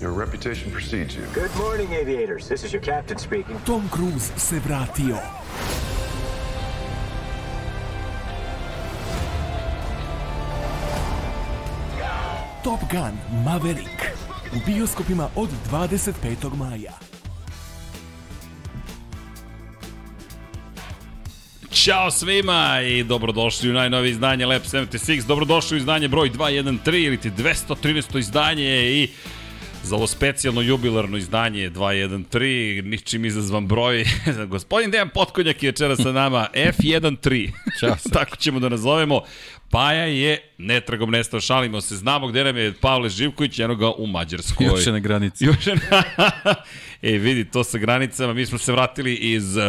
Your reputation precedes you. Good morning, aviators. This is your captain speaking. Tom Cruise se vratio. Top Gun Maverick u bioskopima od 25. maja. Ćao svima i dobrodošli u najnovije izdanje Lab 76. Dobrodošli u izdanje broj 213 ili ti 213. izdanje i za ovo specijalno jubilarno izdanje 213, ničim izazvan broj. Gospodin Dejan Potkonjak je večera sa nama F13. Ćao, Tako ćemo da nazovemo. Paja je netragom nestao, šalimo se, znamo gde nam je Pavle Živković, eno ga u Mađarskoj. Još je na granici. Još je na... e, vidi, to sa granicama, mi smo se vratili iz uh,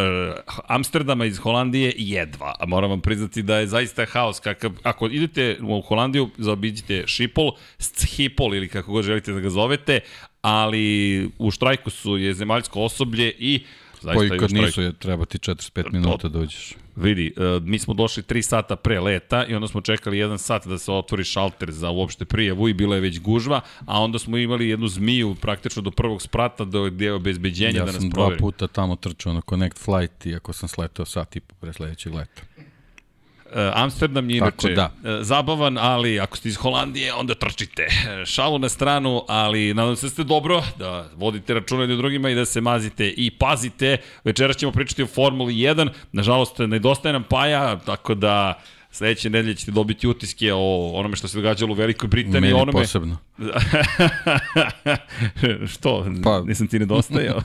Amsterdama, iz Holandije, jedva. A moram vam priznati da je zaista haos. Kakav, ako idete u Holandiju, zaobiđite Šipol, Schipol ili kako god želite da ga zovete, ali u štrajku su je zemaljsko osoblje i zaista Koji kad nisu, je treba ti 45 minuta da uđeš. Vidi, uh, mi smo došli 3 sata pre leta i onda smo čekali jedan sat da se otvori šalter za uopšte prijavu i bila je već gužva, a onda smo imali jednu zmiju praktično do prvog sprata do gde je obezbeđenje Ja da nas sam dva proveri. puta tamo trčao na Connect Flight, iako sam sletao sat i po pre sledećeg leta. Uh, Amsterdam je inače da. uh, zabavan, ali ako ste iz Holandije, onda trčite. Šalu na stranu, ali nadam se da ste dobro, da vodite računa jedni drugima i da se mazite i pazite. Večeras ćemo pričati o Formuli 1. Nažalost, nedostaje nam Paja, tako da sledeće nedelje ćete dobiti utiske o onome što se događalo u Velikoj Britaniji. Meni onome... posebno. Što? Pa- Nisam ti nedostajao?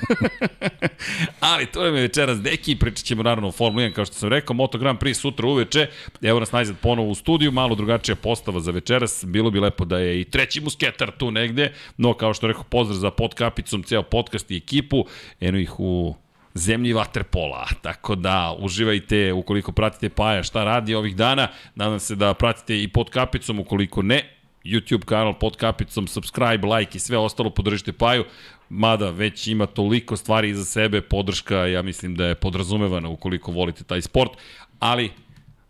Ali to je večeras deki, pričat ćemo naravno o Formula 1, kao što sam rekao, Moto Grand Prix sutra uveče, evo nas najzad ponovo u studiju, malo drugačija postava za večeras, bilo bi lepo da je i treći musketar tu negde, no kao što rekao, pozdrav za podkapicom, ceo podcast i ekipu, eno ih u zemlji vaterpola, tako da uživajte ukoliko pratite Paja šta radi ovih dana, nadam se da pratite i pod kapicom, ukoliko ne, YouTube kanal pod kapicom, subscribe, like i sve ostalo, podržite Paju, mada već ima toliko stvari iza sebe, podrška, ja mislim da je podrazumevana ukoliko volite taj sport, ali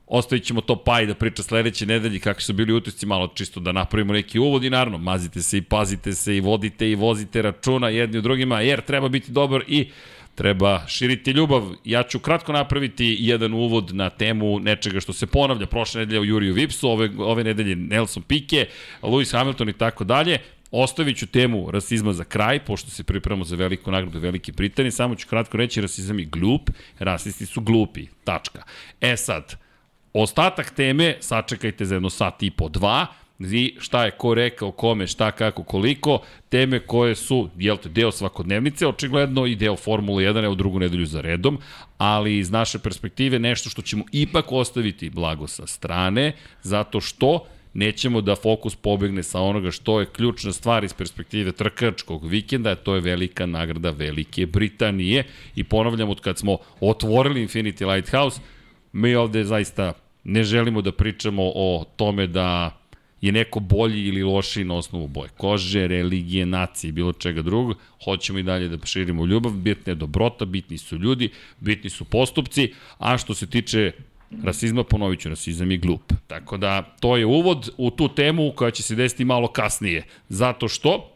Ostavit ćemo to Paj da priča sledeće nedelje kakvi su bili utisci, malo čisto da napravimo neki uvod i naravno mazite se i pazite se i vodite i vozite računa jedni u drugima jer treba biti dobar i treba širiti ljubav. Ja ću kratko napraviti jedan uvod na temu nečega što se ponavlja prošle nedelje u Juriju Vipsu, ove, ove nedelje Nelson Pique, Lewis Hamilton i tako dalje. Ostavit ću temu rasizma za kraj, pošto se pripremamo za veliku nagradu Velike Britanije. Samo ću kratko reći, rasizam je glup, rasisti su glupi. Tačka. E sad, Ostatak teme sačekajte za jedno sat i po dva, i šta je ko rekao, kome, šta, kako, koliko, teme koje su, jel te, deo svakodnevnice, očigledno i deo Formule 1, evo drugu nedelju za redom, ali iz naše perspektive nešto što ćemo ipak ostaviti blago sa strane, zato što nećemo da fokus pobegne sa onoga što je ključna stvar iz perspektive trkačkog vikenda, to je velika nagrada Velike Britanije. I ponavljam od kad smo otvorili Infinity Lighthouse, mi ovde zaista ne želimo da pričamo o tome da je neko bolji ili lošiji na osnovu boje kože, religije, nacije bilo čega drugog. Hoćemo i dalje da širimo ljubav, bitna je dobrota, bitni su ljudi, bitni su postupci, a što se tiče rasizma, ponovit ću, rasizam je glup. Tako da, to je uvod u tu temu koja će se desiti malo kasnije. Zato što,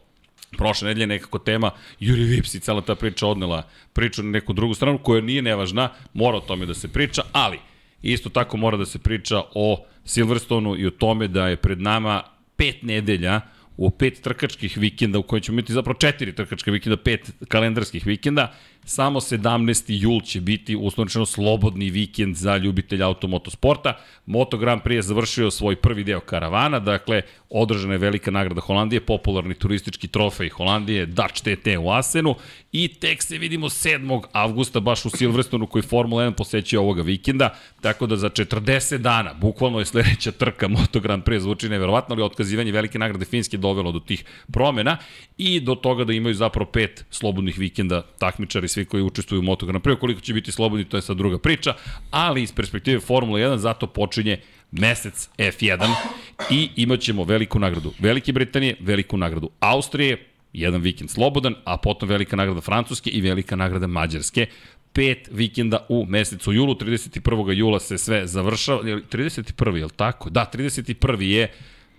prošle nedelje nekako tema Juri Vips i cela ta priča odnela priču na neku drugu stranu koja nije nevažna, mora o tome da se priča, ali isto tako mora da se priča o Silverstonu i o tome da je pred nama pet nedelja u pet trkačkih vikenda u kojoj ćemo imati zapravo četiri trkačka vikenda, pet kalendarskih vikenda, samo 17. jul će biti uslovničeno slobodni vikend za ljubitelja automotosporta. Moto Grand Prix je završio svoj prvi deo karavana, dakle održana je velika nagrada Holandije, popularni turistički trofej Holandije, Dutch TT u Asenu i tek se vidimo 7. avgusta baš u Silverstonu koji Formula 1 posećuje ovoga vikenda, tako da za 40 dana, bukvalno je sledeća trka Moto Grand Prix, zvuči neverovatno, ali otkazivanje velike nagrade Finske dovelo do tih promena i do toga da imaju zapravo pet slobodnih vikenda takmičari, svi koji učestvuju u Moto Grand Prix, koliko će biti slobodni, to je sad druga priča, ali iz perspektive Formula 1 zato počinje mesec F1 i imat ćemo veliku nagradu Velike Britanije, veliku nagradu Austrije, jedan vikend slobodan, a potom velika nagrada Francuske i velika nagrada Mađarske pet vikenda u mesecu julu, 31. jula se sve završava, je li 31. je li tako? Da, 31. je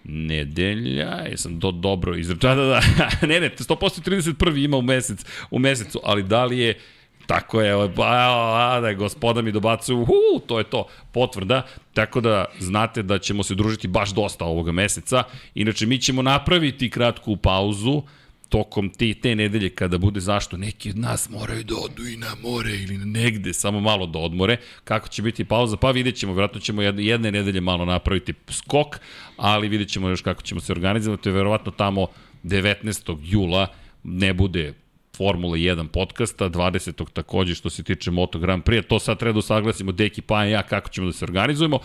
nedelja, jesam do, dobro izračao, da, da, ne, ne, 100% 31. ima u, mesec, u mesecu, ali da li je Tako je, pa, a, da, gospoda mi dobacuju, hu, to je to, potvrda, tako da znate da ćemo se družiti baš dosta ovoga meseca. Inače, mi ćemo napraviti kratku pauzu, tokom te, te nedelje kada bude zašto neki od nas moraju da odu i na more ili negde, samo malo da odmore. Kako će biti pauza? Pa vidjet ćemo, vjerojatno ćemo jedne, jedne nedelje malo napraviti skok, ali vidjet ćemo još kako ćemo se organizovati. Verovatno tamo 19. jula ne bude Formula 1 podcasta, 20. takođe što se tiče Moto Grand Prix, to sad treba da usaglasimo Deki pa i ja kako ćemo da se organizujemo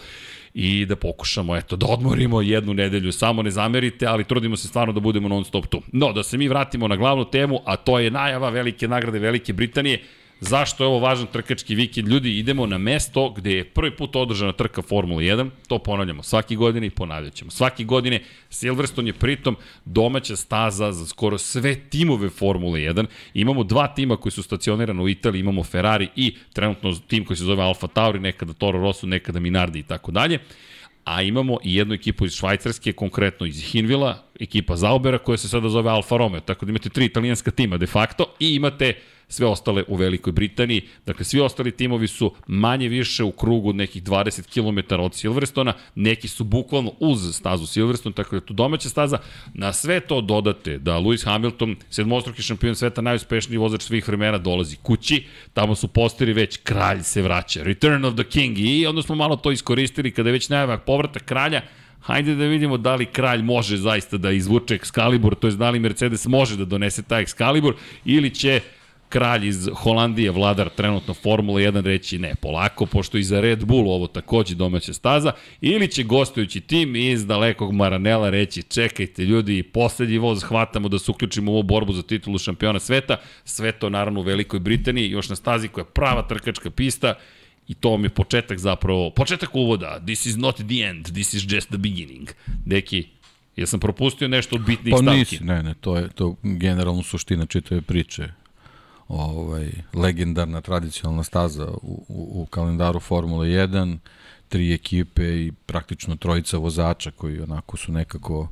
i da pokušamo eto da odmorimo jednu nedelju, samo ne zamerite, ali trudimo se stvarno da budemo non stop tu. No, da se mi vratimo na glavnu temu, a to je najava velike nagrade Velike Britanije, Zašto je ovo važan trkački vikend? Ljudi, idemo na mesto gde je prvi put održana trka Formula 1, to ponavljamo svaki godine i ponavljat ćemo. Svaki godine Silverstone je pritom domaća staza za skoro sve timove Formule 1. Imamo dva tima koji su stacionirani u Italiji, imamo Ferrari i trenutno tim koji se zove Alfa Tauri, nekada Toro Rosso, nekada Minardi i tako dalje a imamo i jednu ekipu iz Švajcarske, konkretno iz Hinvila, ekipa Zaubera koja se sada zove Alfa Romeo, tako da imate tri italijanska tima de facto i imate sve ostale u Velikoj Britaniji. Dakle, svi ostali timovi su manje više u krugu nekih 20 km od Silverstona, neki su bukvalno uz stazu Silverstone, tako da tu domaća staza. Na sve to dodate da Lewis Hamilton, sedmostruki šampion sveta, najuspešniji vozač svih vremena, dolazi kući, tamo su posteri već kralj se vraća, Return of the King. I onda smo malo to iskoristili kada je već najavak povratak kralja, Hajde da vidimo da li kralj može zaista da izvuče Excalibur, to je da li Mercedes može da donese taj Excalibur ili će kralj iz Holandije, vladar trenutno Formula 1 reći ne, polako, pošto i za Red Bull ovo takođe domaća staza, ili će gostujući tim iz dalekog Maranela reći čekajte ljudi, poslednji voz hvatamo da se uključimo u ovu borbu za titulu šampiona sveta, sve to naravno u Velikoj Britaniji, još na stazi koja je prava trkačka pista, I to mi je početak zapravo, početak uvoda. This is not the end, this is just the beginning. Neki, ja sam propustio nešto od bitnih pa, stavki. Pa nisi, ne, ne, to je to generalno suština čitave priče ovaj, legendarna tradicionalna staza u, u, u kalendaru Formule 1, tri ekipe i praktično trojica vozača koji onako su nekako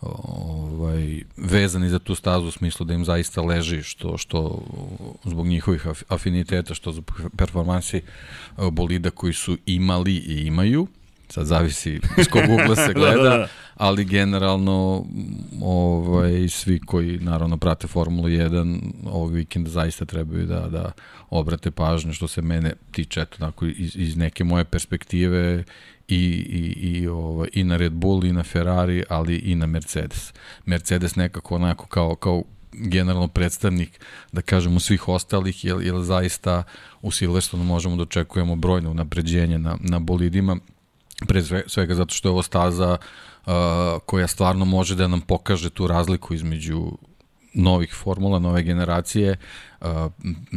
ovaj, vezani za tu stazu u smislu da im zaista leži što, što zbog njihovih afiniteta, što zbog performansi bolida koji su imali i imaju sad zavisi iz kog ugla se gleda, da, da, da. ali generalno ovaj, svi koji naravno prate Formulu 1 ovog vikenda zaista trebaju da, da obrate pažnju što se mene tiče eto, tako, iz, iz neke moje perspektive i, i, i, ovaj, i na Red Bull i na Ferrari, ali i na Mercedes. Mercedes nekako onako kao, kao generalno predstavnik, da kažemo, svih ostalih, jer, jer zaista u Silverstonu možemo da očekujemo brojne unapređenje na, na bolidima, pre svega zato što je ovo staza uh, koja stvarno može da nam pokaže tu razliku između novih formula, nove generacije, uh,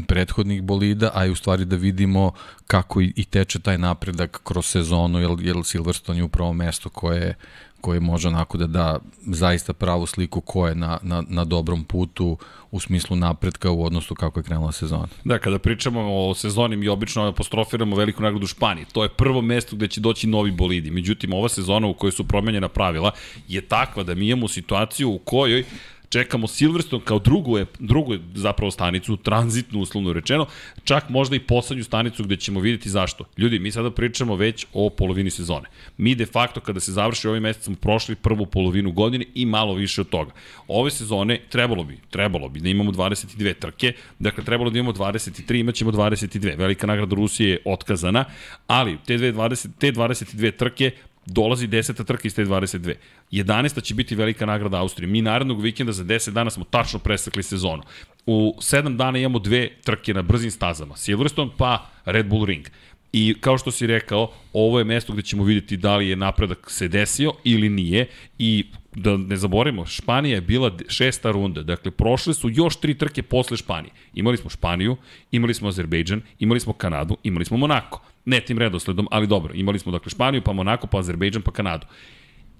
prethodnih bolida, a i u stvari da vidimo kako i, i teče taj napredak kroz sezonu, jer, jer Silverstone je upravo mesto koje koji može onako da da zaista pravu sliku ko je na, na, na dobrom putu u smislu napretka u odnosu kako je krenula sezona. Da, kada pričamo o sezoni mi obično apostrofiramo veliku nagradu Španije. To je prvo mesto gde će doći novi bolidi. Međutim, ova sezona u kojoj su promenjena pravila je takva da mi imamo situaciju u kojoj čekamo Silverstone kao drugu, drugu zapravo stanicu, tranzitnu uslovno rečeno, čak možda i poslednju stanicu gde ćemo videti zašto. Ljudi, mi sada pričamo već o polovini sezone. Mi de facto kada se završi ovaj mesec smo prošli prvu polovinu godine i malo više od toga. Ove sezone trebalo bi, trebalo bi da imamo 22 trke, dakle trebalo da imamo 23, imaćemo 22. Velika nagrada Rusije je otkazana, ali te, 20, te 22 trke dolazi 10. trka iz te 22. 11. će biti velika nagrada Austrije. Mi narednog vikenda za 10 dana smo tačno presekli sezonu. U 7 dana imamo dve trke na brzim stazama. Silverstone pa Red Bull Ring. I kao što si rekao, ovo je mesto gde ćemo vidjeti da li je napredak se desio ili nije i da ne zaboravimo, Španija je bila šesta runda, dakle prošle su još tri trke posle Španije. Imali smo Španiju, imali smo Azerbejdžan, imali smo Kanadu, imali smo Monako. Ne tim redosledom, ali dobro, imali smo dakle Španiju, pa Monako, pa Azerbejdžan, pa Kanadu.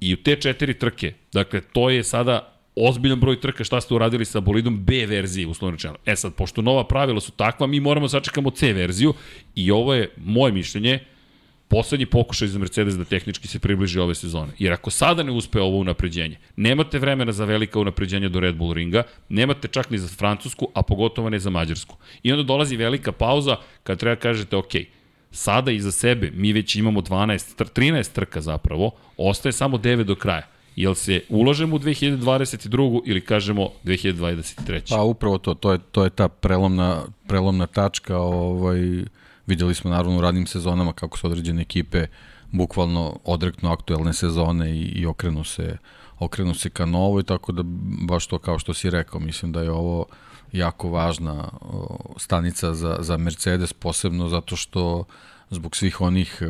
I u te četiri trke, dakle to je sada ozbiljan broj trka šta ste uradili sa bolidom B verzije, uslovno rečeno. E sad, pošto nova pravila su takva, mi moramo da sačekamo C verziju i ovo je moje mišljenje, poslednji pokušaj za Mercedes da tehnički se približi ove sezone. Jer ako sada ne uspe ovo unapređenje, nemate vremena za velika unapređenja do Red Bull ringa, nemate čak ni za Francusku, a pogotovo ne za Mađarsku. I onda dolazi velika pauza kad treba kažete, ok, sada iza sebe mi već imamo 12, 13 trka zapravo, ostaje samo 9 do kraja. Jel se ulažemo u 2022. ili kažemo 2023. Pa upravo to, to je, to je ta prelomna, prelomna tačka, ovaj, videli smo naravno u radnim sezonama kako su određene ekipe bukvalno odreknu aktuelne sezone i, i okrenu se okrenu se ka novoj, tako da baš to kao što si rekao, mislim da je ovo jako važna stanica za, za Mercedes, posebno zato što zbog svih onih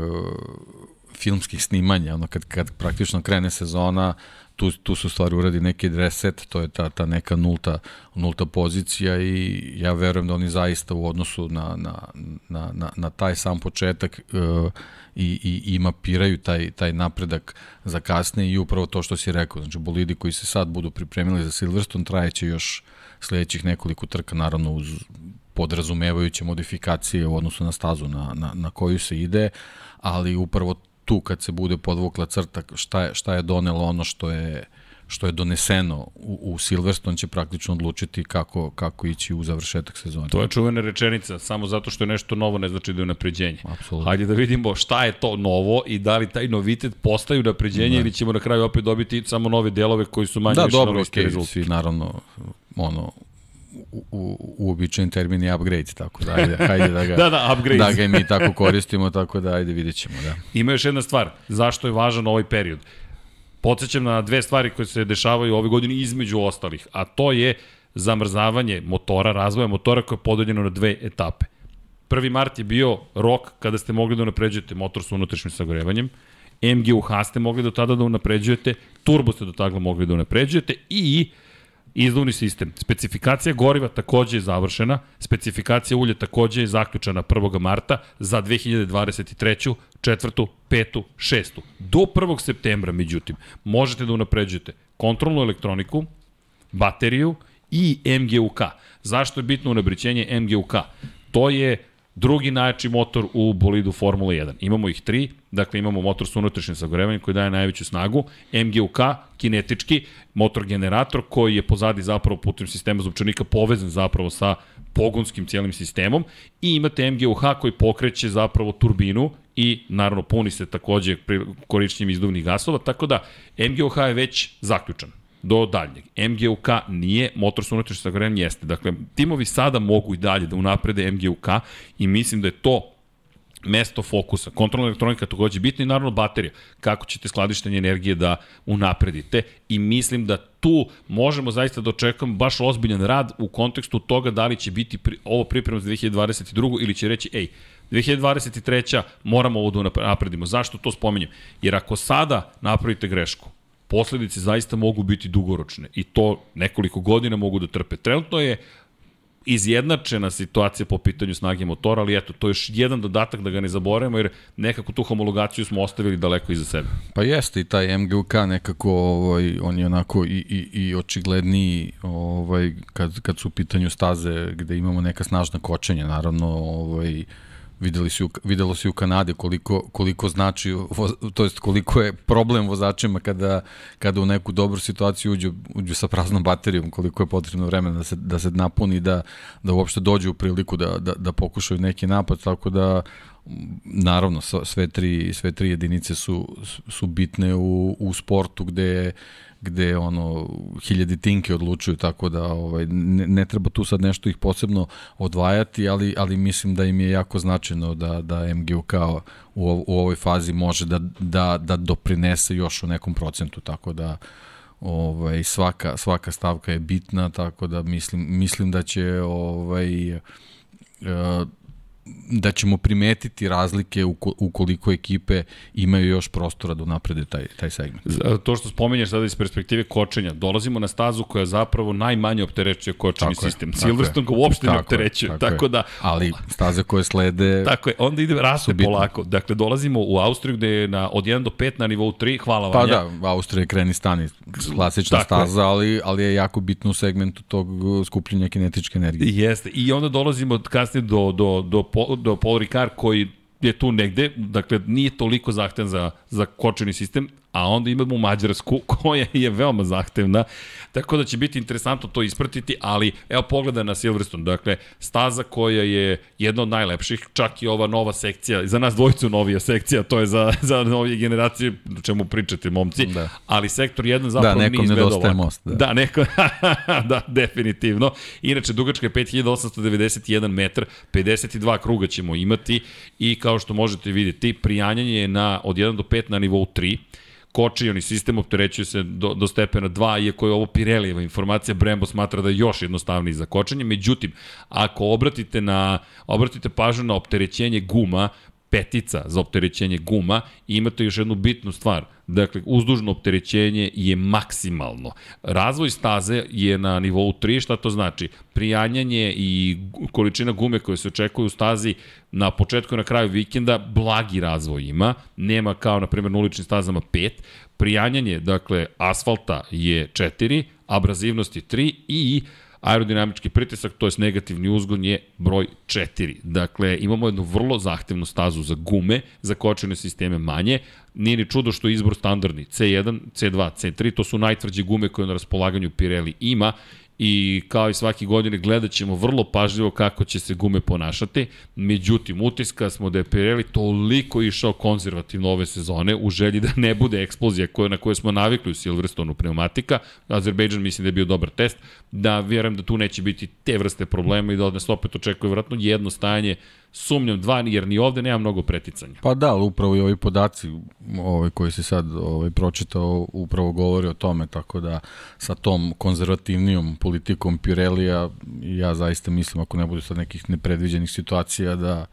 filmskih snimanja, ono kad, kad praktično krene sezona, tu, tu su stvari uradi neki reset, to je ta, ta neka nulta, nulta pozicija i ja verujem da oni zaista u odnosu na, na, na, na, na taj sam početak uh, i, i, i mapiraju taj, taj napredak za kasne i upravo to što si rekao, znači bolidi koji se sad budu pripremili za Silverstone trajeće još sledećih nekoliko trka, naravno uz podrazumevajuće modifikacije u odnosu na stazu na, na, na koju se ide, ali upravo tu kad se bude podvukla crta šta je, šta je donelo ono što je što je doneseno u, u Silverstone će praktično odlučiti kako, kako ići u završetak sezone. To je čuvena rečenica, samo zato što je nešto novo ne znači da je napređenje. Apsolutno. Hajde da vidimo šta je to novo i da li taj novitet postaju napređenje da. ili ćemo na kraju opet dobiti samo nove delove koji su manje da, više dobro, okay, rezultat. svi naravno ono, u, u, uobičajen termin je upgrade, tako da ajde, ajde da ga, da, da, upgrade. da ga mi tako koristimo, tako da ajde vidjet ćemo. Da. Ima još jedna stvar, zašto je važan ovaj period? Podsećam na dve stvari koje se dešavaju ove godine između ostalih, a to je zamrzavanje motora, razvoja motora koje je podeljeno na dve etape. 1. mart je bio rok kada ste mogli da unapređujete motor sa unutrašnjim sagorevanjem, MGUH ste mogli do tada da unapređujete, turbo ste do tada mogli da unapređujete i Izduvni sistem. Specifikacija goriva takođe je završena, specifikacija ulja takođe je zaključena 1. marta za 2023. četvrtu, petu, šestu. Do 1. septembra, međutim, možete da unapređujete kontrolnu elektroniku, bateriju i MGUK. Zašto je bitno unapređenje MGUK? To je Drugi najjači motor u bolidu Formula 1. Imamo ih tri, dakle imamo motor sa unutrašnjim sagorevanjem koji daje najveću snagu, MGUK, kinetički, motor generator koji je pozadi zapravo putem sistema zupčanika povezan zapravo sa pogonskim cijelim sistemom i imate MGUH koji pokreće zapravo turbinu i naravno puni se takođe korišćenjem izduvnih gasova, tako da MGUH je već zaključan do daljnjeg. MGUK nije, motor sa unutrašnjim sagorevanjem jeste. Dakle, timovi sada mogu i dalje da unaprede MGUK i mislim da je to mesto fokusa. Kontrolna elektronika takođe bitna i naravno baterija. Kako ćete skladištenje energije da unapredite i mislim da tu možemo zaista da očekamo baš ozbiljan rad u kontekstu toga da li će biti pri, ovo priprema za 2022. ili će reći, ej, 2023. moramo ovo da napredimo. Zašto to spominjem? Jer ako sada napravite grešku, posledice zaista mogu biti dugoročne i to nekoliko godina mogu da trpe. Trenutno je izjednačena situacija po pitanju snage motora, ali eto, to je još jedan dodatak da ga ne zaboravimo, jer nekako tu homologaciju smo ostavili daleko iza sebe. Pa jeste i taj MGUK nekako, ovaj, on je onako i, i, i očigledniji ovaj, kad, kad su u pitanju staze gde imamo neka snažna kočenja, naravno, ovaj, Videli si, videlo se u Kanadi koliko, koliko znači, to jest koliko je problem vozačima kada, kada u neku dobru situaciju uđu, uđu sa praznom baterijom, koliko je potrebno vremena da se, da se napuni, da, da uopšte dođu u priliku da, da, da pokušaju neki napad, tako da naravno sve tri, sve tri jedinice su, su bitne u, u sportu gde gde ono hiljadi tinke odlučuju tako da ovaj ne, ne treba tu sad nešto ih posebno odvajati, ali ali mislim da im je jako značajno da da MGUK u, u ovoj fazi može da da da doprinese još u nekom procentu tako da ovaj svaka svaka stavka je bitna tako da mislim mislim da će ovaj uh, da ćemo primetiti razlike ukoliko ekipe imaju još prostora da naprede taj, taj segment. To što spomenješ sada iz perspektive kočenja, dolazimo na stazu koja zapravo najmanje opterećuje kočeni tako sistem. Silverstone ga uopšte tako ne opterećuje, tako, tako da... Ali staze koje slede... Tako je, onda ide raste polako. Dakle, dolazimo u Austriju gde je na, od 1 do 5 na nivou 3, hvala pa vam. Pa da, Austrija je kreni stani, klasična tako staza, ali, ali je jako bitno u segmentu tog skupljenja kinetičke energije. Jeste, i onda dolazimo kasnije do, do, do do Paul Ricard koji je tu negde, dakle nije toliko zahtevan za, za kočeni sistem, a onda imamo Mađarsku koja je veoma zahtevna, tako da će biti interesantno to ispratiti, ali evo pogleda na Silverstone, dakle staza koja je jedna od najlepših, čak i ova nova sekcija, za nas dvojicu novija sekcija, to je za, za novije generacije, o čemu pričate momci, da. ali sektor 1 zapravo da, nije izgledao ovako. most. Da, da neko, da, definitivno. Inače, dugačka je 5891 metar, 52 kruga ćemo imati i kao što možete vidjeti, prijanjanje je na, od 1 do 5 na nivou 3, kočioni sistem opterećuje se do, do stepena 2, iako je ovo Pirelijeva informacija, Brembo smatra da je još jednostavniji za kočenje. Međutim, ako obratite, na, obratite pažnju na opterećenje guma, petica za opterećenje guma imate još jednu bitnu stvar. Dakle, uzdužno opterećenje je maksimalno. Razvoj staze je na nivou 3, šta to znači? Prijanjanje i količina gume koje se očekuje u stazi na početku i na kraju vikenda, blagi razvoj ima, nema kao na primjer na uličnim stazama 5, prijanjanje, dakle, asfalta je 4, abrazivnost je 3 i aerodinamički pritisak, to je negativni uzgon, je broj 4. Dakle, imamo jednu vrlo zahtevnu stazu za gume, za kočene sisteme manje. Nije ni čudo što je izbor standardni. C1, C2, C3, to su najtvrđe gume koje na raspolaganju Pirelli ima i kao i svaki godine gledat ćemo vrlo pažljivo kako će se gume ponašati. Međutim, utiska smo da je Pirelli toliko išao konzervativno ove sezone u želji da ne bude eksplozija koje, na koje smo navikli u Silverstonu pneumatika. Azerbejdžan mislim da je bio dobar test, da vjerujem da tu neće biti te vrste problema i da od nas opet očekuje vratno jedno stajanje sumnjam dva, jer ni ovde nema mnogo preticanja. Pa da, upravo i ovi podaci ovaj, koji se sad ovaj, pročitao upravo govori o tome, tako da sa tom konzervativnijom politikom Pirelija ja zaista mislim ako ne bude sad nekih nepredviđenih situacija da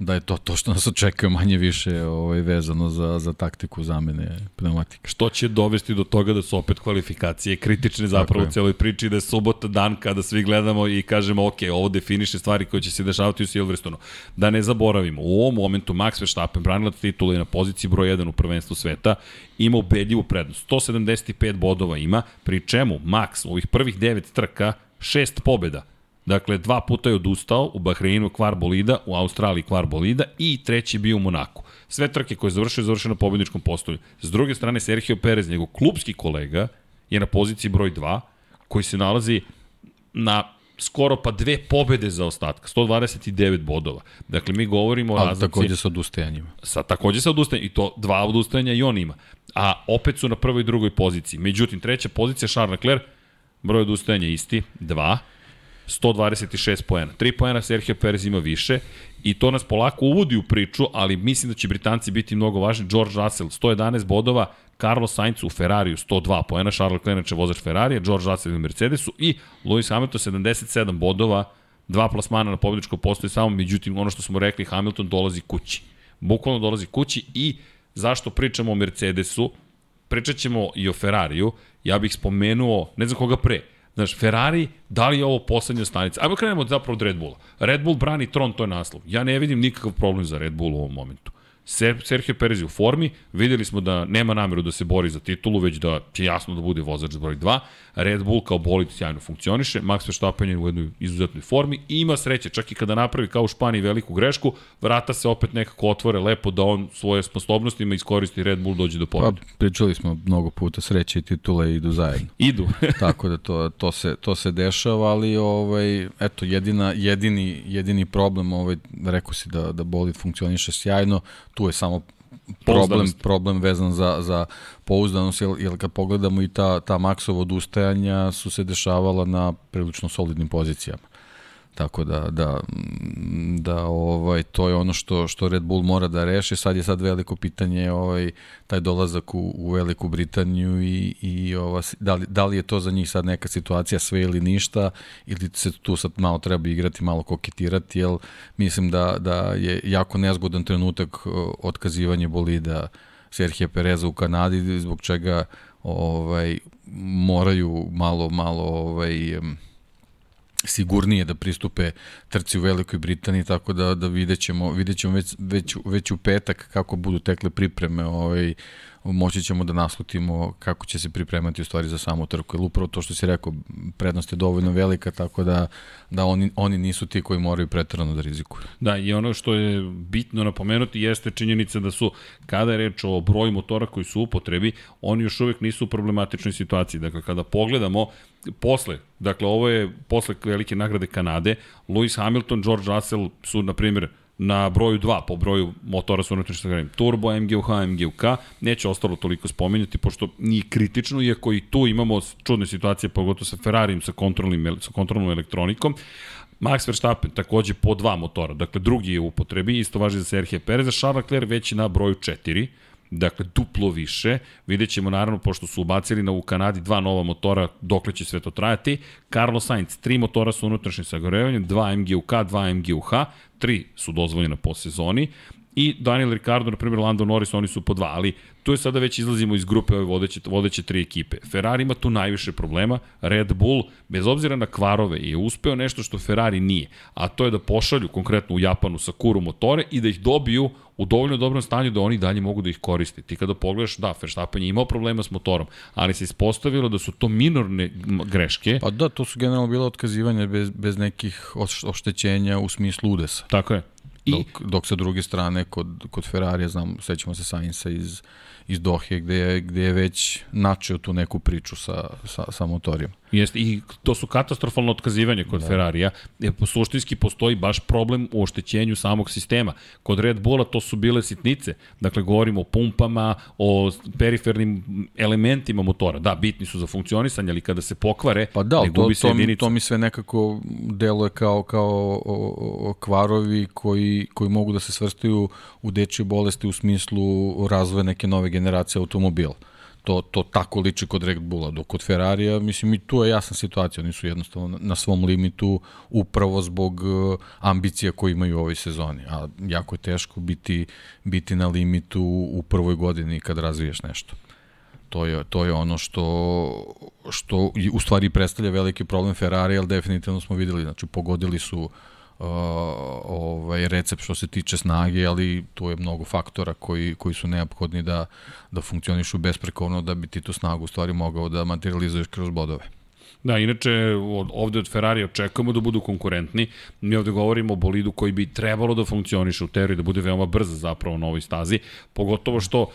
da je to to što nas očekuje manje više ovaj, vezano za, za taktiku zamene pneumatika. Što će dovesti do toga da su opet kvalifikacije kritične zapravo u celoj priči, da je subota dan kada svi gledamo i kažemo ok, ovo definiše stvari koje će se dešavati u Silverstonu. Da ne zaboravimo, u ovom momentu Max Verstappen branilac titula je na poziciji broj 1 u prvenstvu sveta, ima ubedljivu prednost. 175 bodova ima, pri čemu Max u ovih prvih 9 trka šest pobeda Dakle, dva puta je odustao u Bahreinu kvar bolida, u Australiji kvar bolida i treći bio u Monaku. Sve trke koje je završio, završio na pobedničkom postolju. S druge strane, Sergio Perez, njegov klubski kolega, je na poziciji broj 2, koji se nalazi na skoro pa dve pobede za ostatka, 129 bodova. Dakle, mi govorimo o Ali razlici... takođe sa odustajanjima. Sa, takođe sa odustajanjima, i to dva odustajanja i on ima. A opet su na prvoj i drugoj poziciji. Međutim, treća pozicija, Charles Leclerc, broj odustajanja isti, dva. 126 poena. 3 poena Sergio Perez ima više i to nas polako uvodi u priču, ali mislim da će Britanci biti mnogo važni. George Russell 111 bodova, Carlos Sainz u Ferrariju 102 poena, Charles Leclerc je vozač Ferrarija, George Russell u Mercedesu i Lewis Hamilton 77 bodova, dva plasmana na pobjedičko postoje samo, međutim ono što smo rekli, Hamilton dolazi kući. Bukvalno dolazi kući i zašto pričamo o Mercedesu, pričat ćemo i o Ferrariju, ja bih spomenuo, ne znam koga pre, Znaš, Ferrari, da li je ovo poslednja stanica? Ajmo krenemo zapravo od Red Bulla. Red Bull brani tron, to je naslov. Ja ne vidim nikakav problem za Red Bull u ovom momentu. Sergio Perez je u formi, videli smo da nema nameru da se bori za titulu, već da će jasno da bude vozač broj 2. Red Bull kao bolid sjajno funkcioniše, Max Verstappen je u jednoj izuzetnoj formi i ima sreće, čak i kada napravi kao u Španiji veliku grešku, vrata se opet nekako otvore lepo da on svoje sposobnostima iskoristi Red Bull dođe do pobjede. Pa, pričali smo mnogo puta, sreće i titule idu zajedno. Idu. Tako da to, to, se, to se dešava, ali ovaj, eto, jedina, jedini, jedini problem, ovaj, rekao si da, da bolid funkcioniše sjajno, tu je samo problem, problem vezan za, za pouzdanost, jer, jer kad pogledamo i ta, ta maksova odustajanja su se dešavala na prilično solidnim pozicijama. Tako da, da, da ovaj, to je ono što, što Red Bull mora da reši. Sad je sad veliko pitanje ovaj, taj dolazak u, u Veliku Britaniju i, i ova, da, li, da li je to za njih sad neka situacija sve ili ništa ili se tu sad malo treba igrati, malo koketirati, jer mislim da, da je jako nezgodan trenutak otkazivanje bolida Serhije Pereza u Kanadi, zbog čega ovaj, moraju malo, malo ovaj, sigurnije da pristupe trci u Velikoj Britaniji, tako da, da vidjet ćemo, vidjet ćemo već, već, već u petak kako budu tekle pripreme ovaj, moći ćemo da naslutimo kako će se pripremati u stvari za samu trku. Jer upravo to što si rekao, prednost je dovoljno velika, tako da, da oni, oni nisu ti koji moraju pretrano da rizikuju. Da, i ono što je bitno napomenuti jeste činjenica da su, kada je reč o broju motora koji su u upotrebi, oni još uvek nisu u problematičnoj situaciji. Dakle, kada pogledamo, posle, dakle, ovo je posle velike nagrade Kanade, Lewis Hamilton, George Russell su, na primjer, na broju 2 po broju motora sa unutrašnjim sagrevanjem. Turbo, MGUH, MGUK, neće ostalo toliko spominjati, pošto nije kritično, iako i tu imamo čudne situacije, pogotovo sa Ferrarijem, sa, kontrolnim, sa kontrolnom elektronikom. Max Verstappen takođe po dva motora, dakle drugi je u upotrebi, isto važi za Serhije Perez, za Charles Leclerc već na broju 4, dakle duplo više. Vidjet ćemo naravno, pošto su ubacili na u Kanadi dva nova motora, dokle će sve to trajati. Carlos Sainz, tri motora sa unutrašnjim sagorevanjem, dva MGUK, dva MGUH, tri su dozvoljena po sezoni. I Daniel Ricardo, na primjer, Lando Norris, oni su po dva, ali tu je sada već izlazimo iz grupe ove vodeće, vodeće tri ekipe. Ferrari ima tu najviše problema, Red Bull, bez obzira na kvarove, je uspeo nešto što Ferrari nije, a to je da pošalju konkretno u Japanu sa kuru motore i da ih dobiju u dovoljno dobrom stanju da oni dalje mogu da ih koriste. Ti kada pogledaš, da, Verstappen je imao problema s motorom, ali se ispostavilo da su to minorne greške. Pa da, to su generalno bila otkazivanja bez, bez nekih oštećenja u smislu udesa. Tako je. I... Dok, dok sa druge strane, kod, kod Ferrarija, znam, sećamo se Sainza iz, iz Dohe, gde je, gde je već načeo tu neku priču sa, sa, sa motorima. Jeste, i to su katastrofalno otkazivanje kod da. Ferrarija. Suštinski postoji baš problem u oštećenju samog sistema. Kod Red Bulla to su bile sitnice. Dakle, govorimo o pumpama, o perifernim elementima motora. Da, bitni su za funkcionisanje, ali kada se pokvare, pa da, ne gubi to, se. To, to mi sve nekako deluje kao, kao o, o, kvarovi koji, koji mogu da se svrstaju u dečje bolesti u smislu razvoja neke nove generacije automobila to, to tako liči kod Red Bulla, dok kod Ferrarija, mislim i tu je jasna situacija, oni su jednostavno na svom limitu upravo zbog e, ambicija koje imaju u ovoj sezoni, a jako je teško biti, biti na limitu u prvoj godini kad razviješ nešto. To je, to je ono što, što u stvari predstavlja veliki problem Ferrari, ali definitivno smo videli, znači pogodili su uh, ovaj recept što se tiče snage, ali tu je mnogo faktora koji, koji su neophodni da, da funkcionišu besprekovno da bi ti tu snagu u stvari mogao da materializuješ kroz bodove. Da, inače ovde od Ferrari očekujemo da budu konkurentni. Mi ovde govorimo o bolidu koji bi trebalo da funkcioniše u teoriji, da bude veoma brz zapravo na ovoj stazi. Pogotovo što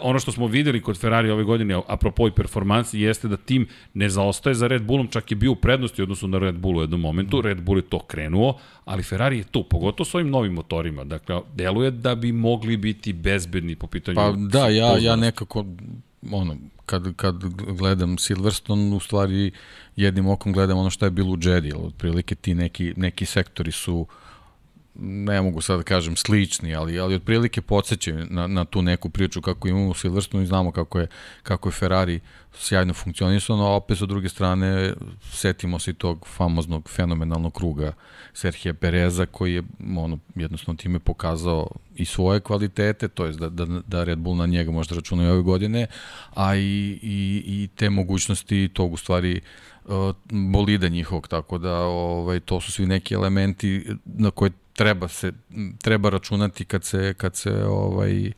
ono što smo videli kod Ferrari ove godine, apropo i performansi, jeste da tim ne zaostaje za Red Bullom, čak je bio u prednosti odnosno na Red Bullu u jednom momentu. Red Bull je to krenuo, ali Ferrari je tu, pogotovo s ovim novim motorima. Dakle, deluje da bi mogli biti bezbedni po pitanju... Pa da, ja, ja nekako ono, kad, kad gledam Silverstone, u stvari jednim okom gledam ono što je bilo u Jedi, otprilike ti neki, neki sektori su ne mogu sad da kažem slični, ali ali otprilike podsećaju na, na tu neku priču kako imamo u Silverstone i znamo kako je, kako je Ferrari sjajno funkcionisao, no opet sa druge strane setimo se i tog famoznog fenomenalnog kruga Serhija Pereza koji je ono, jednostavno time pokazao i svoje kvalitete, to je da, da, da Red Bull na njega možda računaju ove godine, a i, i, i te mogućnosti tog u stvari uh, bolida njihovog, tako da ovaj, to su svi neki elementi na koje treba se treba računati kad se kad se ovaj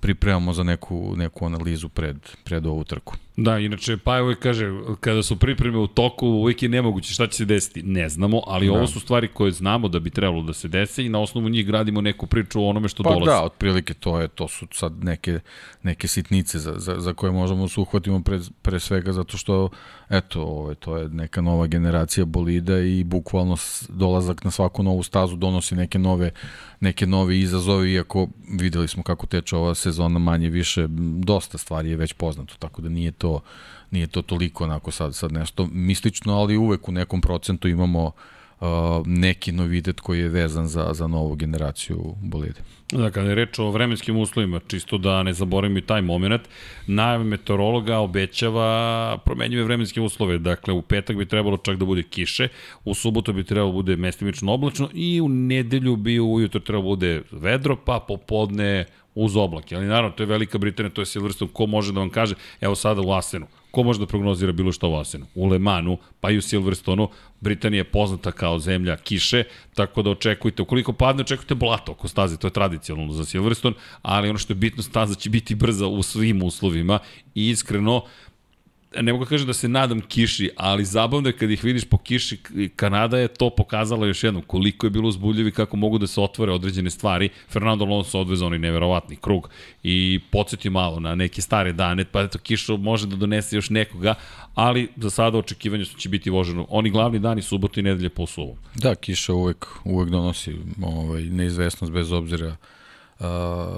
pripremamo za neku neku analizu pred pred ovu trku. Da, inače pa uvek kaže kada su pripreme u toku uvek je nemoguće šta će se desiti. Ne znamo, ali da. ovo su stvari koje znamo da bi trebalo da se dese i na osnovu njih gradimo neku priču o onome što pa dolazi. Pa da, otprilike to je to su sad neke neke sitnice za, za, za koje možemo da se uhvatimo pre, pre svega zato što eto, ovaj to je neka nova generacija bolida i bukvalno dolazak na svaku novu stazu donosi neke nove neke nove izazove iako videli smo kako teče ova sezona manje više dosta stvari je već poznato tako da nije to to nije to toliko onako sad, sad nešto mistično, ali uvek u nekom procentu imamo uh, neki novitet koji je vezan za, za novu generaciju bolide. Da, kada je reč o vremenskim uslovima, čisto da ne zaboravimo i taj moment, najave meteorologa obećava promenjive vremenske uslove. Dakle, u petak bi trebalo čak da bude kiše, u subotu bi trebalo da bude mestimično oblačno i u nedelju bi ujutro trebalo da bude vedro, pa popodne uz oblake. Ali naravno, to je Velika Britanija, to je Silverstone, ko može da vam kaže, evo sada u Asenu, ko može da prognozira bilo što u Asenu? U Le Manu, pa i u Silverstonu, Britanija je poznata kao zemlja kiše, tako da očekujte, ukoliko padne, očekujte blato oko staze, to je tradicionalno za Silverstone, ali ono što je bitno, staza će biti brza u svim uslovima i iskreno, ne mogu da kažem da se nadam kiši, ali zabavno je kad ih vidiš po kiši, Kanada je to pokazala još jednom, koliko je bilo uzbudljivi, kako mogu da se otvore određene stvari. Fernando Alonso odvezao onaj neverovatni krug i podsjeti malo na neke stare dane, pa eto kiša može da donese još nekoga, ali za sada očekivanje su će biti voženo. Oni glavni dani, subota i nedelje po suvom. Da, kiša uvek, uvek donosi ovaj, neizvesnost bez obzira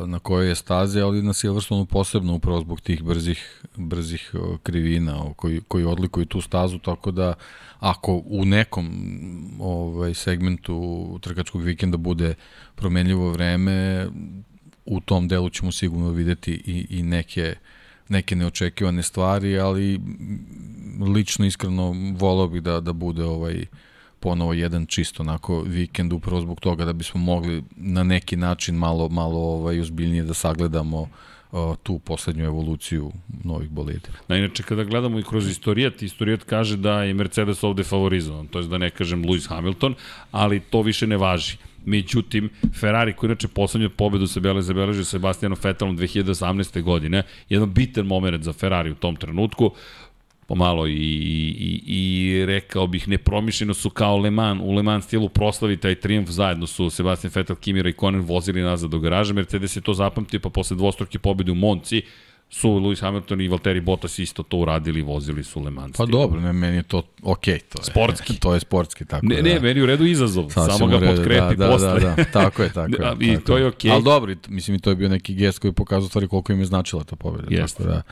na kojoj je stazi, ali na Silverstonu posebno upravo zbog tih brzih, brzih krivina koji, koji odlikuju tu stazu, tako da ako u nekom ovaj, segmentu trkačkog vikenda bude promenljivo vreme, u tom delu ćemo sigurno videti i, i neke, neke neočekivane stvari, ali lično iskreno volao bih da, da bude ovaj, uh, ponovo jedan čisto onako vikend upravo zbog toga da bismo mogli na neki način malo malo ovaj uzbiljnije da sagledamo uh, tu poslednju evoluciju novih bolida. Na inače kada gledamo i kroz istorijat, istorijat kaže da je Mercedes ovde favorizovan, to je da ne kažem Lewis Hamilton, ali to više ne važi. Međutim, Ferrari koji inače poslednju pobedu se bele zabeležio Sebastianom Vettelom 2018. godine, jedan bitan moment za Ferrari u tom trenutku pomalo i, i, i rekao bih nepromišljeno su kao Le Mans, u Le Mans stilu proslavi taj triumf zajedno su Sebastian Vettel, Kimi Raikkonen vozili nazad do garaža, Mercedes je to zapamtio pa posle dvostruke pobede u Monci su Lewis Hamilton i Valtteri Bottas isto to uradili vozili su Le Mans. Pa dobro, ne, meni je to okej, okay, to je. Sportski. To je sportski, tako ne, da. Ne, meni u redu izazov, Sasvim samo ga redu, potkrepi da, posle. Da, da, da, tako je, tako je. I tako to je okej. Okay. Ali dobro, mislim i to je bio neki gest koji pokazuje stvari koliko im je značila ta pobeda. Jeste. Tako da,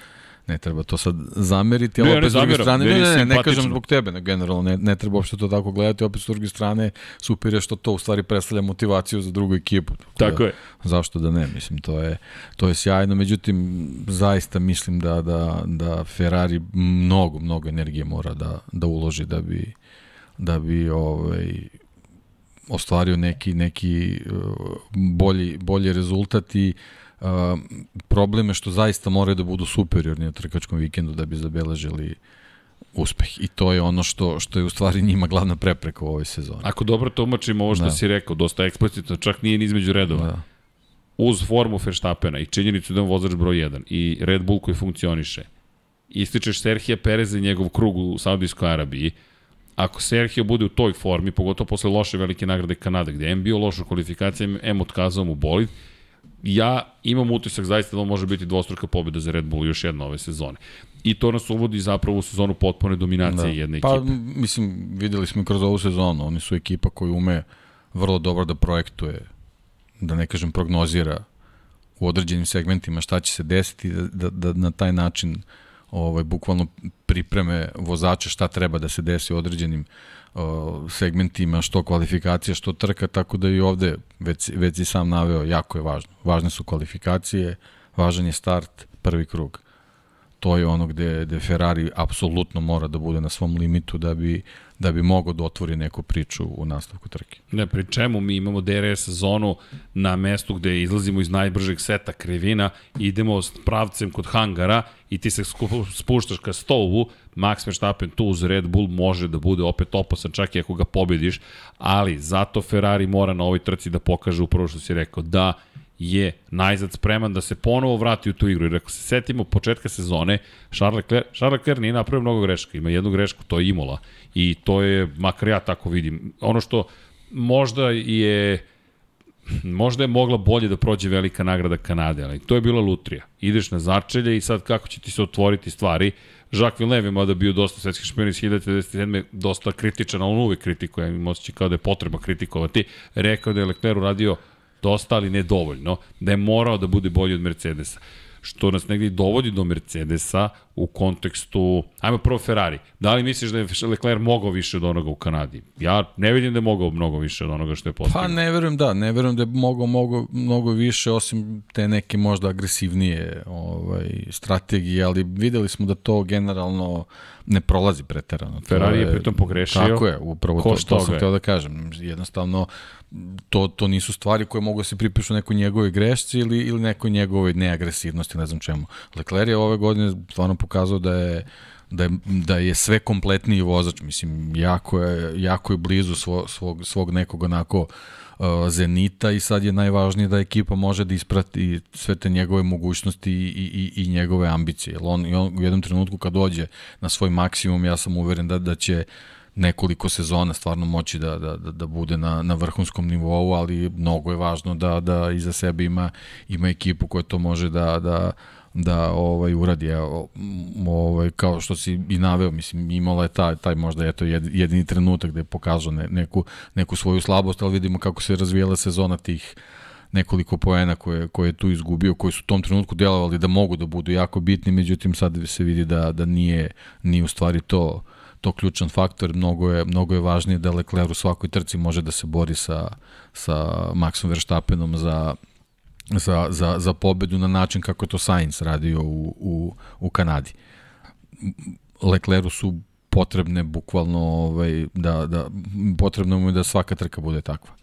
ne treba to sad zameriti, ali Ne, opet s druge strane, ne, ne, ne, ne kažem zbog tebe, ne, generalno, ne, ne treba uopšte to tako gledati, opet s druge strane, super je što to u stvari predstavlja motivaciju za drugu ekipu. Tako da, je. Zašto da ne, mislim, to je, to je sjajno, međutim, zaista mislim da, da, da Ferrari mnogo, mnogo energije mora da, da uloži da bi, da bi ovaj, ostvario neki, neki uh, bolji, bolji rezultat i Uh, problem je što zaista moraju da budu superiorni na trkačkom vikendu da bi zabeležili uspeh. I to je ono što, što je u stvari njima glavna prepreka u ovoj sezoni. Ako dobro tumačimo ovo što Da. si rekao, dosta eksplicitno, čak nije ni između redova. Da. Uz formu Verstappena i činjenicu da je on vozač broj 1 i Red Bull koji funkcioniše, ističeš Serhija Pereza i njegov krug u Saudijskoj Arabiji, ako Sergio bude u toj formi, pogotovo posle loše velike nagrade Kanade, gde je M bio loš u kvalifikacijama, M otkazao mu bolid, ja imam utisak zaista da on može biti dvostruka pobjeda za Red Bull još jedna ove sezone. I to nas uvodi zapravo u sezonu potpune dominacije da. jedne Pa, ekipe. mislim, videli smo i kroz ovu sezonu, oni su ekipa koja ume vrlo dobro da projektuje, da ne kažem prognozira u određenim segmentima šta će se desiti, da, da, da na taj način ovaj, bukvalno pripreme vozača šta treba da se desi u određenim o, segmentima, što kvalifikacija, što trka, tako da i ovde, već, već si sam naveo, jako je važno. Važne su kvalifikacije, važan je start, prvi krug. To je ono gde, gde Ferrari apsolutno mora da bude na svom limitu da bi, da bi mogao da otvori neku priču u nastavku trke. Ne, pri čemu mi imamo DRS zonu na mestu gde izlazimo iz najbržeg seta krivina, idemo s pravcem kod hangara i ti se spuštaš ka stovu, Max Verstappen tu uz Red Bull može da bude opet opasan čak i ako ga pobediš, ali zato Ferrari mora na ovoj trci da pokaže upravo što si rekao, da je najzad spreman da se ponovo vrati u tu igru. Jer ako se setimo početka sezone, Charles Leclerc, Charles Leclerc nije napravio mnogo grešaka, ima jednu grešku, to je Imola. I to je, makar ja tako vidim, ono što možda je možda je mogla bolje da prođe velika nagrada Kanade, ali to je bila lutrija. Ideš na začelje i sad kako će ti se otvoriti stvari. Jacques Villeneuve je mada bio dosta svetski šampion iz 1997. dosta kritičan, ali on uvek kritikuje, imam osjećaj kao da je potreba kritikovati. Rekao da je Leclerc uradio dosta, ali ne dovoljno, da je morao da bude bolji od Mercedesa što nas negdje dovodi do Mercedesa u kontekstu, ajmo prvo Ferrari, da li misliš da je Leclerc mogao više od onoga u Kanadi? Ja ne vidim da je mogao mnogo više od onoga što je postigao. Pa ne verujem da, ne verujem da je mogao mnogo, mnogo više osim te neke možda agresivnije ovaj, strategije, ali videli smo da to generalno ne prolazi preterano. Ferrari je pritom pogrešio. Tako je, upravo Ko to, to sam je. htio da kažem. Jednostavno, to, to nisu stvari koje mogu da se pripišu nekoj njegove grešci ili, ili nekoj njegovoj neagresivnosti ne znam čemu. Leclerc je ove godine stvarno pokazao da je da je, da je sve kompletniji vozač, mislim, jako je, jako je blizu svo, svog, svog nekog onako uh, zenita i sad je najvažnije da ekipa može da isprati sve te njegove mogućnosti i, i, i njegove ambicije. On, on u jednom trenutku kad dođe na svoj maksimum, ja sam uveren da, da će nekoliko sezona stvarno moći da, da, da, da bude na, na vrhunskom nivou, ali mnogo je važno da, da iza sebe ima, ima ekipu koja to može da, da, da ovaj uradi. Ovaj kao što si i naveo mislim imala je taj taj možda eto jedini trenutak gde je pokazao ne, neku neku svoju slabost ali vidimo kako se razvijala sezona tih nekoliko poena koje, koje je tu izgubio, koji su u tom trenutku delovali da mogu da budu jako bitni, međutim sad se vidi da, da nije, nije u stvari to to ključan faktor, mnogo je, mnogo je važnije da Leclerc u svakoj trci može da se bori sa, sa Maxom Verstappenom za, za, za, za pobedu na način kako to Sainz radio u, u, u Kanadi. Leclercu su potrebne bukvalno ovaj, da, da, potrebno mu je da svaka trka bude takva.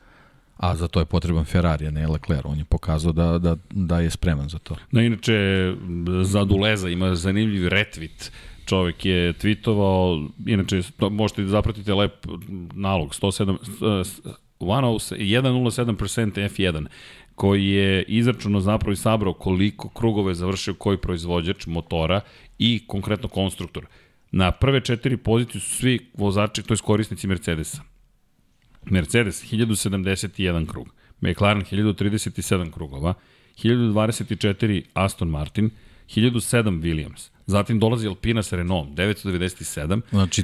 A za to je potreban Ferrari, a ne Leclerc. On je pokazao da, da, da je spreman za to. No, inače, za Duleza ima zanimljiv retvit čovek je tweetovao, inače možete da zapratite lep nalog, 107, 107% F1 koji je izračuno zapravo i sabrao koliko krugove je završio koji proizvođač motora i konkretno konstruktor. Na prve četiri pozicije su svi vozači, to je korisnici Mercedesa. Mercedes 1071 krug, McLaren 1037 krugova, 1024 Aston Martin, 1007 Williams, Zatim dolazi Alpina sa Renault, 997. Znači,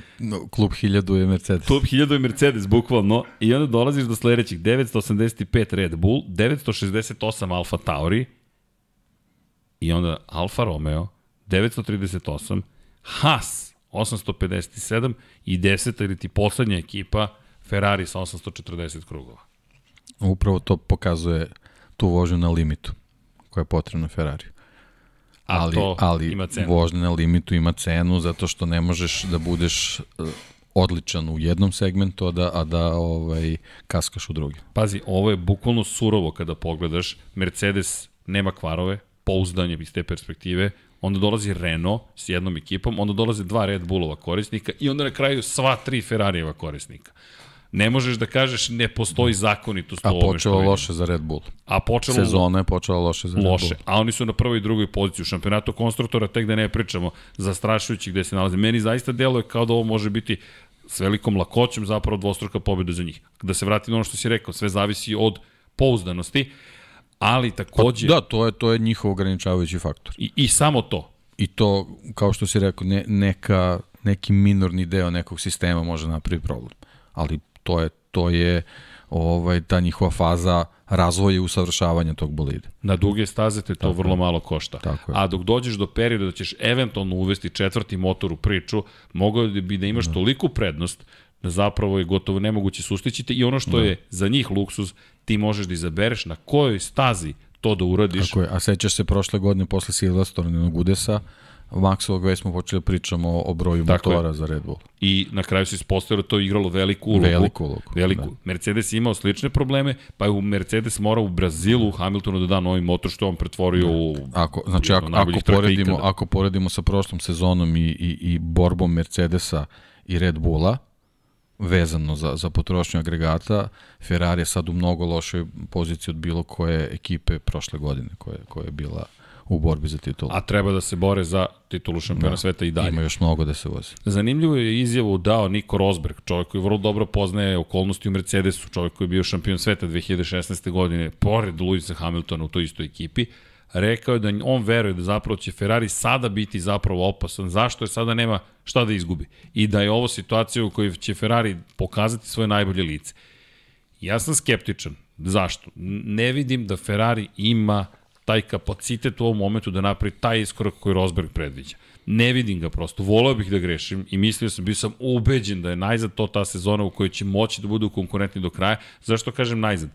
klub 1000 je Mercedes. Klub 1000 je Mercedes, bukvalno. I onda dolaziš do sledećih, 985 Red Bull, 968 Alfa Tauri, i onda Alfa Romeo, 938, Haas, 857 i deseta ili ti poslednja ekipa Ferrari sa 840 krugova. Upravo to pokazuje tu vožnju na limitu koja je potrebna Ferrari ali, to ali ima cenu. vožnja na limitu ima cenu zato što ne možeš da budeš e, odličan u jednom segmentu, a da, a da ovaj, kaskaš u drugim. Pazi, ovo je bukvalno surovo kada pogledaš. Mercedes nema kvarove, pouzdanje iz te perspektive, onda dolazi Renault s jednom ekipom, onda dolaze dva Red Bullova korisnika i onda na kraju sva tri Ferrarijeva korisnika ne možeš da kažeš ne postoji zakonitost u ovome. A počelo loše za Red Bull. A počelo Sezona je počela loše za Red loše. Bull. A oni su na prvoj i drugoj poziciji u šampionatu konstruktora, tek da ne pričamo, zastrašujući gde se nalaze. Meni zaista deluje kao da ovo može biti s velikom lakoćem zapravo dvostruka pobjeda za njih. Da se vrati na ono što si rekao, sve zavisi od pouzdanosti, ali takođe... Pa, da, to je, to je njihov ograničavajući faktor. I, I samo to. I to, kao što si rekao, ne, neka, neki minorni deo nekog sistema može napraviti problem. Ali to je, to je ovaj, ta njihova faza razvoja i usavršavanja tog bolida. Na duge staze te to Tako vrlo je. malo košta. Tako je. A dok dođeš do perioda da ćeš eventualno uvesti četvrti motor u priču, mogao bi da imaš da. toliku prednost da zapravo je gotovo nemoguće sustići i ono što da. je za njih luksuz, ti možeš da izabereš na kojoj stazi to da uradiš. Tako je, a sećaš se prošle godine posle Silverstonenog udesa, Maxovog već smo počeli da pričamo o broju Tako motora je. za Red Bull. I na kraju se ispostavilo da to igralo veliku ulogu. Veliku ulogu. Veliku. Da. Mercedes je imao slične probleme, pa je u Mercedes morao u Brazilu Hamiltonu da da novi motor što on pretvorio da. u ako, znači ako, ako poredimo, ako poredimo sa prošlom sezonom i, i, i borbom Mercedesa i Red Bulla, vezano za, za potrošnju agregata, Ferrari je sad u mnogo lošoj poziciji od bilo koje ekipe prošle godine koja, koja je bila u borbi za titulu. A treba da se bore za titulu šampiona da, sveta i dalje. Ima još mnogo da se vozi. Zanimljivo je izjavu dao Niko Rosberg, čovjek koji vrlo dobro poznaje okolnosti u Mercedesu, čovjek koji je bio šampion sveta 2016. godine, pored Luisa Hamiltona u toj istoj ekipi, rekao je da on veruje da zapravo će Ferrari sada biti zapravo opasan. Zašto je sada nema šta da izgubi? I da je ovo situacija u kojoj će Ferrari pokazati svoje najbolje lice. Ja sam skeptičan. Zašto? Ne vidim da Ferrari ima taj kapacitet u ovom momentu da napravi taj iskorak koji Rosberg predviđa. Ne vidim ga prosto, voleo bih da grešim i mislio sam, bio sam ubeđen da je najzad to ta sezona u kojoj će moći da budu konkurentni do kraja. Zašto kažem najzad?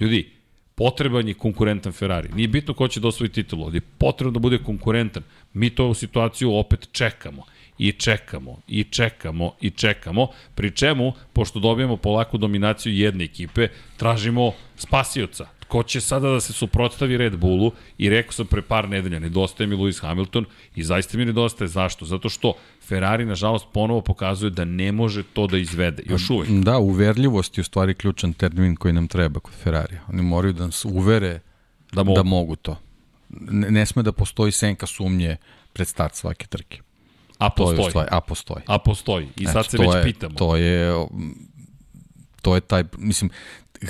Ljudi, potreban je konkurentan Ferrari. Nije bitno ko će da osvoji titulu, ali je potrebno da bude konkurentan. Mi to u situaciju opet čekamo. i čekamo, i čekamo, i čekamo, pri čemu, pošto dobijamo polako dominaciju jedne ekipe, tražimo spasioca. Ko će sada da se suprotstavi Red Bullu i rekao sam pre par nedelja, nedostaje mi Lewis Hamilton i zaista mi nedostaje. Zašto? Zato što Ferrari, nažalost, ponovo pokazuje da ne može to da izvede. Još uvek. Da, uverljivost je u stvari ključan termin koji nam treba kod Ferrarija. Oni moraju da nas uvere Da mogu. da mogu to. Ne, ne sme da postoji senka sumnje pred start svake trke. A postoji. stvari, a postoji. A postoji. I sad Eto, se već je, pitamo. To je, to je taj, mislim,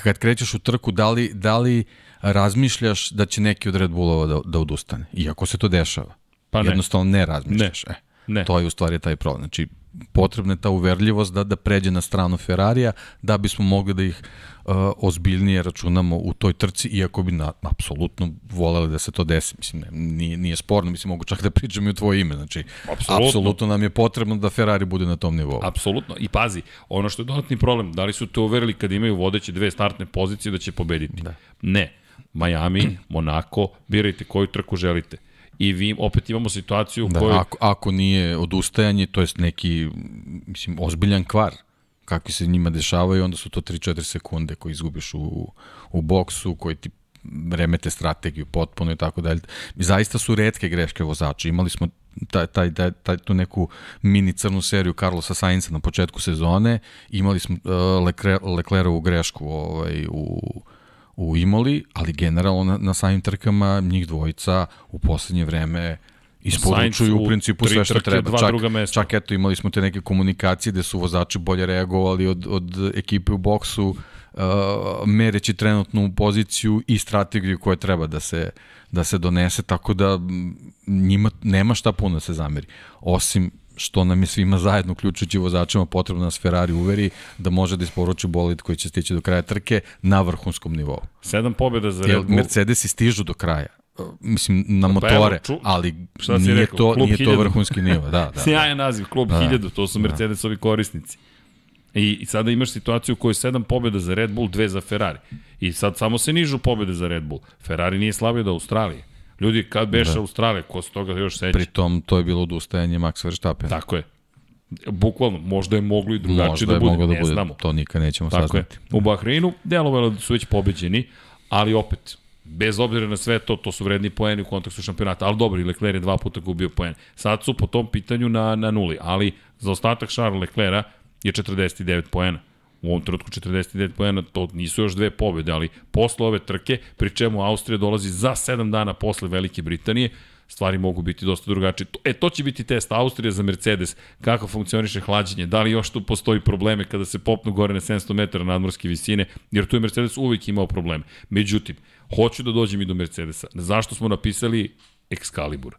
kad krećeš u trku, da li, da li razmišljaš da će neki od Red Bullova da, da odustane? Iako se to dešava. Pa ne. Jednostavno ne razmišljaš. E, Ne. To je u stvari taj problem. Znači, potrebna je ta uverljivost da, da pređe na stranu Ferrarija, da bismo mogli da ih ozbiljnije računamo u toj trci, iako bi na, apsolutno voleli da se to desi. Mislim, ne, nije, nije sporno, mislim, mogu čak da pričam i u tvoje ime. Znači, Apsolutno. apsolutno nam je potrebno da Ferrari bude na tom nivou. Apsolutno. I pazi, ono što je dodatni problem, da li su te uverili kad imaju vodeće dve startne pozicije da će pobediti? Da. Ne. Miami, Monako, birajte koju trku želite. I vi opet imamo situaciju u Da, kojoj... ako, ako nije odustajanje, to jest neki, mislim, ozbiljan kvar, kakvi se njima dešavaju, onda su to 3-4 sekunde koje izgubiš u, u boksu, koji ti remete strategiju potpuno i tako dalje. Zaista su redke greške vozača. Imali smo taj, taj, taj, taj, tu neku mini crnu seriju Carlosa Sainza na početku sezone, imali smo uh, Lecler, Leclerovu grešku ovaj, u, u Imoli, ali generalno na, na samim trkama njih dvojica u poslednje vreme isporučuju u principu sve što treba. čak, čak eto imali smo te neke komunikacije gde su vozači bolje reagovali od, od ekipe u boksu, uh, mereći trenutnu poziciju i strategiju koja treba da se, da se donese, tako da njima nema šta puno da se zameri. Osim što nam je svima zajedno, uključujući vozačima, potrebno da nas Ferrari uveri da može da isporuči bolid koji će stići do kraja trke na vrhunskom nivou. Sedam pobjeda za Red Bull. Mercedesi stižu do kraja. Uh, Mislim, na Pa motore, evo, ču- ali nije, rekao? to, Klub nije to 1000. vrhunski nivo. Da, da, da. Sjajan naziv, klub da, 1000, to su Mercedesovi korisnici. I, I sada imaš situaciju u kojoj je sedam pobjeda za Red Bull, dve za Ferrari. I sad samo se nižu pobjede za Red Bull. Ferrari nije slabio od Australije. Ljudi, kad beše da. Australija, ko se toga još seća? Pritom, to je bilo odustajanje Max Verstappen. Tako je. Bukvalno, možda je moglo i drugačije Možda da bude, moglo da ne bude, znamo. to nikad nećemo Tako saznati. je. U Bahreinu delovalo da su već pobeđeni, ali opet, bez obzira na sve to, to su vredni poeni u kontekstu šampionata, ali dobro, i Lecler je dva puta gubio poen. Sad su po tom pitanju na, na nuli, ali za ostatak Charles Leclera je 49 poena. U ovom trenutku 49 poena, to nisu još dve pobjede, ali posle ove trke, pri čemu Austrija dolazi za 7 dana posle Velike Britanije, stvari mogu biti dosta drugačije. E, to će biti test Austrije za Mercedes, kako funkcioniše hlađenje, da li još tu postoji probleme kada se popnu gore na 700 metara nadmorske visine, jer tu je Mercedes uvijek imao probleme. Međutim, hoću da dođem i do Mercedesa. Zašto smo napisali Excalibur?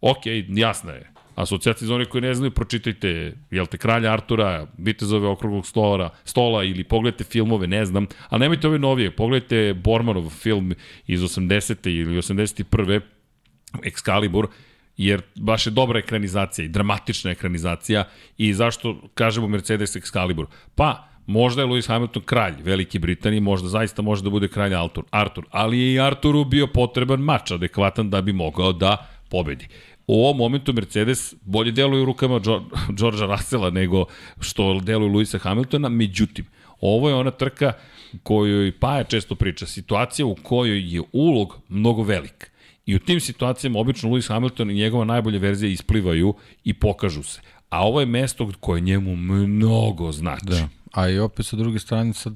Ok, jasna je. Asocijacija za one koji ne znaju, pročitajte, jel te, Kralja Artura, Vitezove okruglog stola, stola ili pogledajte filmove, ne znam, ali nemojte ove novije, pogledajte Bormanov film iz 80. ili 81. Excalibur, jer baš je dobra ekranizacija i dramatična ekranizacija i zašto kažemo Mercedes Excalibur? Pa, možda je Lewis Hamilton kralj Velike Britanije, možda zaista može da bude kralj Artur, Artur ali je i Arturu bio potreban mač adekvatan da bi mogao da pobedi. U ovom momentu Mercedes bolje deluje u rukama Đorđa Russella nego što deluje Luisa Hamiltona, međutim, ovo je ona trka kojoj Paja često priča, situacija u kojoj je ulog mnogo velik. I u tim situacijama obično Lewis Hamilton i njegova najbolja verzija isplivaju i pokažu se. A ovo je mesto koje njemu mnogo znači. Da. A i opet sa druge strane sad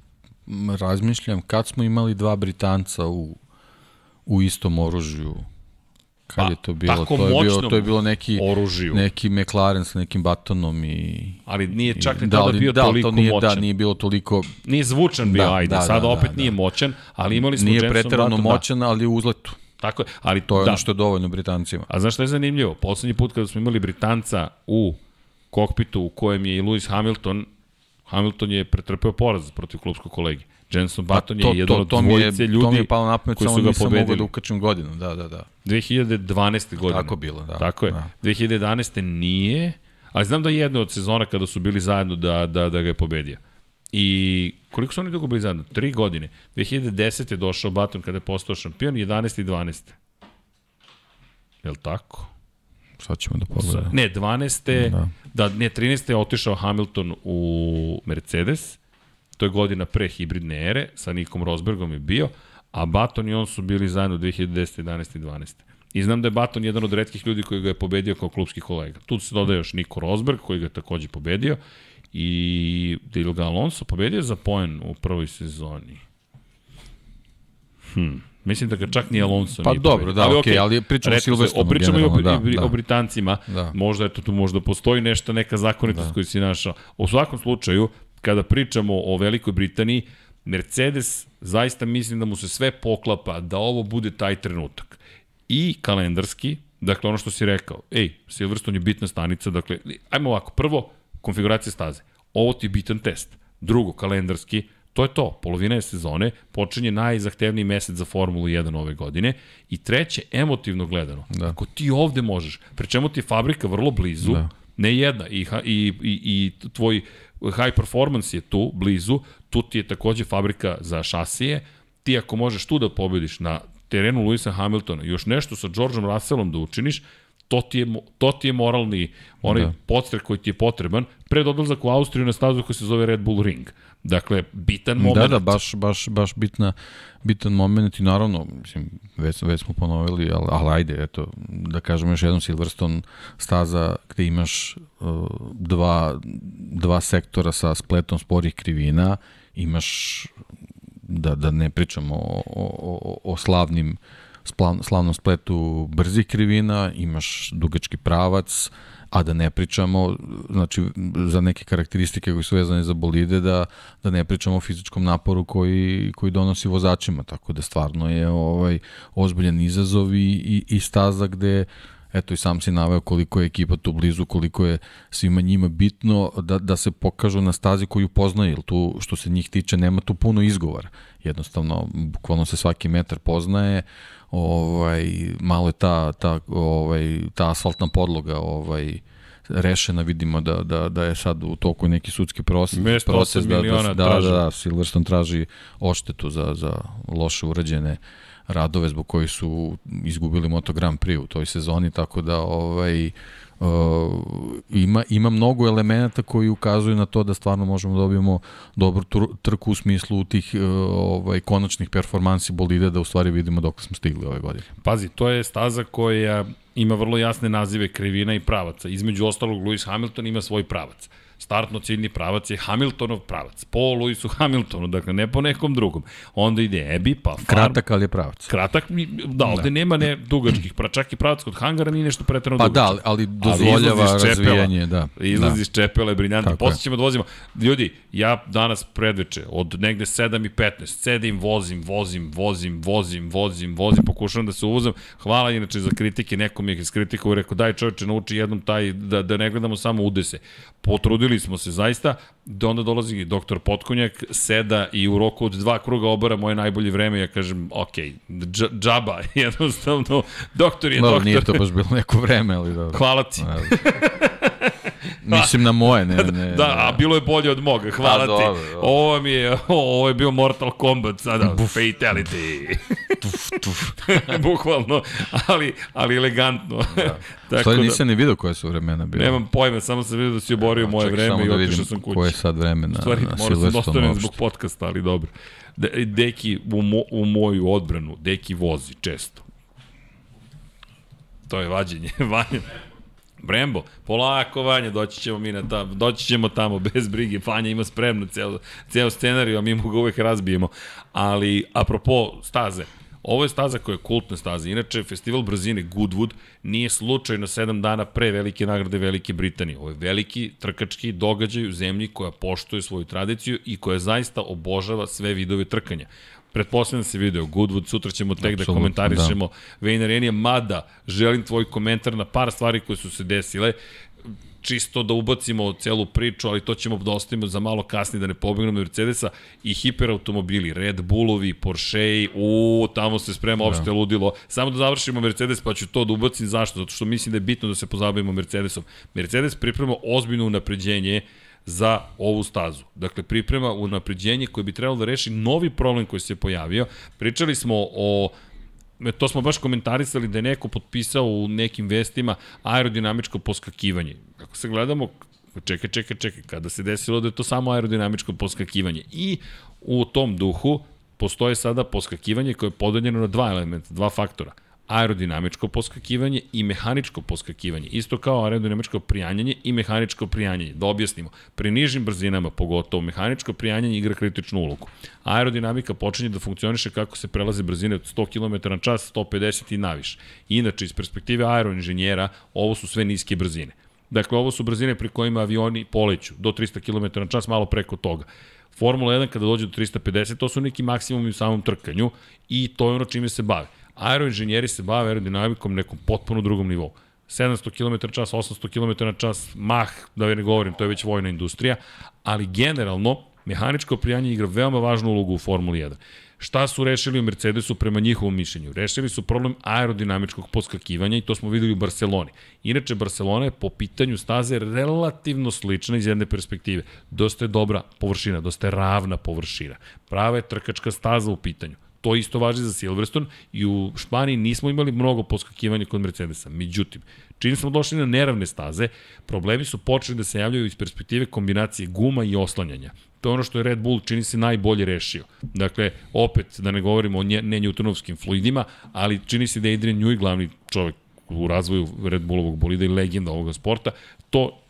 razmišljam kad smo imali dva Britanca u, u istom oružju kad Pa, je to bilo tako to je bilo to je bilo neki oružju. neki McLaren sa nekim batonom i Ali nije čak ni da, ali- bio da, toliko to nije, moćan. Da, nije bilo toliko Nije zvučan bio, Da, ajde. da, Sada da, opet da, nije da. moćan, ali imali smo nije preterano Button, moćan, ali u uzletu. Tako je. Ali To je da. ono što je dovoljno Britancima. A znaš šta je zanimljivo? Poslednji put kada smo imali Britanca u kokpitu u kojem je i Lewis Hamilton, Hamilton je pretrpeo poraz protiv klubskog kolege. Jenson Button je jedan od je, dvojice ljudi to mi je palo na pamet, koji su ga nisam pobedili. da ukačem godinu. Da, da, da. 2012. godine. Tako bilo, da. Tako je. Da. 2011. nije, ali znam da je jedna od sezona kada su bili zajedno da, da, da ga je pobedio. I koliko su oni dugo bili zajedno? Tri godine. 2010. je došao Baton kada je postao šampion, 11. i 12. Jel tako? sad ćemo da pogledamo. Ne, 12. Da. Da. da, ne, 13. je otišao Hamilton u Mercedes, to je godina pre hibridne ere, sa Nikom Rosbergom je bio, a Baton i on su bili zajedno 2010, 11 i 12. I znam da je Baton jedan od redkih ljudi koji ga je pobedio kao klubski kolega. Tu se dodaje još Niko Rosberg, koji ga je takođe pobedio, i Dilga Alonso pobedio za poen u prvoj sezoni. Hm. Mislim da ga čak ni Alonso Pa nije dobro, pobedio. da, ali pričamo o retko se- Silverstonu o Pričamo i o, da, da, da. o. Britancima. Da. Možda, eto, tu možda postoji nešto, neka zakonitost da. koju si našao. U svakom slučaju, kada pričamo o Velikoj Britaniji, Mercedes zaista mislim da mu se sve poklapa da ovo bude taj trenutak. I kalendarski, dakle ono što si rekao, ej, Silverstone je bitna stanica, dakle, ajmo ovako, prvo, konfiguracija staze. Ovo ti je bitan test. Drugo, kalendarski, to je to, polovina je sezone, počinje najzahtevniji mesec za Formulu 1 ove godine i treće, emotivno gledano, da. ako ti ovde možeš, pre čemu ti je fabrika vrlo blizu, da. ne jedna, i, i, i, i tvoj high performance je tu, blizu, tu ti je takođe fabrika za šasije, ti ako možeš tu da pobediš na terenu Luisa Hamiltona, još nešto sa Georgeom Russellom da učiniš, to ti je, to ti je moralni onaj da. Da. podstrek koji ti je potreban pred odlazak u Austriju na stazu koja se zove Red Bull Ring. Dakle, bitan moment. Da, da, baš, baš, baš bitna, bitan moment i naravno, mislim, već, već smo ponovili, ali, ali ajde, eto, da kažemo još jednom Silverstone staza gde imaš uh, dva, dva sektora sa spletom sporih krivina, imaš, da, da ne pričamo o, o, o, o slavnim splav, slavnom spletu brzih krivina, imaš dugački pravac, a da ne pričamo, znači, za neke karakteristike koji su vezane za bolide, da, da ne pričamo o fizičkom naporu koji, koji donosi vozačima, tako da stvarno je ovaj ozbiljan izazov i, i, i staza gde eto i sam si naveo koliko je ekipa tu blizu, koliko je svima njima bitno da, da se pokažu na stazi koju poznaju, jer tu što se njih tiče nema tu puno izgovora. Jednostavno, bukvalno se svaki metar poznaje, ovaj, malo je ta, ta, ovaj, ta asfaltna podloga ovaj, rešena, vidimo da, da, da je sad u toku neki sudski proces, Mesto proces da, miliona da, da, traži. da, da, Silverstone traži oštetu za, za loše urađene radove zbog koji su izgubili Moto Grand Prix u toj sezoni, tako da ovaj, uh, ima, ima mnogo elemenata koji ukazuju na to da stvarno možemo da dobijemo dobru tr- trku u smislu tih uh, ovaj, konačnih performansi bolide da u stvari vidimo dok smo stigli ove godine. Pazi, to je staza koja ima vrlo jasne nazive krivina i pravaca. Između ostalog, Lewis Hamilton ima svoj pravac. Startno ciljni pravac je Hamiltonov pravac. Po Lewisu Hamiltonu, dakle ne po nekom drugom. Onda ide Ebi, pa Farm. Kratak, ali je pravac. Kratak, mi- da, ovde da. nema ne dugačkih, pra, čak i pravac kod hangara nije nešto pretrano Pa da, dugačak. ali, ali dozvoljava iz čepela. razvijanje, da. Izlazi da. iz čepela, je briljantno. Posle ćemo da vozimo. Ljudi, ja danas predveče, od negde 7 i 15, sedim, vozim, vozim, vozim, vozim, vozim, vozim, pokušavam da se uvozam. Hvala inače za kritike, neko mi je iskritikovao i rekao, daj čovječe, nauči jednom taj, da, da ne gledamo samo udese. Potrudili smo se zaista, da onda dolazi doktor Potkonjak, seda i u roku od dva kruga obara moje najbolje vreme, ja kažem, ok, dž, džaba, jednostavno, doktor je Dobro, doktor. nije to baš bilo neko vreme, ali dobro. Hvala ti. Mislim na moje, ne, ne. Da, a bilo je bolje od moga, hvala A, ti. dobro, dobro. Ovo mi je, ovo je bio Mortal Kombat sada, fatality. tuf, tuf. Bukvalno, ali, ali elegantno. Da. Tako Stvari da, nisam ni video koje su vremena bile. nemam pojma, samo sam vidio da si oborio moje Čekaj, vreme i da otišao sam kući. Koje je sad vreme na, U stvari, na moram sam da zbog podcasta, ali dobro. De, deki, u, mo, u moju odbranu, Deki vozi često. To je vađenje, vanje. Brembo, polako Vanja, doći ćemo mi na tamo, doći ćemo tamo bez brige, Vanja ima spremno ceo, ceo scenariju, a mi mu ga uvek razbijemo. Ali, apropo staze, Ovo je staza koja je kultna staza. Inače, festival brzine Goodwood nije slučajno sedam dana pre velike nagrade Velike Britanije. Ovo je veliki trkački događaj u zemlji koja poštuje svoju tradiciju i koja zaista obožava sve vidove trkanja. Pretpostavljam da se video Goodwood, sutra ćemo tek da Apsolutno, komentarišemo da. Wayne Renija, mada želim tvoj komentar na par stvari koje su se desile čisto da ubacimo celu priču, ali to ćemo da ostavimo za malo kasnije da ne pobegnemo Mercedesa i hiperautomobili, Red Bullovi, Porschei, u, tamo se sprema opšte da. ludilo. Samo da završimo Mercedes, pa ću to da ubacim. Zašto? Zato što mislim da je bitno da se pozabavimo Mercedesom. Mercedes priprema ozbiljno unapređenje za ovu stazu. Dakle, priprema unapređenje koje bi trebalo da reši novi problem koji se pojavio. Pričali smo o To smo baš komentarisali da je neko potpisao u nekim vestima aerodinamičko poskakivanje. Ako se gledamo, čekaj, čekaj, čekaj, kada se desilo da je to samo aerodinamičko poskakivanje. I u tom duhu postoje sada poskakivanje koje je podeljeno na dva elementa, dva faktora aerodinamičko poskakivanje i mehaničko poskakivanje. Isto kao aerodinamičko prijanjanje i mehaničko prijanjanje. Da objasnimo, pri nižim brzinama, pogotovo mehaničko prijanjanje igra kritičnu ulogu. Aerodinamika počinje da funkcioniše kako se prelaze brzine od 100 km na čas, 150 i naviše. Inače, iz perspektive aeroinženjera, ovo su sve niske brzine. Dakle, ovo su brzine pri kojima avioni poleću do 300 km na čas, malo preko toga. Formula 1 kada dođe do 350, to su neki maksimumi u samom trkanju i to je ono čime se bave. Aeroinženjeri se bave aerodinamikom nekom potpuno drugom nivou. 700 km čas, 800 km na čas, mah, da ne govorim, to je već vojna industrija, ali generalno, mehaničko prijanje igra veoma važnu ulogu u Formuli 1. Šta su rešili u Mercedesu prema njihovom mišljenju? Rešili su problem aerodinamičkog poskakivanja i to smo videli u Barceloni. Inače, Barcelona je po pitanju staze relativno slična iz jedne perspektive. Dosta je dobra površina, dosta je ravna površina. Prava je trkačka staza u pitanju. To isto važi za Silverstone i u Španiji nismo imali mnogo poskakivanja kod Mercedesa. Međutim, čim smo došli na neravne staze, problemi su počeli da se javljaju iz perspektive kombinacije guma i oslanjanja. To je ono što je Red Bull čini se najbolje rešio. Dakle, opet, da ne govorimo o ne newtonovskim fluidima, ali čini se da je Adrian Newey glavni čovek u razvoju Red Bullovog bolida i legenda ovoga sporta, to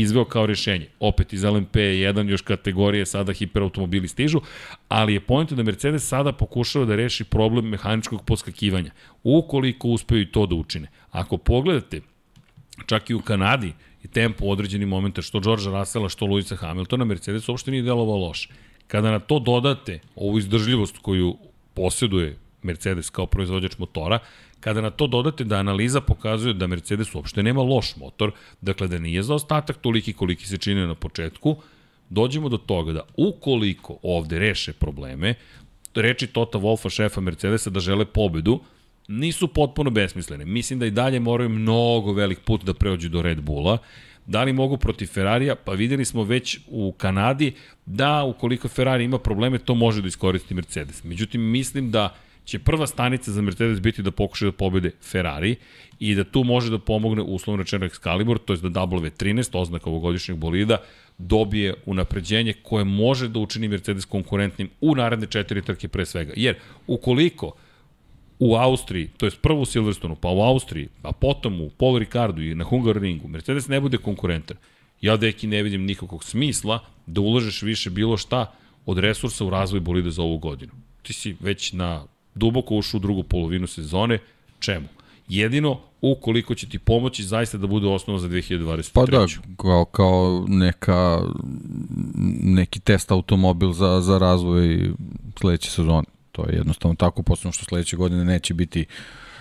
izveo kao rešenje. Opet iz LMP1 još kategorije sada hiperautomobili stižu, ali je point da Mercedes sada pokušava da reši problem mehaničkog poskakivanja. Ukoliko uspeju i to da učine. Ako pogledate, čak i u Kanadi i tempo u određenim momenta što George Russella, što Luisa Hamiltona, Mercedes uopšte nije delovao loše. Kada na to dodate ovu izdržljivost koju posjeduje Mercedes kao proizvođač motora, kada na to dodate da analiza pokazuje da Mercedes uopšte nema loš motor, dakle da nije za ostatak toliki koliki se čini na početku, dođemo do toga da ukoliko ovde reše probleme, reči Tota Wolfa, šefa Mercedesa, da žele pobedu, nisu potpuno besmislene. Mislim da i dalje moraju mnogo velik put da preođu do Red Bulla. Da li mogu protiv Ferrarija? Pa videli smo već u Kanadi da ukoliko Ferrari ima probleme, to može da iskoristi Mercedes. Međutim, mislim da će prva stanica za Mercedes biti da pokušaju da pobede Ferrari i da tu može da pomogne uslovno rečeno Excalibur, to je da W13, oznaka ovogodišnjeg bolida, dobije unapređenje koje može da učini Mercedes konkurentnim u naredne četiri trke pre svega. Jer ukoliko u Austriji, to je prvo u Silverstonu, pa u Austriji, a potom u Paul Ricardu i na Hungaroringu, Mercedes ne bude konkurentan. Ja deki ne vidim nikakvog smisla da ulažeš više bilo šta od resursa u razvoj bolida za ovu godinu. Ti si već na duboko ušao u drugu polovinu sezone, čemu? Jedino ukoliko će ti pomoći zaista da bude osnova za 2023. Pa da, kao, kao neka, neki test automobil za, za razvoj sledeće sezone. To je jednostavno tako, posebno što sledeće godine neće biti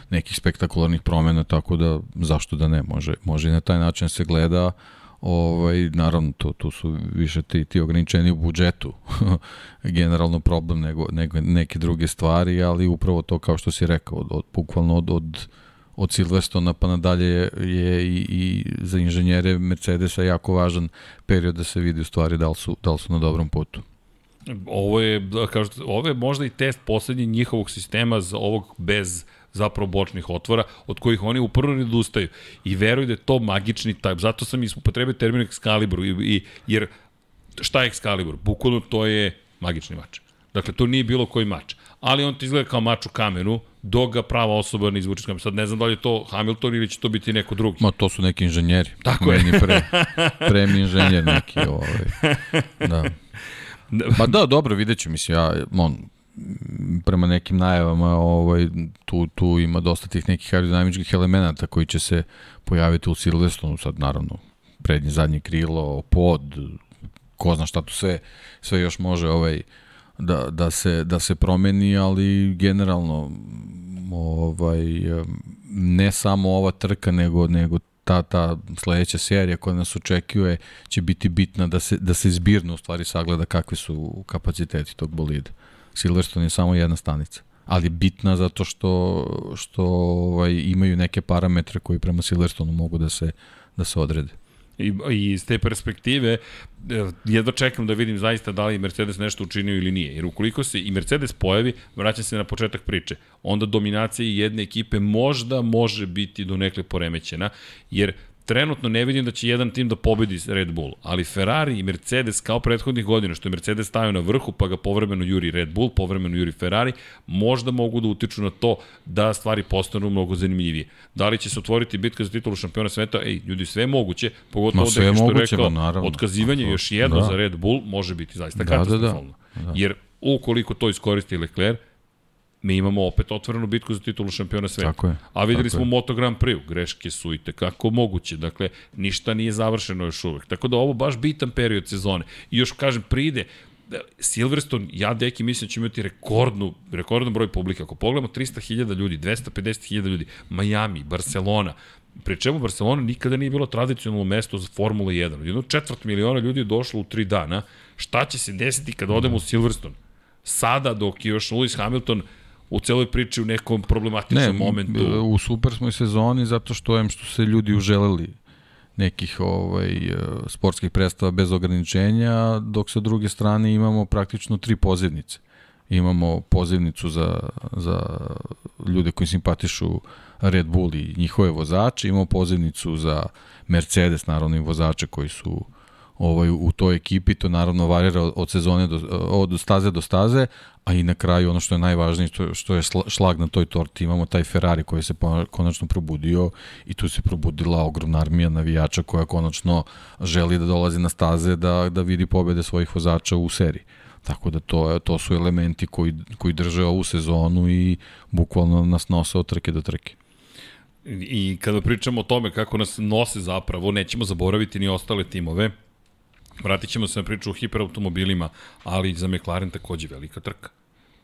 nekih spektakularnih promena, tako da zašto da ne, može, može i na taj način se gleda, ovaj, naravno tu, tu su više ti, ti ograničeni u budžetu generalno problem nego, nego neke druge stvari, ali upravo to kao što si rekao, od, od, bukvalno od, od od Silverstona pa nadalje je, je i, i za inženjere Mercedesa jako važan period da se vidi u stvari da li su, da li su na dobrom putu. Ovo je, da kažete, ovo je možda i test poslednji njihovog sistema za ovog bez zapravo bočnih otvora, od kojih oni uprvo ne odustaju. I veruju da je to magični taj, zato sam upotrebio termin Excalibur, i, i, jer šta je Excalibur? Bukvalno to je magični mač. Dakle, to nije bilo koji mač. Ali on ti izgleda kao mač u kamenu, dok ga prava osoba ne izvuče kamenu. Sad ne znam da li je to Hamilton ili će to biti neko drugi. Ma to su neki inženjeri. Tako Meni je. pre, premi inženjer neki. Ovaj. Da. Pa da, dobro, vidjet ću, mislim, ja, on, prema nekim najavama ovaj, tu, tu ima dosta tih nekih aerodinamičkih elemenata koji će se pojaviti u Silverstonu, sad naravno prednje, zadnje krilo, pod, ko zna šta tu sve, sve još može ovaj, da, da, se, da se promeni, ali generalno ovaj, ne samo ova trka, nego, nego ta, ta sledeća serija koja nas očekuje će biti bitna da se, da se zbirno u stvari sagleda kakvi su kapaciteti tog bolida. Silverstone je samo jedna stanica ali bitna zato što što ovaj imaju neke parametre koji prema Silverstonu mogu da se da se odrede. I, I iz te perspektive e, jedva čekam da vidim zaista da li je Mercedes nešto učinio ili nije. Jer ukoliko se i Mercedes pojavi, vraćam se na početak priče, onda dominacija jedne ekipe možda može biti do nekle poremećena, jer trenutno ne vidim da će jedan tim da pobedi Red Bull, ali Ferrari i Mercedes kao prethodnih godina, što je Mercedes stavio na vrhu, pa ga povremeno juri Red Bull, povremeno juri Ferrari, možda mogu da utiču na to da stvari postanu mnogo zanimljivije. Da li će se otvoriti bitka za titulu šampiona sveta? Ej, ljudi, sve je moguće, pogotovo da je što je rekao, naravno. otkazivanje još jedno da. za Red Bull može biti zaista Da, katastrofalno. da, da. Da. Jer ukoliko to iskoristi Leclerc, mi imamo opet otvorenu bitku za titulu šampiona sveta. Tako je, A videli tako smo je. Moto Grand Prix, greške su i tekako moguće. Dakle, ništa nije završeno još uvek. Tako da ovo baš bitan period sezone. I još kažem, pride, da, Silverstone, ja deki mislim da će imati rekordnu, rekordan broj publika. Ako pogledamo 300.000 ljudi, 250.000 ljudi, Miami, Barcelona, Pri čemu Barcelona nikada nije bilo tradicionalno mesto za Formula 1. Jedno četvrt miliona ljudi je došlo u tri dana. Šta će se desiti kad odemo u Silverstone? Sada, dok je još Lewis Hamilton u celoj priči u nekom problematičnom Ne, momentu. u super smo i sezoni zato što em što se ljudi uželeli nekih ovaj e, sportskih predstava bez ograničenja, dok sa druge strane imamo praktično tri pozivnice. Imamo pozivnicu za, za ljude koji simpatišu Red Bull i njihove vozače, imamo pozivnicu za Mercedes, naravno i vozače koji su ovaj, u toj ekipi, to naravno varira od- sezone do, od staze do staze, a i na kraju ono što je najvažnije, što, što je šla- šlag na toj torti, imamo taj Ferrari koji se konačno probudio i tu se probudila ogromna armija navijača koja konačno želi da dolazi na staze da, da vidi pobede svojih vozača u seriji. Tako da to, to su elementi koji, koji drže ovu sezonu i bukvalno nas nose od trke do trke. I kada pričamo o tome kako nas nose zapravo, nećemo zaboraviti ni ostale timove. Vratit ćemo se na priču o hiperautomobilima, ali za McLaren takođe velika trka.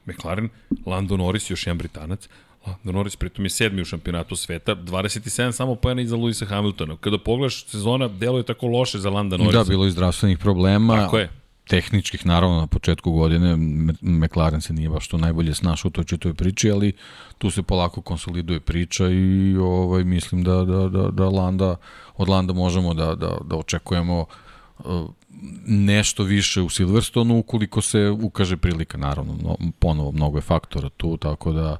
McLaren, Lando Norris, još jedan Britanac, Lando Norris pritom je sedmi u šampionatu sveta, 27 samo pojena iza Luisa Hamiltona. Kada pogledaš sezona, deluje tako loše za Landa Norrisa. Da, bilo je zdravstvenih problema. Tako je. tehničkih, naravno, na početku godine, McLaren se nije baš to najbolje snašao u toj čitoj priči, ali tu se polako konsoliduje priča i ovaj, mislim da, da, da, da Landa, od Landa možemo da, da, da očekujemo uh, nešto više u Silverstonu ukoliko se ukaže prilika, naravno, no, ponovo mnogo je faktora tu, tako da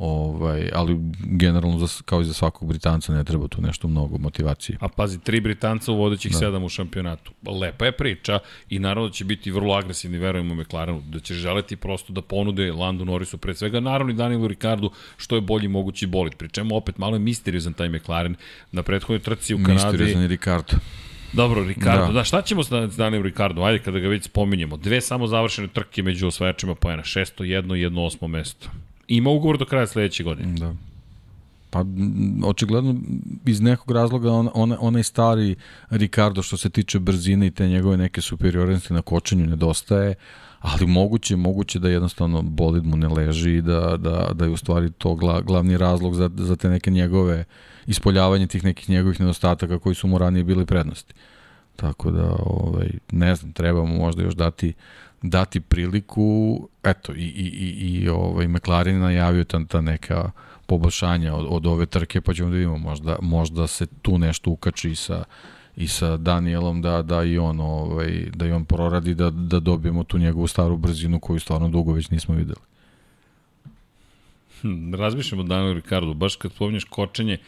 ovaj, ali generalno za, kao i za svakog Britanca ne treba tu nešto mnogo motivacije. A pazi, tri Britanca u vodećih da. sedam u šampionatu. Lepa je priča i naravno da će biti vrlo agresivni, verujemo McLarenu, da će želeti prosto da ponude Landu Norrisu pre svega, naravno i Danielu Ricardu što je bolji mogući bolid. Pri čemu opet malo je misteriozan taj McLaren na prethodnoj trci u Kanadi. Misteriozan je Ricardo. Dobro, Ricardo, da. Da. šta ćemo sa Danielom Ricardo? Ajde kada ga već spominjemo. Dve samo završene trke među osvajačima poena, šesto, jedno i jedno osmo mesto. Ima ugovor do kraja sledeće godine. Da. Pa, očigledno, iz nekog razloga on, on, onaj stari Ricardo što se tiče brzine i te njegove neke superiornosti na kočenju nedostaje, ali moguće, moguće da jednostavno bolid mu ne leži i da, da, da je u stvari to gla, glavni razlog za, za te neke njegove ispoljavanje tih nekih njegovih nedostataka koji su mu ranije bili prednosti. Tako da, ovaj, ne znam, trebamo možda još dati dati priliku, eto, i, i, i, i ovaj, McLaren je najavio ta, ta neka poboljšanja od, od ove trke, pa ćemo da vidimo, možda, možda se tu nešto ukači sa, i sa Danielom da, da i on ovaj, da i on proradi da, da dobijemo tu njegovu staru brzinu koju stvarno dugo već nismo videli. Hm, razmišljam o Danielu Ricardo, baš kad spominješ kočenje,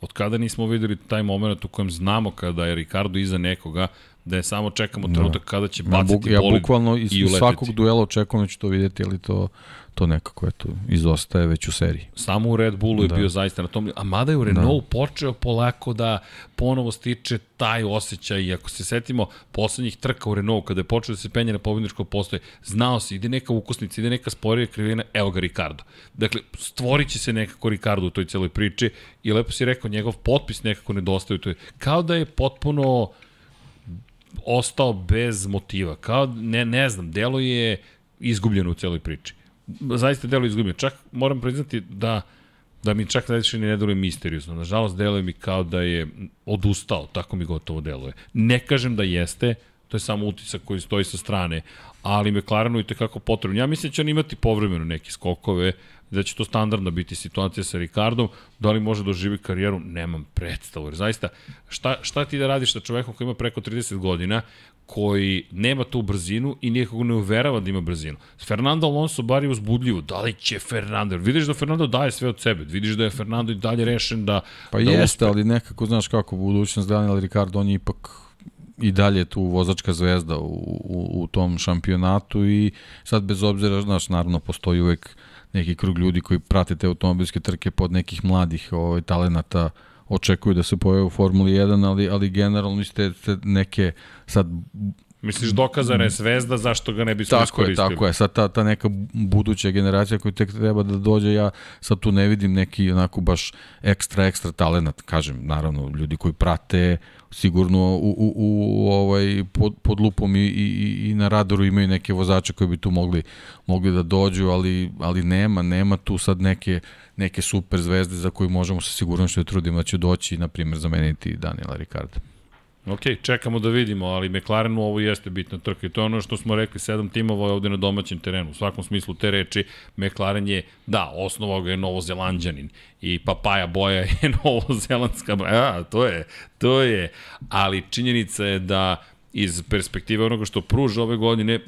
od kada nismo videli taj moment u kojem znamo kada je Ricardo iza nekoga, da je samo čekamo trenutak kada će Ja, baciti buk, ja bukvalno iz, i uleteti. svakog duela očekujem da ću to vidjeti, ali to, to nekako eto, izostaje već u seriji. Samo u Red Bullu je Da. bio zaista na tom, a mada je u Renault da. počeo polako da ponovo stiče taj osjećaj i ako se setimo poslednjih trka u Renault kada je počeo da se penje na pobedničko postoje, znao se, ide neka ukusnica, ide neka sporija krivina, evo ga Ricardo. Dakle, stvorit će se nekako Ricardo u toj celoj priči i lepo si rekao, njegov potpis nekako nedostaje u toj, kao da je potpuno ostao bez motiva, kao, ne, ne znam, delo je izgubljeno u celoj priči. Zaista delo je izgubljeno. Čak moram priznati da da mi čak najviše ne deluje misteriozno. Nažalost, deluje mi kao da je odustao, tako mi gotovo deluje. Ne kažem da jeste, To je samo utisak koji stoji sa strane. Ali McLarenu i tekako potrebno. Ja mislim da će on imati povremeno neke skokove, da će to standardna biti situacija sa Ricardom, da li može doživi da karijeru, nemam predstavu, jer zaista, šta, šta ti da radiš sa čovekom koji ima preko 30 godina, koji nema tu brzinu i nikako ne uverava da ima brzinu. Fernando Alonso bar je uzbudljivo. Da li će Fernando? Vidiš da Fernando daje sve od sebe. Vidiš da je Fernando i dalje rešen da Pa da jeste, uspe. ali nekako, znaš kako, budućnost Daniel Ricardo, on je ipak i dalje tu vozačka zvezda u, u, u tom šampionatu i sad bez obzira, znaš, naravno postoji uvek neki krug ljudi koji prate te automobilske trke pod nekih mladih ovaj, talenata očekuju da se pojave u Formuli 1, ali, ali generalno ste, ste neke sad Misliš dokazana je zvezda, zašto ga ne bi Tako je, iskoristili? tako je. Sad ta, ta neka buduća generacija koja tek treba da dođe, ja sad tu ne vidim neki onako baš ekstra, ekstra talenat. Kažem, naravno, ljudi koji prate sigurno u, u, u ovaj, pod, pod lupom i, i, i na radaru imaju neke vozače koji bi tu mogli, mogli da dođu, ali, ali nema, nema tu sad neke, neke super zvezde za koju možemo se sigurno što je trudimo da će doći, na primjer, zameniti Daniela Ricarda. Ok, čekamo da vidimo, ali McLarenu ovo jeste bitna trka i to je ono što smo rekli, sedam timova je ovde na domaćem terenu. U svakom smislu te reči, McLaren je, da, osnovao ga je novozelanđanin i Papaja Boja je novozelandska boja, a, to je, to je, ali činjenica je da iz perspektive onoga što pruža ove godine,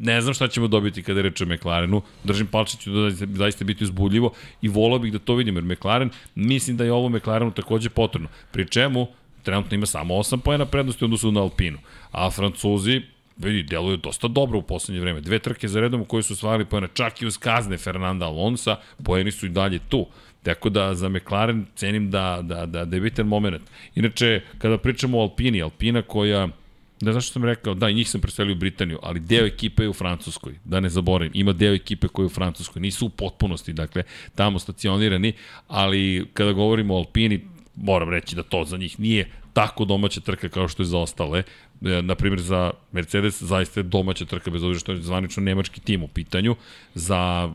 ne znam šta ćemo dobiti kada reče McLarenu, držim palčiću da će zaista biti uzbudljivo i volao bih da to vidim, jer McLaren, mislim da je ovo McLarenu takođe potrebno. Pri čemu, trenutno ima samo 8 pojena prednosti odnosu na Alpinu, a Francuzi vidi, deluju dosta dobro u poslednje vreme. Dve trke za redom u kojoj su osvajali pojena, čak i uz kazne Fernanda Alonsa, pojeni su i dalje tu. Tako da za McLaren cenim da, da, da, da je bitan moment. Inače, kada pričamo o Alpini, Alpina koja Ne znam što sam rekao, da, njih sam preselio u Britaniju, ali deo ekipe je u Francuskoj, da ne zaboravim. Ima deo ekipe koji je u Francuskoj, nisu u potpunosti, dakle, tamo stacionirani, ali kada govorimo o Alpini, moram reći da to za njih nije tako domaća trka kao što je za ostale. E, na primjer, za Mercedes zaista je domaća trka, bez obzira što je zvanično nemački tim u pitanju. Za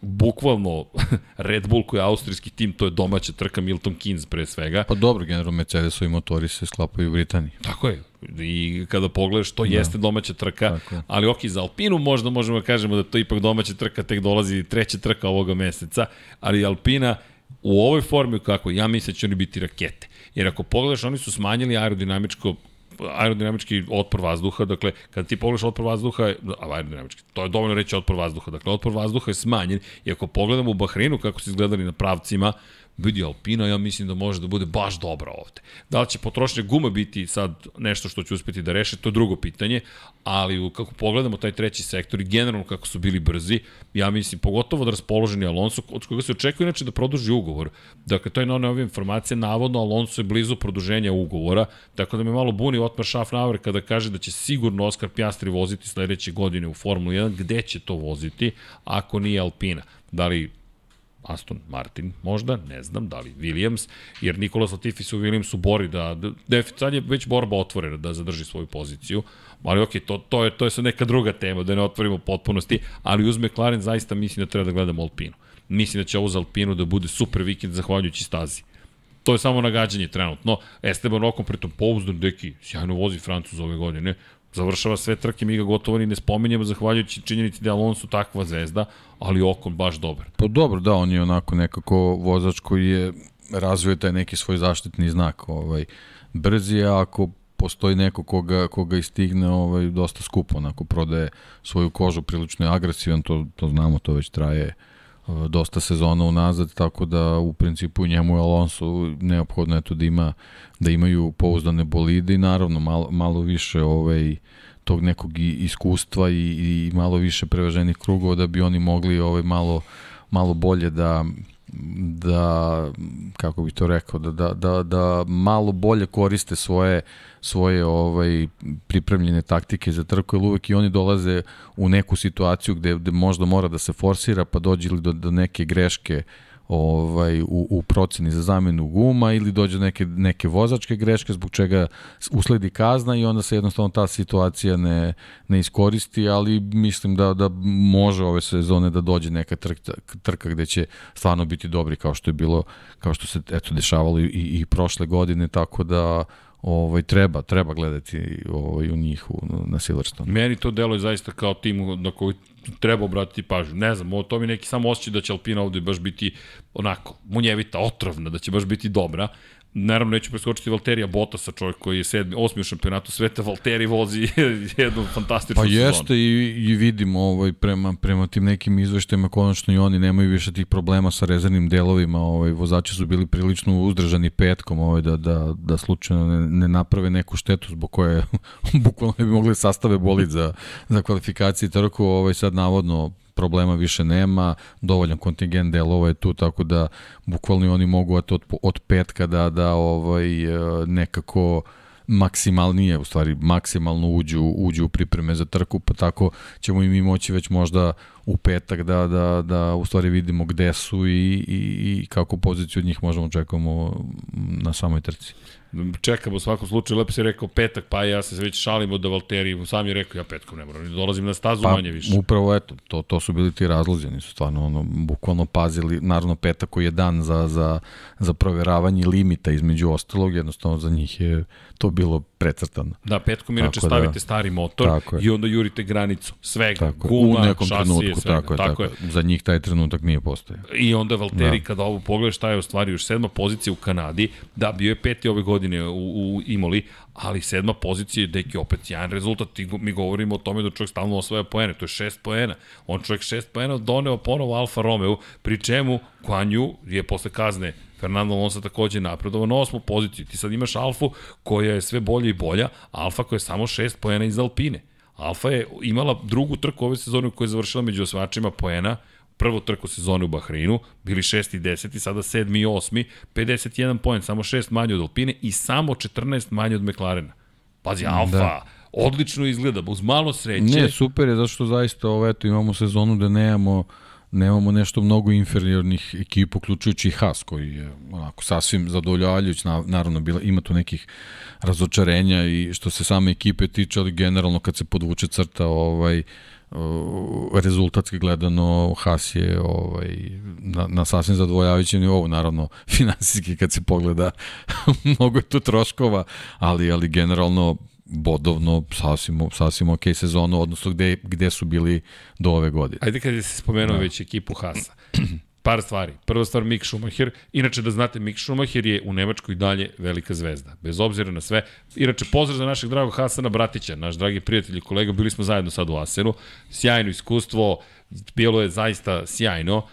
bukvalno Red Bull koji je austrijski tim, to je domaća trka Milton Keynes pre svega. Pa dobro, generalno Mercedesovi motori se sklapaju u Britaniji. Tako je. I kada pogledaš, to da. jeste domaća trka, Tako ali ok, za Alpinu možda možemo da kažemo da to ipak domaća trka, tek dolazi treća trka ovoga meseca, ali Alpina u ovoj formi kako, ja mislim da će oni biti rakete. Jer ako pogledaš, oni su smanjili aerodinamičko aerodinamički otpor vazduha, dakle, kada ti pogledaš otpor vazduha, aerodinamički, to je dovoljno reći otpor vazduha, dakle, otpor vazduha je smanjen i ako pogledamo u Bahreinu kako su izgledali na pravcima, vidi Alpina, ja mislim da može da bude baš dobra ovde. Da li će potrošnja gume biti sad nešto što će uspeti da reše, to je drugo pitanje, ali kako pogledamo taj treći sektor i generalno kako su bili brzi, ja mislim, pogotovo da raspoloženi Alonso, od koga se očekuje inače da produži ugovor. Dakle, to je na nove informacije, navodno Alonso je blizu produženja ugovora, tako da me malo buni Otmar Schaffnauer kada kaže da će sigurno Oskar Piastri voziti sledeće godine u Formulu 1, gde će to voziti ako nije Alpina? Da li Aston Martin, možda, ne znam, da li Williams, jer Nikola Latifi se u Williamsu bori da, da, sad je već borba otvorena da zadrži svoju poziciju, ali ok, to, to, je, to je sad neka druga tema, da ne otvorimo potpunosti, ali uz McLaren zaista mislim da treba da gledamo Alpinu. Mislim da će ovo za Alpinu da bude super vikend zahvaljujući stazi. To je samo nagađanje trenutno. Esteban Ocon pritom pouzdan, deki, sjajno vozi Francuz ove godine, završava sve trke, mi ga gotovo ni ne spominjemo zahvaljujući činjenici da Alonso takva zvezda, ali Ocon baš dobar. Pa dobro, da, on je onako nekako vozač koji je razvio taj neki svoj zaštitni znak. Ovaj, brzi je, ako postoji neko koga, koga istigne ovaj, dosta skupo, onako prodaje svoju kožu prilično je agresivan, to, to znamo, to već traje eh, dosta sezona unazad, tako da u principu njemu je Alonso neophodno je to da ima da imaju pouzdane bolide i naravno malo, malo više ovaj tog nekog i- iskustva i, i malo više preveženih krugova da bi oni mogli ovaj malo malo bolje da da kako bih to rekao da, da, da, da malo bolje koriste svoje svoje ovaj pripremljene taktike za trku jer uvek i oni dolaze u neku situaciju gde, gde možda mora da se forsira pa dođe ili do, do neke greške ovaj u, u proceni za zamenu guma ili dođe do neke, neke vozačke greške zbog čega usledi kazna i onda se jednostavno ta situacija ne, ne iskoristi, ali mislim da, da može ove sezone da dođe neka trka, trka gde će stvarno biti dobri kao što je bilo, kao što se eto dešavalo i, i prošle godine, tako da ovaj, treba, treba gledati ovaj, u njih u, na Silverstone. Meni to deluje zaista kao tim na koji treba obratiti pažnju. Ne znam, to mi neki samo osjećaj da će Alpina ovde baš biti onako munjevita, otrovna, da će baš biti dobra. Naravno, neću preskočiti Valterija Botasa, čovjek koji je sedmi, osmi u šampionatu sveta. Valteri vozi jednu fantastičnu Pa sezonu. jeste i, i vidimo ovaj, prema, prema tim nekim izveštajima konačno i oni nemaju više tih problema sa rezervnim delovima. Ovaj, vozači su bili prilično uzdržani petkom ovaj, da, da, da slučajno ne, ne naprave neku štetu zbog koje bukvalno ne bi mogli sastave bolid za, za kvalifikacije trku. Ovaj, sad navodno problema više nema, dovoljan kontingent delova je tu, tako da bukvalno oni mogu od, od petka da, da ovaj, e, nekako maksimalnije, u stvari maksimalno uđu, uđu u pripreme za trku, pa tako ćemo i mi moći već možda u petak da, da, da u stvari vidimo gde su i, i, i kako poziciju od njih možemo očekujemo na samoj trci. Čekamo u svakom slučaju, lepo si rekao petak, pa ja se već šalim od Valtteri, sam je rekao ja petkom ne moram, dolazim na stazu Pa, manje više. upravo eto, to, to su bili ti razlozi, oni su stvarno ono, bukvalno pazili, naravno petak koji je dan za, za, za proveravanje limita između ostalog, jednostavno za njih je to bilo precrtano. Da, petkom inače Tako da. stavite stari motor Tako je. i onda jurite granicu svega, Tako, je. guma, u nekom šasije, trenutku, svega. tako je, tako, je. Za njih taj trenutak nije postojao. I onda Valtteri, Da. kada ovo pogleda šta je ostvario još sedma pozicija u Kanadi, da, bio je peti ove godine u, u Imoli, ali sedma pozicija je deki opet jedan rezultat. Go- mi govorimo o tome da čovjek stalno osvaja poene, to je šest poena. On čovjek šest poena doneo ponovo Alfa Romeo, pri čemu Guan Yu je posle kazne Fernando Alonso takođe napredovao na osmu poziciju. Ti sad imaš Alfu koja je sve bolja i bolja, Alfa koja je samo šest poena iz Alpine. Alfa je imala drugu trku ove sezone u kojoj je završila među osvačima poena, prvu trku sezone u Bahreinu, bili 6. i 10. sada 7. i 8. 51 poen, samo 6 manje od Alpine i samo 14 manje od McLarena. Pazi, Alfa, da. odlično izgleda, uz malo sreće. Ne, super je, zato što zaista ovo, eto, imamo sezonu da nemamo nemamo nešto mnogo inferiornih ekipa, uključujući i Haas, koji je onako sasvim zadovoljavajuć, na, naravno bila, ima tu nekih razočarenja i što se same ekipe tiče, ali generalno kad se podvuče crta, ovaj, rezultatski gledano Haas je ovaj, na, na sasvim zadovoljavajućem nivou, naravno finansijski kad se pogleda mnogo je tu troškova, ali, ali generalno bodovno sasvim, sasvim ok sezonu, odnosno gde, gde su bili do ove godine. Ajde kad se spomenuo da. već ekipu Hasa. Par stvari. Prva stvar Mick Schumacher. Inače da znate, Mick Schumacher je u Nemačkoj dalje velika zvezda. Bez obzira na sve. Inače, pozdrav za našeg dragog Hasana Bratića, naš dragi prijatelj i kolega. Bili smo zajedno sad u Asenu. Sjajno iskustvo. Bilo je zaista sjajno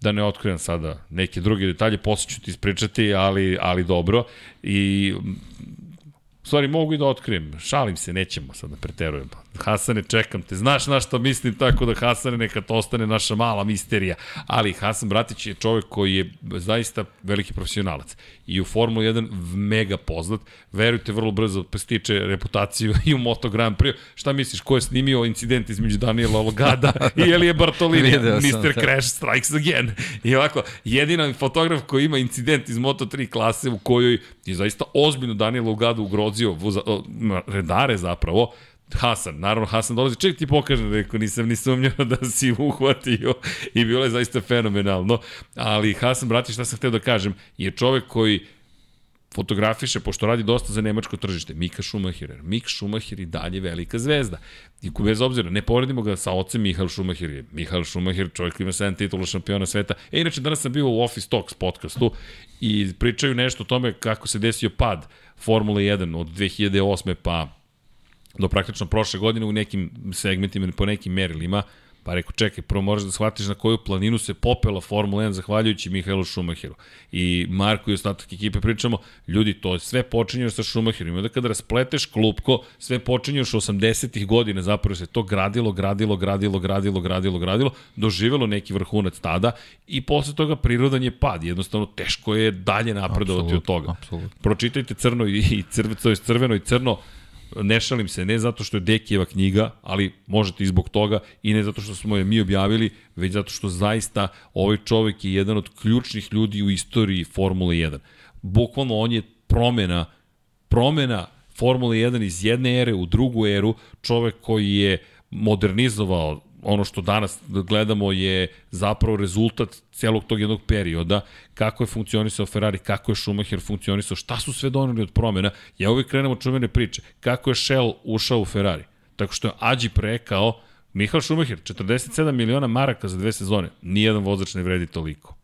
da ne otkrivam sada neke druge detalje, posle ću ti ispričati, ali, ali dobro. I Stvari mogu i da otkrijem, šalim se, nećemo sad da preterujem. Hasane, čekam te, znaš na šta mislim, tako da Hasane neka to ostane naša mala misterija. Ali Hasan Bratić je čovek koji je zaista veliki profesionalac. I u Formulu 1 mega poznat, verujte, vrlo brzo stiče reputaciju i u Moto Grand Prix. Šta misliš, ko je snimio incident između Daniela Olgada i Elije Bartolini? Mr. da. Crash Strikes Again. I ovako, jedina fotograf koji ima incident iz Moto3 klase u kojoj je zaista ozbiljno Daniel Olgado ugrozio voza, o, redare zapravo, Hasan, naravno Hasan dolazi, ček ti pokažem, rekao, nisam ni sumnjao da si uhvatio i bilo je zaista fenomenalno, ali Hasan, brati, šta sam hteo da kažem, je čovek koji fotografiše, pošto radi dosta za nemačko tržište, Mika Schumacher. Mik Schumacher i dalje velika zvezda. I bez obzira, ne poredimo ga sa ocem Mihael Schumacher. Mihael Schumacher, čovjek ima 7 titula šampiona sveta. E, inače, danas sam bio u Office Talks podcastu i pričaju nešto o tome kako se desio pad Formule 1 od 2008. pa do praktično prošle godine u nekim segmentima po nekim merilima, pa rekao, čekaj, prvo moraš da shvatiš na koju planinu se popela Formula 1 zahvaljujući Mihajlu Šumacheru. I Marko i ostatak ekipe pričamo, ljudi, to sve počinje sa Šumacherom. I onda kada raspleteš klupko, sve počinje još 80-ih godina, zapravo se to gradilo, gradilo, gradilo, gradilo, gradilo, gradilo, doživelo neki vrhunac tada i posle toga prirodan je pad. Jednostavno, teško je dalje napredovati od toga. apsolutno. Pročitajte crno i, i crve, to je crveno i crno, ne šalim se, ne zato što je Dekijeva knjiga, ali možete i zbog toga i ne zato što smo je mi objavili, već zato što zaista ovaj čovek je jedan od ključnih ljudi u istoriji Formule 1. Bukvalno on je promena, promena Formule 1 iz jedne ere u drugu eru, čovek koji je modernizovao ono što danas gledamo je zapravo rezultat celog tog jednog perioda, kako je funkcionisao Ferrari, kako je Schumacher funkcionisao, šta su sve doneli od promjena. Ja uvijek krenem od čuvene priče. Kako je Shell ušao u Ferrari? Tako što je Ađip rekao, Mihael Schumacher, 47 miliona maraka za dve sezone, nijedan vozač ne vredi toliko.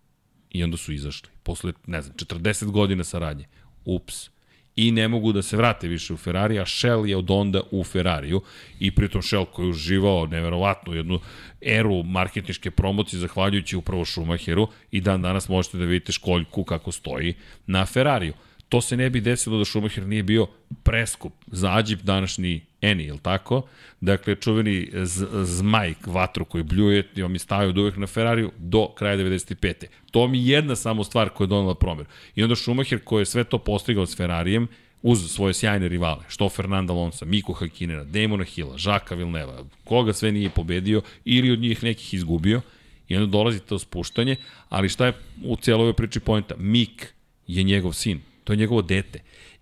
I onda su izašli. Posle, ne znam, 40 godina saradnje. Ups i ne mogu da se vrate više u Ferrari, a Shell je od onda u Ferrariju i pritom Shell koji je uživao neverovatnu jednu eru marketničke promocije zahvaljujući upravo Schumacheru i dan danas možete da vidite školjku kako stoji na Ferrariju. To se ne bi desilo da Schumacher nije bio preskup za Ađip današnji Eni, je tako? Dakle, čuveni zmaj vatru koji bljuje, i on mi stavio od uvek na Ferrariju do kraja 95. To mi je jedna samo stvar koja je donala promjer. I onda Schumacher koji je sve to postigao s Ferrarijem, uz svoje sjajne rivale, što Fernanda Alonso, Miku Hakinera, Damona Hilla, Žaka Vilneva, koga sve nije pobedio ili od njih nekih izgubio, i onda dolazi to spuštanje, ali šta je u cijeloj priči pojenta? Mik je njegov sin, to je njegovo dete.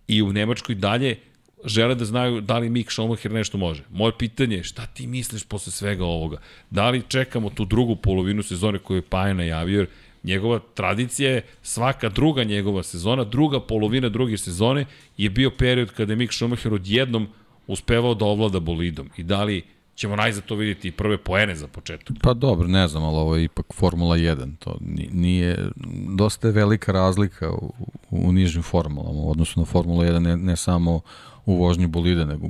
I u Nemačkoj dalje žele da znaju da li Mick Schumacher nešto može. Moje pitanje je šta ti misliš posle svega ovoga? Da li čekamo tu drugu polovinu sezone koju je Paja najavio, jer njegova tradicija je svaka druga njegova sezona, druga polovina druge sezone je bio period kada je Mick Schumacher odjednom uspevao da ovlada bolidom. I da li ćemo najzad to vidjeti i prve poene za početak. Pa dobro, ne znam, ali ovo je ipak Formula 1. To nije, dosta je velika razlika u, u nižim formulama u odnosu na Formula 1, ne, ne samo u vožnji bolida, nego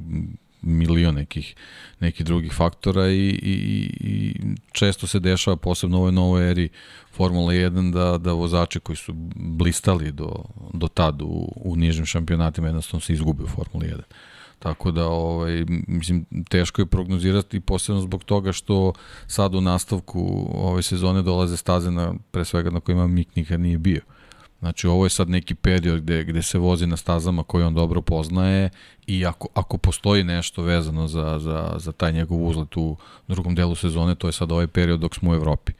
milion nekih, nekih drugih faktora i, i, i često se dešava, posebno u ovoj novoj eri Formula 1, da, da vozači koji su blistali do, do tad u, u nižim šampionatima jednostavno se izgube u Formuli 1. Tako da, ovaj, mislim, teško je prognozirati posebno zbog toga što sad u nastavku ove sezone dolaze staze na, pre svega na kojima Mik nikad nije bio. Znači, ovo je sad neki period gde, gde se vozi na stazama koje on dobro poznaje i ako, ako postoji nešto vezano za, za, za taj njegov uzlet u drugom delu sezone, to je sad ovaj period dok smo u Evropi.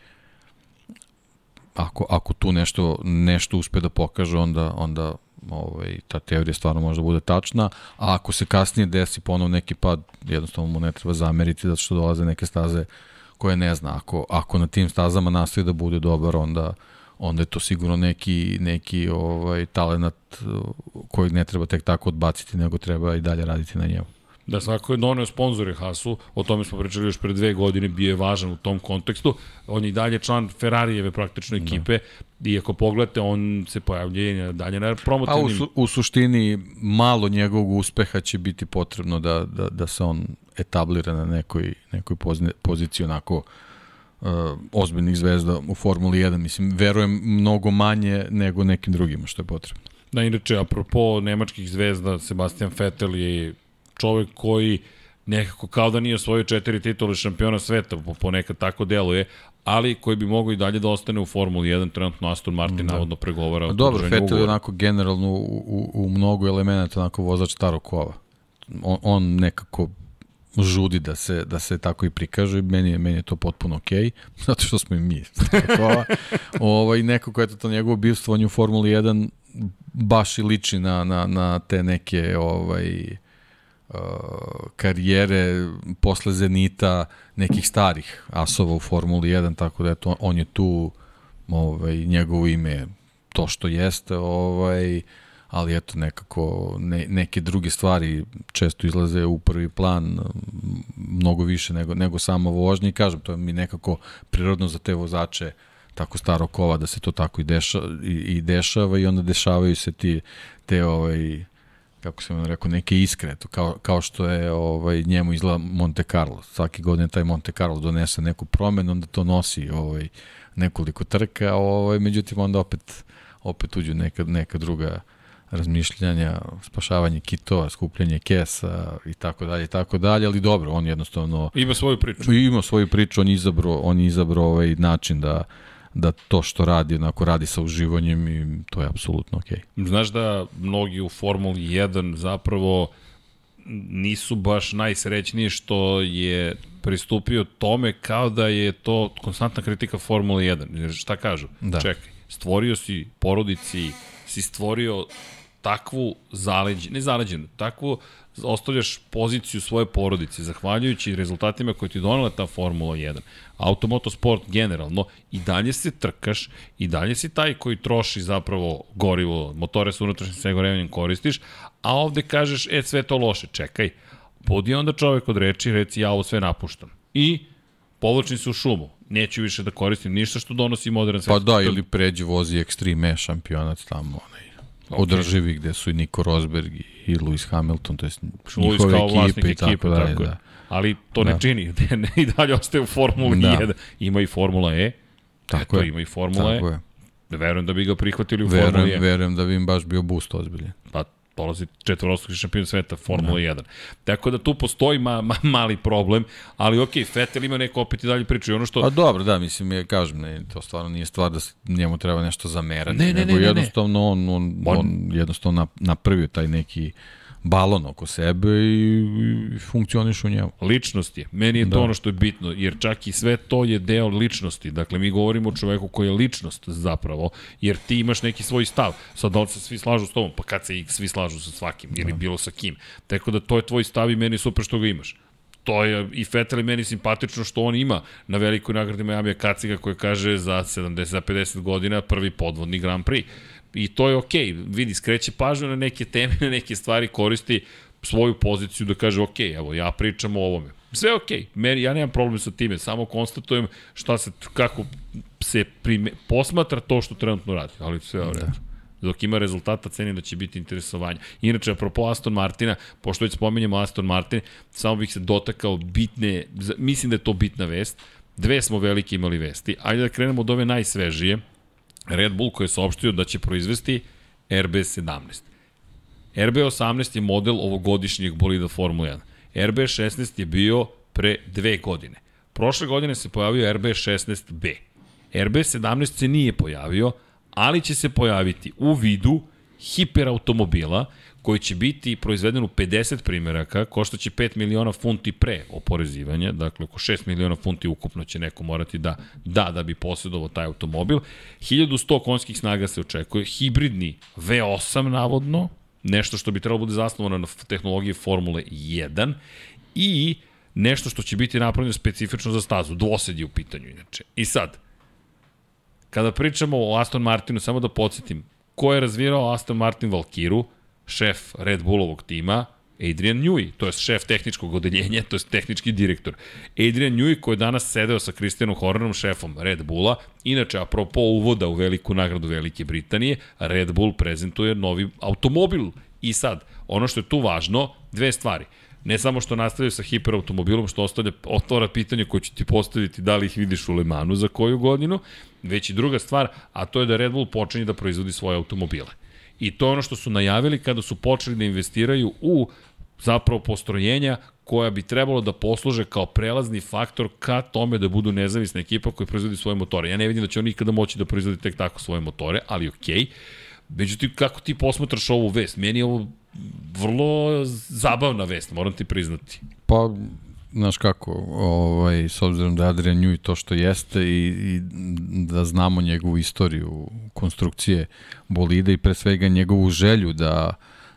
Ako, ako tu nešto, nešto uspe da pokaže, onda, onda ovaj, ta teorija stvarno može da bude tačna, a ako se kasnije desi ponovo neki pad, jednostavno mu ne treba zameriti zato što dolaze neke staze koje ne zna. Ako, ako na tim stazama nastavi da bude dobar, onda onda je to sigurno neki, neki ovaj, talenat kojeg ne treba tek tako odbaciti, nego treba i dalje raditi na njemu. Da, svako je donio sponzore Hasu, o tome smo pričali još pre dve godine, bio je važan u tom kontekstu. On je i dalje član Ferrarijeve praktično da. ekipe da. i ako pogledate, on se pojavljuje dalje na promotivnim... A u, su, u suštini malo njegovog uspeha će biti potrebno da, da, da se on etablira na nekoj, nekoj poziciji onako uh, ozbiljnih zvezda u Formuli 1. Mislim, verujem mnogo manje nego nekim drugima što je potrebno. Da, inače, apropo nemačkih zvezda, Sebastian Vettel je čovek koji nekako kao da nije osvojio četiri titule šampiona sveta, ponekad tako deluje, ali koji bi mogao i dalje da ostane u Formuli 1, trenutno Aston Martin da. navodno pregovara. Dobro, Vettel je onako generalno u, u, u mnogo elemenata onako vozač starog kova. On, on nekako žudi da se, da se tako i prikaže, meni je, meni je to potpuno okej, okay, zato što smo i mi kova. ovaj, neko ko je to, njegovo bivstvovanje u Formuli 1 baš i liči na, na, na te neke ovaj, karijere posle Zenita nekih starih asova u Formuli 1, tako da eto, on je tu ovaj, njegovo ime to što jeste, ovaj, ali eto nekako ne, neke druge stvari često izlaze u prvi plan mnogo više nego, nego samo vožnje i kažem, to je mi nekako prirodno za te vozače tako staro kova da se to tako i, deša, i, i dešava i onda dešavaju se ti te ovaj kako se vam rekao, neke iskre, to kao, kao što je ovaj, njemu izgleda Monte Carlo. Svaki godin taj Monte Carlo donese neku promenu, onda to nosi ovaj, nekoliko trka, ovaj, međutim onda opet, opet uđu neka, neka druga razmišljanja, spašavanje kitova, skupljanje kesa i tako dalje i tako dalje, ali dobro, on jednostavno ima svoju priču. Ima svoju priču, on izabro, on izabro ovaj način da da to što radi, onako radi sa uživanjem i to je apsolutno okej. Okay. Znaš da mnogi u Formuli 1 zapravo nisu baš najsrećniji što je pristupio tome kao da je to konstantna kritika Formule 1. Jer šta kažu? Da. Čekaj, stvorio si porodici, si stvorio takvu zaleđenu, ne zaleđenu, takvu ostavljaš poziciju svoje porodice, zahvaljujući rezultatima koje ti donela ta Formula 1. Automotosport generalno, i dalje se trkaš, i dalje si taj koji troši zapravo gorivo, motore sa unutrašnjim segorevanjem koristiš, a ovde kažeš, e, sve to loše, čekaj, podi onda čovek od reči, reci, ja ovo sve napuštam. I povlačim se u šumu, neću više da koristim ništa što donosi modern svet. Pa da, ili pređi vozi Extreme šampionat tamo, onaj, okay. održivi gde su i Nico Rosberg i Lewis Hamilton, to je njihove kao ekipe i tako ekipe, dalje. tako je. Da. Ali to ne Da. čini, ne, i dalje ostaje u Formuli Da. 1. Ima i Formula E, Tako eto, je. ima i Formula Tako E. je. Verujem da bi ga prihvatili u Formuli Verujem, 1. verujem da bi im baš bio boost ozbiljen. Pa dolazi četvorostruki šampion sveta Formula 1. Tako da tu postoji ma, ma, mali problem, ali ok, Vettel ima neko opet i dalje priča i ono što... Pa dobro, da, mislim, ja kažem, ne, to stvarno nije stvar da se njemu treba nešto zamerati, Ne, ne, nego ne, ne, ne. jednostavno on, on, On- on, jednostavno nap- napravio taj neki balon oko sebe i, i funkcioniš u njemu. Ličnost je. Meni je to Da. ono što je bitno, jer čak i sve to je deo ličnosti. Dakle, mi govorimo o čoveku koji je ličnost zapravo, jer ti imaš neki svoj stav. Sad, da li se svi slažu s tobom? Pa kad se i svi slažu sa svakim ili bilo sa kim. Tako da to je tvoj stav i meni je super što ga imaš. To je i Vettel i meni simpatično što on ima na velikoj nagradi Miami kaciga koja kaže za 70 za 50 godina prvi podvodni Grand Prix. I to je okej. Okay. Vidi, skreće pažnju na neke teme, na neke stvari, koristi svoju poziciju da kaže, ok, evo, ja pričam o ovome. Sve je okej, meni, ja nemam problem sa time, samo konstatujem šta se, kako se prime, posmatra to što trenutno radi, ali sve je u redu. Dok ima rezultata, cenim da će biti interesovanja. Inače, apropo Aston Martina, pošto već spominjemo Aston Martin, samo bih se dotakao bitne, mislim da je to bitna vest, dve smo velike imali vesti, ajde da krenemo od ove najsvežije, Red Bull koji je saopštio da će proizvesti RB17. RB18 je model ovogodišnjeg bolida Formula 1. RB16 je bio pre dve godine. Prošle godine se pojavio RB16B. RB17 se nije pojavio, ali će se pojaviti u vidu hiperautomobila koji će biti proizveden u 50 primjeraka, koštaće 5 miliona funti pre oporezivanja, dakle oko 6 miliona funti ukupno će neko morati da da da bi posjedovao taj automobil. 1100 konjskih snaga se očekuje, hibridni V8 navodno, nešto što bi trebalo bude zasnovano na tehnologiji Formule 1 i nešto što će biti napravljeno specifično za stazu. Dvosed je u pitanju inače. I sad, kada pričamo o Aston Martinu, samo da podsjetim, ko je razvirao Aston Martin Valkiru, šef Red Bullovog tima, Adrian Newey, to je šef tehničkog odeljenja, to je tehnički direktor. Adrian Newey koji je danas sedeo sa Christianom Hornerom, šefom Red Bulla, inače, apropo uvoda u veliku nagradu Velike Britanije, Red Bull prezentuje novi automobil. I sad, ono što je tu važno, dve stvari. Ne samo što nastavljaju sa hiperautomobilom, što ostavlja, otvara pitanje koje ću ti postaviti da li ih vidiš u Le Manu za koju godinu, već i druga stvar, a to je da Red Bull počinje da proizvodi svoje automobile. I to je ono što su najavili kada su počeli da investiraju u zapravo postrojenja koja bi trebalo da posluže kao prelazni faktor ka tome da budu nezavisna ekipa koja proizvodi svoje motore. Ja ne vidim da će oni nikada moći da proizvodi tek tako svoje motore, ali okej. Okay. Međutim, kako ti posmatraš ovu vest? Meni je ovo vrlo zabavna vest, moram ti priznati. Pa, znaš kako, ovaj, s obzirom da je Adrian Newey to što jeste i, i da znamo njegovu istoriju konstrukcije bolida i pre svega njegovu želju da,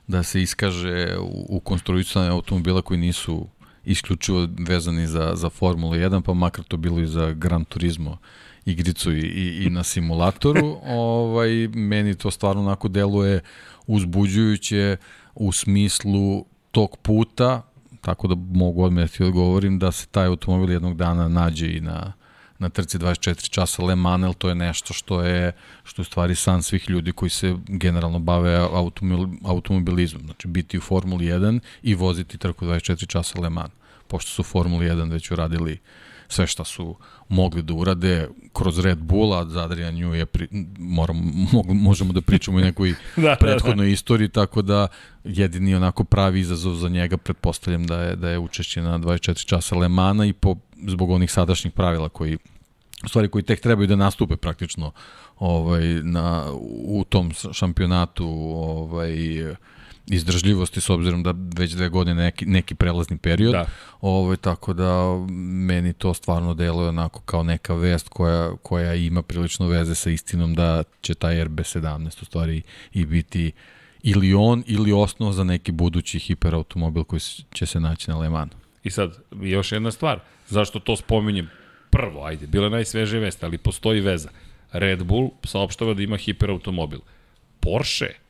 da se iskaže u, u konstruisanju automobila koji nisu isključivo vezani za, za Formulu 1, pa makar to bilo i za Gran Turismo igricu i, i, i na simulatoru, ovaj, meni to stvarno onako deluje uzbuđujuće u smislu tog puta, tako da mogu odmah da ti odgovorim da se taj automobil jednog dana nađe i na, na trci 24 časa Le Mans, jer to je nešto što je, što je stvari san svih ljudi koji se generalno bave automobil, automobilizmom. Znači biti u Formuli 1 i voziti trku 24 časa Le Mans. Pošto su Formuli 1 već uradili sve šta su mogli da urade kroz Red Bull, a za Adrian Nju je, pri, moram, mogu, možemo da pričamo i nekoj Da, da, da. prethodnoj istoriji, tako da jedini onako pravi izazov za njega pretpostavljam da je, da je učešće na 24 časa Le Mana i po, zbog onih sadašnjih pravila koji stvari koji tek trebaju da nastupe praktično ovaj na u tom šampionatu ovaj izdržljivosti s obzirom da već dve godine neki, neki prelazni period. Da. Ovaj, tako da meni to stvarno deluje onako kao neka vest koja, koja ima prilično veze sa istinom da će taj RB17 u stvari i biti ili on ili osnov za neki budući hiperautomobil koji će se naći na Le Manu. I sad, još jedna stvar, zašto to spominjem? Prvo, ajde, bila je najsvežija vesta, ali postoji veza. Red Bull saopštava da ima hiperautomobil. Porsche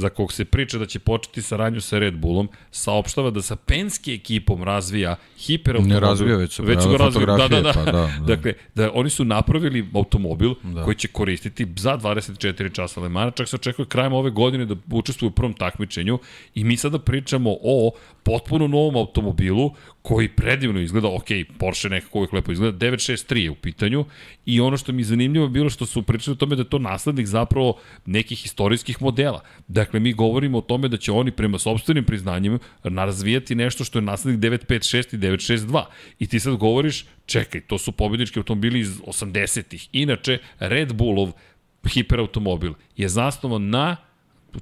za kog se priča da će početi saradnju sa Red Bullom, saopštava da sa Penske ekipom razvija hiperautomobil. Ne razvija, već su već su ga razvija. Da, da, da. Pa, da, da. Dakle, da oni su napravili automobil da. koji će koristiti za 24 časa Lemana, čak se očekuje krajem ove godine da učestvuju u prvom takmičenju i mi sada pričamo o potpuno novom automobilu koji predivno izgleda, ok, Porsche nekako uvijek lepo izgleda, 963 je u pitanju i ono što mi je zanimljivo je bilo što su pričali o tome da je to naslednik zapravo nekih istorijskih modela. Dakle, mi govorimo o tome da će oni prema sobstvenim priznanjima razvijati nešto što je naslednik 956 i 962. I ti sad govoriš, čekaj, to su pobednički automobili iz 80-ih. Inače, Red Bullov hiperautomobil je zasnovan na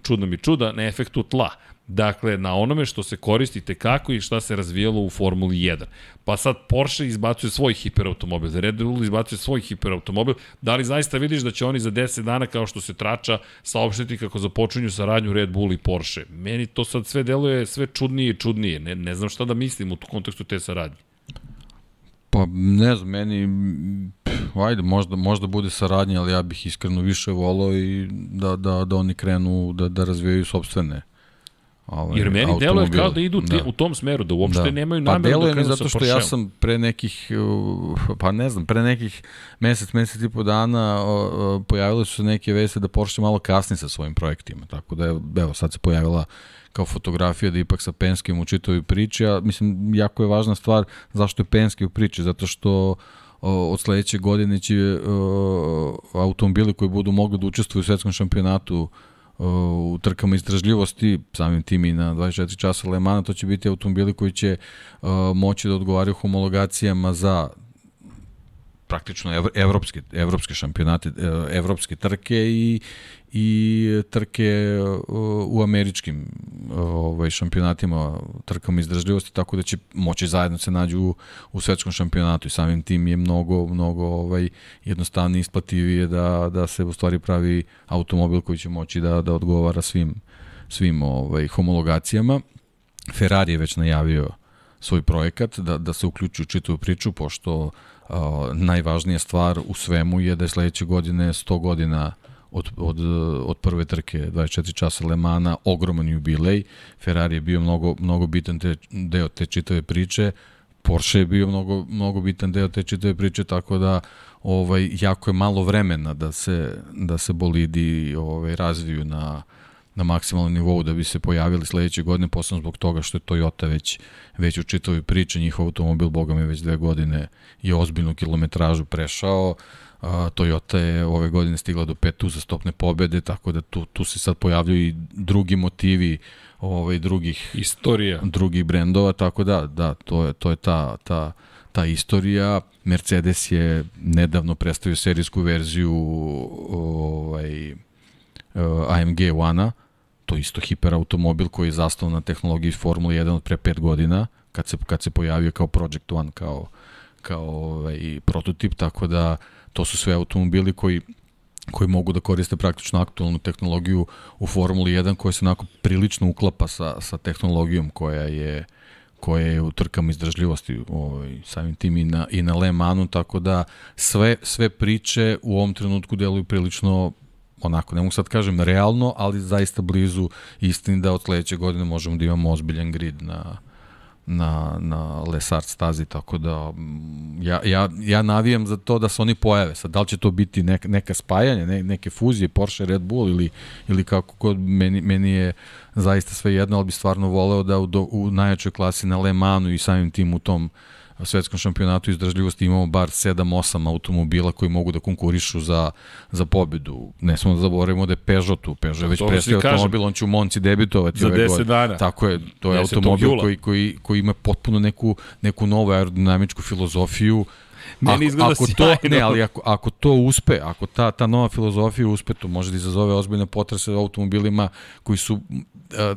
čudno mi čuda, na efektu tla. Dakle, na onome što se koristite kako i šta se razvijalo u Formuli 1. Pa sad Porsche izbacuje svoj hiperautomobil, Red Bull izbacuje svoj hiperautomobil. Da li zaista vidiš da će oni za 10 dana, kao što se trača, saopštiti kako započinju saradnju Red Bull i Porsche? Meni to sad sve deluje sve čudnije i čudnije. Ne, ne znam šta da mislim u kontekstu te saradnje. Pa ne znam, meni ajde, možda, možda bude saradnja, ali ja bih iskreno više volao i da, da, da oni krenu da, da razvijaju sobstvene Ovaj, Jer meni deluje kao da idu da. u tom smeru, da uopšte da. nemaju pa nameru pa da krenu zato što ja sam pre nekih, pa ne znam, pre nekih mesec, mesec i po dana pojavile su se neke veste da Porsche malo kasni sa svojim projektima, tako da evo sad se pojavila kao fotografija da ipak sa Penskim u čitovi priči, a mislim jako je važna stvar zašto je Penski u priči, zato što od sledeće godine će uh, automobili koji budu mogli da učestvuju u svetskom šampionatu uh, u trkama istražljivosti, samim tim i na 24 časa Le Mans, to će biti automobili koji će uh, moći da odgovaraju homologacijama za praktično evropske, evropske šampionate, evropske trke i, i trke u američkim ovaj, šampionatima, trkama izdržljivosti, tako da će moći zajedno se nađu u, u svetskom šampionatu i samim tim je mnogo, mnogo ovaj, jednostavnije isplativije da, da se u stvari pravi automobil koji će moći da, da odgovara svim, svim ovaj, homologacijama. Ferrari je već najavio svoj projekat da, da se uključi u čitavu priču, pošto najvažnija stvar u svemu je da je sledeće godine 100 godina od, od, od prve trke 24 časa Le Mana, ogroman jubilej. Ferrari je bio mnogo, mnogo bitan te, deo te čitave priče. Porsche je bio mnogo, mnogo bitan deo te čitave priče, tako da ovaj, jako je malo vremena da se, da se bolidi ovaj, razviju na, na maksimalnom nivou da bi se pojavili sledeće godine, posebno zbog toga što je Toyota već, već u čitovi priče, njihov automobil, boga mi već dve godine je ozbiljnu kilometražu prešao, a, Toyota je ove godine stigla do pet uzastopne pobede, tako da tu, tu se sad pojavljaju i drugi motivi ovaj, drugih istorija drugih brendova, tako da, da, to je, to je ta, ta, ta istorija. Mercedes je nedavno predstavio serijsku verziju ovaj, AMG One-a, to isto hiperautomobil koji je zastao na tehnologiji Formula 1 od pre 5 godina, kad se, kad se pojavio kao Project One, kao, kao ovaj, prototip, tako da to su sve automobili koji koji mogu da koriste praktično aktualnu tehnologiju u Formuli 1 koja se onako prilično uklapa sa, sa tehnologijom koja je koja je u trkama izdržljivosti ovaj, samim tim i na, i na Le Manu, tako da sve, sve priče u ovom trenutku deluju prilično onako, ne mogu sad kažem realno, ali zaista blizu istini da od sledeće godine možemo da imamo ozbiljan grid na, na, na Lesart stazi, tako da mm, ja, ja, ja navijam za to da se oni pojave. Sad, da li će to biti neka, neka spajanja, ne, neke fuzije, Porsche, Red Bull ili, ili kako kod, meni, meni je zaista sve jedno, ali bi stvarno voleo da u, do, u najjačoj klasi na Le Manu i samim tim u tom uh, svetskom šampionatu izdržljivosti imamo bar 7-8 automobila koji mogu da konkurišu za, za pobedu. Ne smo da zaboravimo da je Peugeot tu. Peugeot je već prestao automobil, on će u Monci debitovati za ove 10 dana. Tako je, to je automobil koji, koji, koji ima potpuno neku, neku novu aerodinamičku filozofiju Meni ako, izgleda ako sjajno. to, ne, ali ako, ako to uspe, ako ta, ta nova filozofija uspe, to može da izazove ozbiljne potrese u automobilima koji su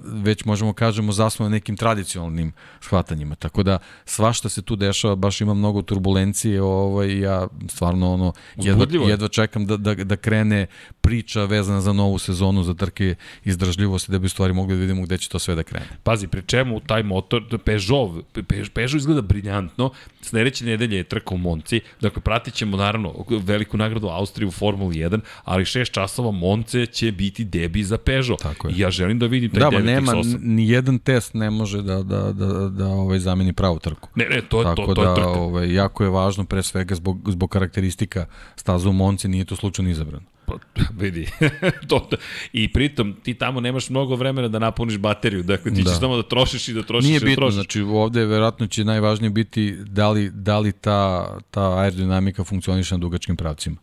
već možemo kažemo zasnovani na nekim tradicionalnim shvatanjima. Tako da svašta se tu dešava, baš ima mnogo turbulencije, ovaj ja stvarno ono jedva, jedva čekam da, da, da krene priča vezana za novu sezonu za trke izdržljivosti da bi u stvari mogli da vidimo gde će to sve da krene. Pazi, pri čemu taj motor, Peugeot, Pe- Peugeot izgleda briljantno, sledeće nedelje je trka u Monci, dakle pratit ćemo naravno veliku nagradu Austrije u Formuli 1, ali 6 časova Monce će biti debi za Peugeot. Tako je. I ja želim da vidim taj Da, 9 ma nema, X8. ni jedan test ne može da, da, da, da ovaj, zameni pravu trku. Ne, ne, to, je- to, Tako to, da, je trka. ovaj, jako je važno pre svega zbog, zbog karakteristika staza u Monci, nije to slučajno izabrano. Pa, vidi. to, to. I pritom, ti tamo nemaš mnogo vremena da napuniš bateriju. Dakle, ti Da. ćeš tamo da trošiš i da trošiš Nije i da bitno, trošiš. znači ovde verovatno će najvažnije biti da li, da li ta, ta aerodinamika funkcioniše na dugačkim pravcima.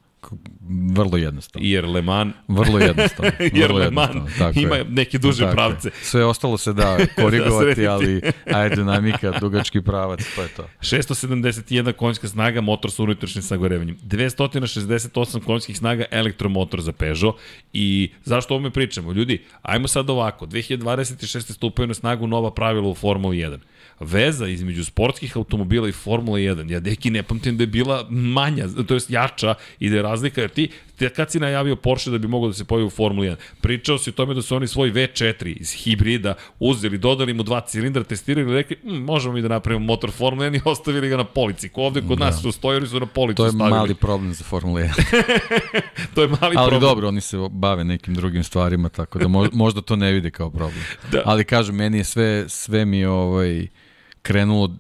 Vrlo jednostavno. Jer Le Mans Vrlo jednostavno. Jer vrlo Le Mans ima je. neke duže Tako je. pravce. Sve ostalo se da korigovati, srediti. ali aerodinamika, dugački pravac, to je to. 671 konjska snaga, motor sa unutrašnjim sagorevanjem. 268 konjskih snaga, elektromotor za Peugeot. I zašto o ovome pričamo? Ljudi, ajmo sad ovako. 2026. stupaju na snagu nova pravila u Formuli 1. Veza između sportskih automobila i Formule 1, ja deki ne pamtim da je bila manja, to jest jača i da je razlika, jer ti, ti kad si najavio Porsche da bi mogao da se pojavi u Formuli 1, pričao si o tome da su oni svoj V4 iz hibrida uzeli, dodali mu dva cilindra, testirali i rekli, hm, možemo mi da napravimo motor Formule 1 i ostavili ga na polici. Ko ovde kod nas su stojili su na policu To je stavili. mali problem za Formula 1. to je mali Ali problem. dobro, oni se bave nekim drugim stvarima, tako da mo- možda to ne vide kao problem. Da. Ali kažem, meni je sve, sve mi ovaj, krenulo,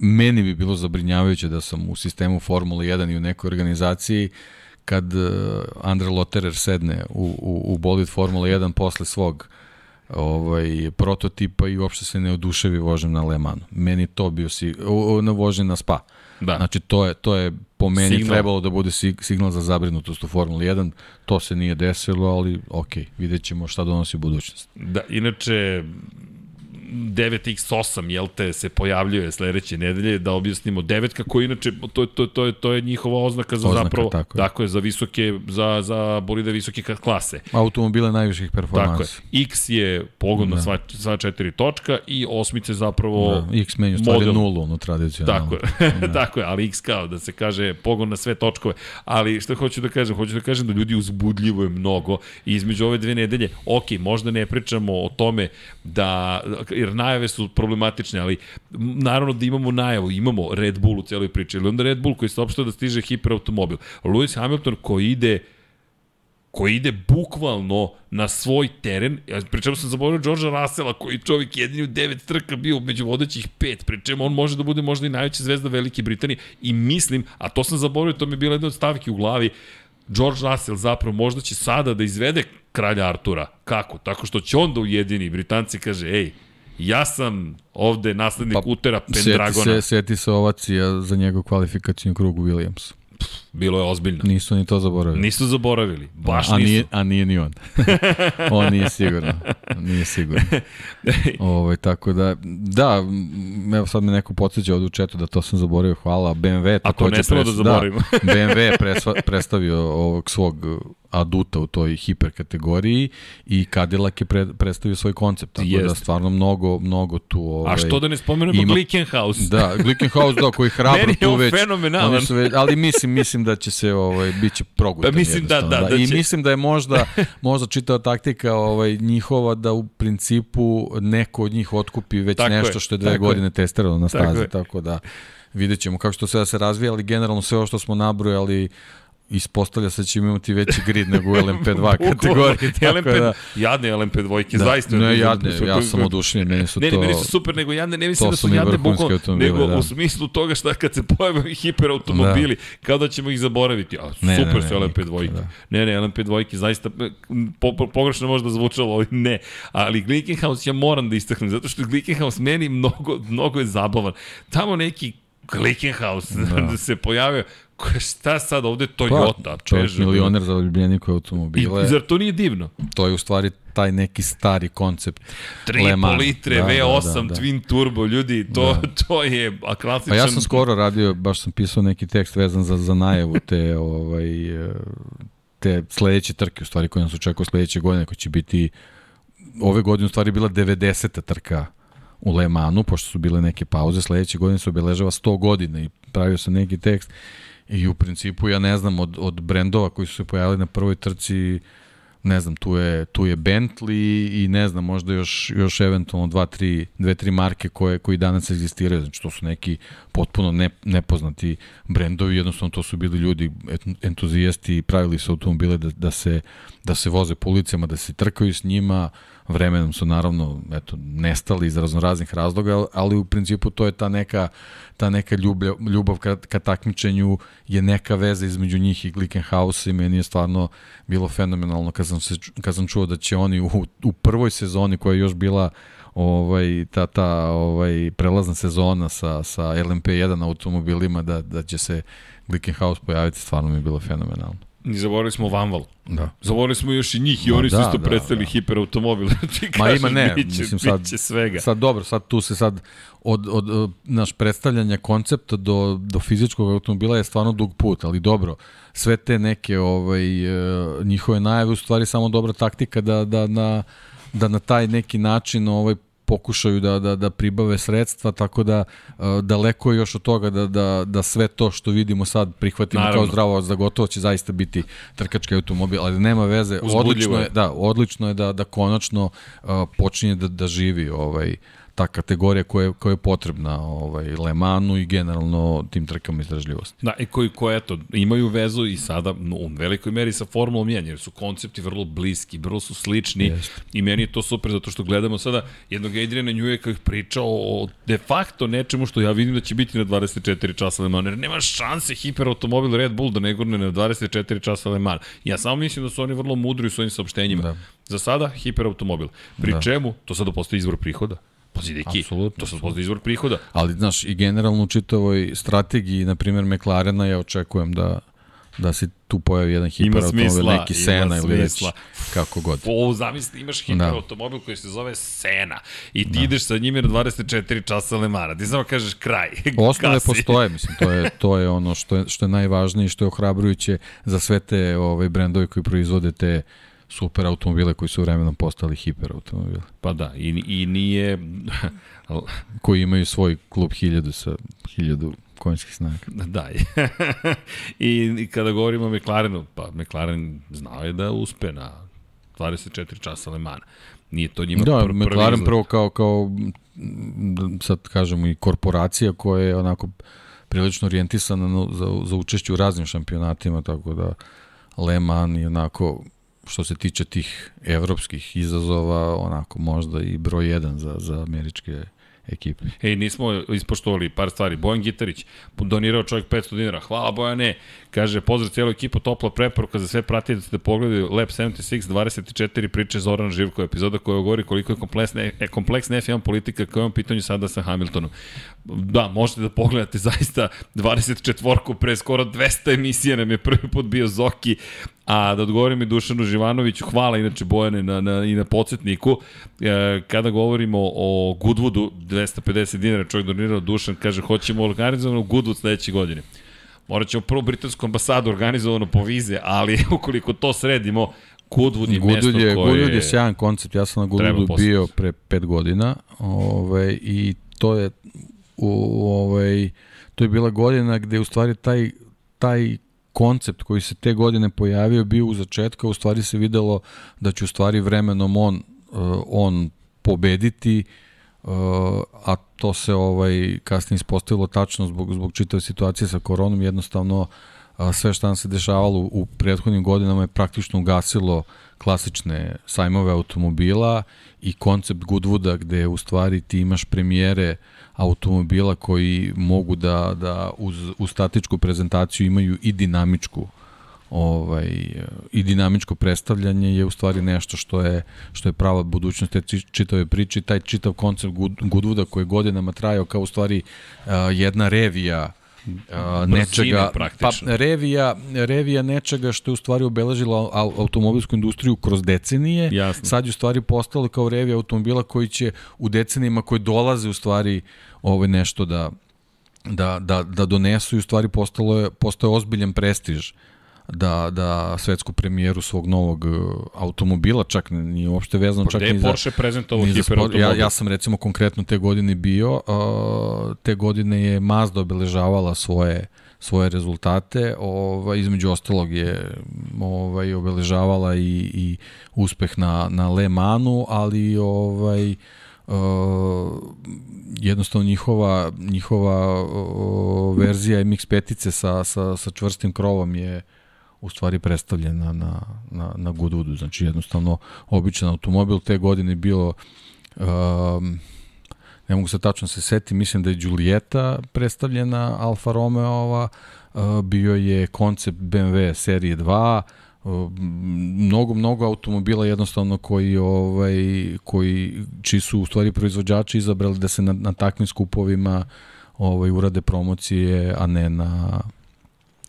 meni bi bilo zabrinjavajuće da sam u sistemu Formule 1 i u nekoj organizaciji kad uh, Andre Lotterer sedne u, u, u bolid Formule 1 posle svog ovaj prototipa i uopšte se ne oduševi vožnjem na Le Manu. Meni to bio si o, o, na vožnje na Spa. Da. Znači to je to je po meni Signal. trebalo da bude sig- signal za zabrinutost u Formuli 1. To se nije desilo, ali ok, vidjet ćemo šta donosi budućnost. Da, inače, 9x8, jel te, se pojavljuje sledeće nedelje, da objasnimo devetka koji inače, to, to, to, je, to je njihova oznaka za Oznaka, zapravo, tako je. tako je, za visoke, za, za bolide visoke klase. Automobile najviših Tako je. X je pogon na Da. sva, sva četiri točka i osmice zapravo Da, X meni u stvari model. nulu, ono tradicionalno. Tako je, da. tako je, ali X kao da se kaže pogon na sve točkove. Ali što hoću da kažem, hoću da kažem da ljudi uzbudljivo je mnogo i između ove dve nedelje, ok, možda ne pričamo o tome da, jer najave su problematične, ali naravno da imamo najavu, imamo Red Bull u celoj priči, ili onda Red Bull koji saopštava da stiže hiperautomobil. Lewis Hamilton koji ide koji ide bukvalno na svoj teren, ja pričemu sam zaboravio Georgea Russella, koji čovjek jedini u devet trka bio među vodećih pet, pričemu on može da bude možda i najveća zvezda Velike Britanije i mislim, a to sam zaboravio, to mi je bila jedna od stavki u glavi, George Russell zapravo možda će sada da izvede kralja Artura. Kako? Tako što će on da ujedini. Britanci kaže, ej, ja sam ovde naslednik pa, Utera Pendragona. se, seti se ovacija za njegov kvalifikacijnu krug u Williamsu. Bilo je ozbiljno. Nisu ni to zaboravili. Nisu zaboravili. Baš a nisu. Nije, a nije ni on. on nije sigurno. Nije sigurno. Ovaj tako da, da, evo sad me neko podsjeća ovde u četu da to sam zaboravio, hvala. BMW je A to ne smemo da zaboravimo. Da, BMW je presva, predstavio ovog svog aduta u toj hiper kategoriji i Cadillac je pre, predstavio svoj koncept. Tako da Jeste. stvarno mnogo, mnogo tu... Ovaj, A što da ne spomenemo ima- Glickenhaus? Da, Glickenhaus, da, koji hrabro tu već. fenomenalan. Oni su već, ali mislim, mislim da će se, ovaj, bit će progutan Pa mislim da- jednostavno, da, da I će- mislim da je možda, možda čitava taktika ovaj, njihova da u principu neko od njih otkupi već Tako nešto je, što je dve tako je. godine testirano na Tako stazi, je. tako, da vidjet ćemo kako će to sve da se razvija, ali generalno sve ovo što smo nabrojali ispostavlja se da ćemo imati veći grid nego u LMP2 kategoriji. LMP, da, jadne LMP dvojke, da, zaista. ne, jadne, ja sam oduševljen, meni su Ne, to... ne, meni su super, nego jadne, ne mislim da su jadne bukvalno, nego da. u smislu toga šta kad se pojave hiperautomobili, kao da ćemo ih zaboraviti. A Ne, super ne, ne, su LMP nikako, dvojke. da. Ne, ne, LMP dvojke zaista po, po, pogrešno možda zvučalo, ali ne. Ali Glickenhaus ja moram da istaknem, zato što Glickenhaus meni mnogo, mnogo je zabavan. Tamo neki Glickenhaus da. se pojavio, šta sad ovde Toyota, Pa, čovjek milioner za ljubljenika automobile. I, zar to nije divno? to je u stvari taj neki stari koncept 3,5 litre da, V8 da, da, da. Twin Turbo, ljudi, to, da. to je klasičan... Pa ja sam skoro radio, baš sam pisao neki tekst vezan za, za najavu te, ovaj, te sledeće trke, u stvari koje nas očekuje sledeće godine, koja će biti ove godine u stvari bila 90. trka u Le Manu, pošto su bile neke pauze, sledeće godine se obeležava 100 godina i pravio sam neki tekst. I u principu ja ne znam od, od brendova koji su se pojavili na prvoj trci ne znam, tu je, tu je Bentley i ne znam, možda još, još eventualno dva, tri, dve, tri marke koje, koji danas egzistiraju, znači to su neki potpuno ne, nepoznati brendovi, jednostavno to su bili ljudi entuzijasti i pravili su automobile da, da, se, da se voze po ulicama, da se trkaju s njima, vremenom su naravno eto, nestali iz raznoraznih razloga, ali u principu to je ta neka, ta neka ljubav, ljubav ka, ka takmičenju je neka veza između njih i Glickenhaus i meni je stvarno bilo fenomenalno kad sam, se, kad sam čuo da će oni u, u prvoj sezoni koja je još bila ovaj ta ta ovaj prelazna sezona sa sa LMP1 automobilima da da će se Glickenhaus pojaviti stvarno mi je bilo fenomenalno. I zaboravili smo Vanval. Da. Zaboravili smo još i njih i Ma, oni su da, isto da, predstavili da. hiperautomobil. Ti Ma ima ne, biće, mislim sad, biće svega. Sad dobro, sad tu se sad od, od, od naš predstavljanja koncepta do, do fizičkog automobila je stvarno dug put, ali dobro, sve te neke ovaj, e, njihove najave u stvari samo dobra taktika da, da, na, da na taj neki način ovaj, pokušaju da, da, da pribave sredstva, tako da uh, daleko je još od toga da, da, da sve to što vidimo sad prihvatimo Naravno. kao zdravo za gotovo će zaista biti trkački automobil, ali nema veze, odlično je, da, odlično je da, da konačno uh, počinje da, da živi ovaj, uh, ta kategorija koja je, koja je potrebna ovaj, Le Manu i generalno tim trkama izdržljivosti. Da, i koji, koji eto, imaju vezu i sada no, u velikoj meri sa Formulom 1, jer su koncepti vrlo bliski, vrlo su slični Jest. i meni je to super zato što gledamo sada jednog Adriana Njuje koji pričao o de facto nečemu što ja vidim da će biti na 24 časa Le Mans, jer nema šanse hiperautomobil Red Bull da ne gurne na 24 časa Le Mans. Ja samo mislim da su oni vrlo mudri u svojim saopštenjima. Da. Za sada hiperautomobil. Pri da. čemu? To sada postoji izvor prihoda. Pazi, deki, Absolutno. to sad postoji izvor prihoda. Ali, znaš, i generalno u čitavoj strategiji, na primjer, McLarena, ja očekujem da da se tu pojavi jedan hiperautomobil, neki Sena ili već kako god. O, zamisli, imaš da. hiperautomobil da. koji se zove Sena i ti da. ideš sa njime na 24 časa Lemara. Ti samo kažeš kraj. Osnove Kasi. postoje, mislim, to je, to je ono što je, što je najvažnije i što je ohrabrujuće za sve te ovaj, brendovi koji proizvode te super automobile koji su vremenom postali hiper automobile. Pa da, i, i nije... koji imaju svoj klub 1000 sa 1000 konjskih snaga. Da, I, kada govorimo o McLarenu, pa McLaren znao je da uspe na 24 časa Le Mans. Nije to njima da, pr prvi McLaren izgled. prvo kao, kao sad kažemo i korporacija koja je onako prilično orijentisana za, za učešće u raznim šampionatima, tako da Le Mans je onako što se tiče tih evropskih izazova, onako možda i broj jedan za, za američke ekipe. Ej, nismo ispoštovali par stvari. Bojan Gitarić, donirao čovjek 500 dinara. Hvala Bojane. Kaže, pozdrav cijelu ekipu, topla preporuka za sve pratitelje da pogledaju Lab 76 24 priče Zoran Živko, epizoda koja govori koliko je kompleksna, e, kompleksna F1 politika kao je pitanju sada sa Hamiltonom. Da, možete da pogledate zaista 24-ku pre skoro 200 emisija nam je prvi put bio Zoki, A da odgovorim i Dušanu Živanoviću, hvala inače Bojane na, na, i na podsjetniku. E, kada govorimo o Goodwoodu, 250 dinara čovjek donirao Dušan, kaže hoćemo organizovano Goodwood sledeće godine. Morat ćemo prvo britansku ambasadu organizovano po vize, ali ukoliko to sredimo, Goodwood je Goodwood mesto je, koje... Goodwood je sjajan koncept, ja sam na Goodwoodu bio pre pet godina ovaj, i to je u, ovaj, to je bila godina gde u stvari taj, taj koncept koji se te godine pojavio bio u začetku, u stvari se videlo da će u stvari vremenom on, uh, on pobediti, uh, a to se ovaj kasnije ispostavilo tačno zbog, zbog čitave situacije sa koronom, jednostavno uh, sve što nam se dešavalo u prethodnim godinama je praktično ugasilo klasične sajmove automobila i koncept Goodwooda gde u stvari ti imaš premijere uh, automobila koji mogu da, da uz, uz statičku prezentaciju imaju i dinamičku ovaj i dinamičko predstavljanje je u stvari nešto što je što je prava budućnost te čitave priče. Taj čitav koncept Goodwooda koji je godinama trajao kao u stvari uh, jedna revija a, nečega, pa revija, revija nečega što je u stvari obeležila au- automobilsku industriju kroz decenije, Jasno. sad je u stvari postalo kao revija automobila koji će u decenijima koje dolaze u stvari ovaj nešto da, da, da, da donesu i u stvari postalo je, postao je ozbiljan prestiž da, da svetsku premijeru svog novog uh, automobila, čak nije uopšte vezano, čak Gde je za, Porsche prezentovao za sport. hiperautomobil? Ja, ja sam recimo konkretno te godine bio, uh, te godine je Mazda obeležavala svoje svoje rezultate, ovaj između ostalog je ovaj obeležavala i i uspeh na na Le Mansu, ali ovaj uh, jednostavno njihova njihova uh, verzija MX petice sa, sa, sa čvrstim krovom je u stvari predstavljena na, na, na Goodwoodu. Znači jednostavno običan automobil te godine je bilo um, ne mogu se tačno se setiti, mislim da je Giulietta predstavljena Alfa Romeo-ova, uh, bio je koncept BMW serije 2, uh, mnogo mnogo automobila jednostavno koji ovaj koji čiji su u stvari proizvođači izabrali da se na, na takvim skupovima ovaj urade promocije a ne na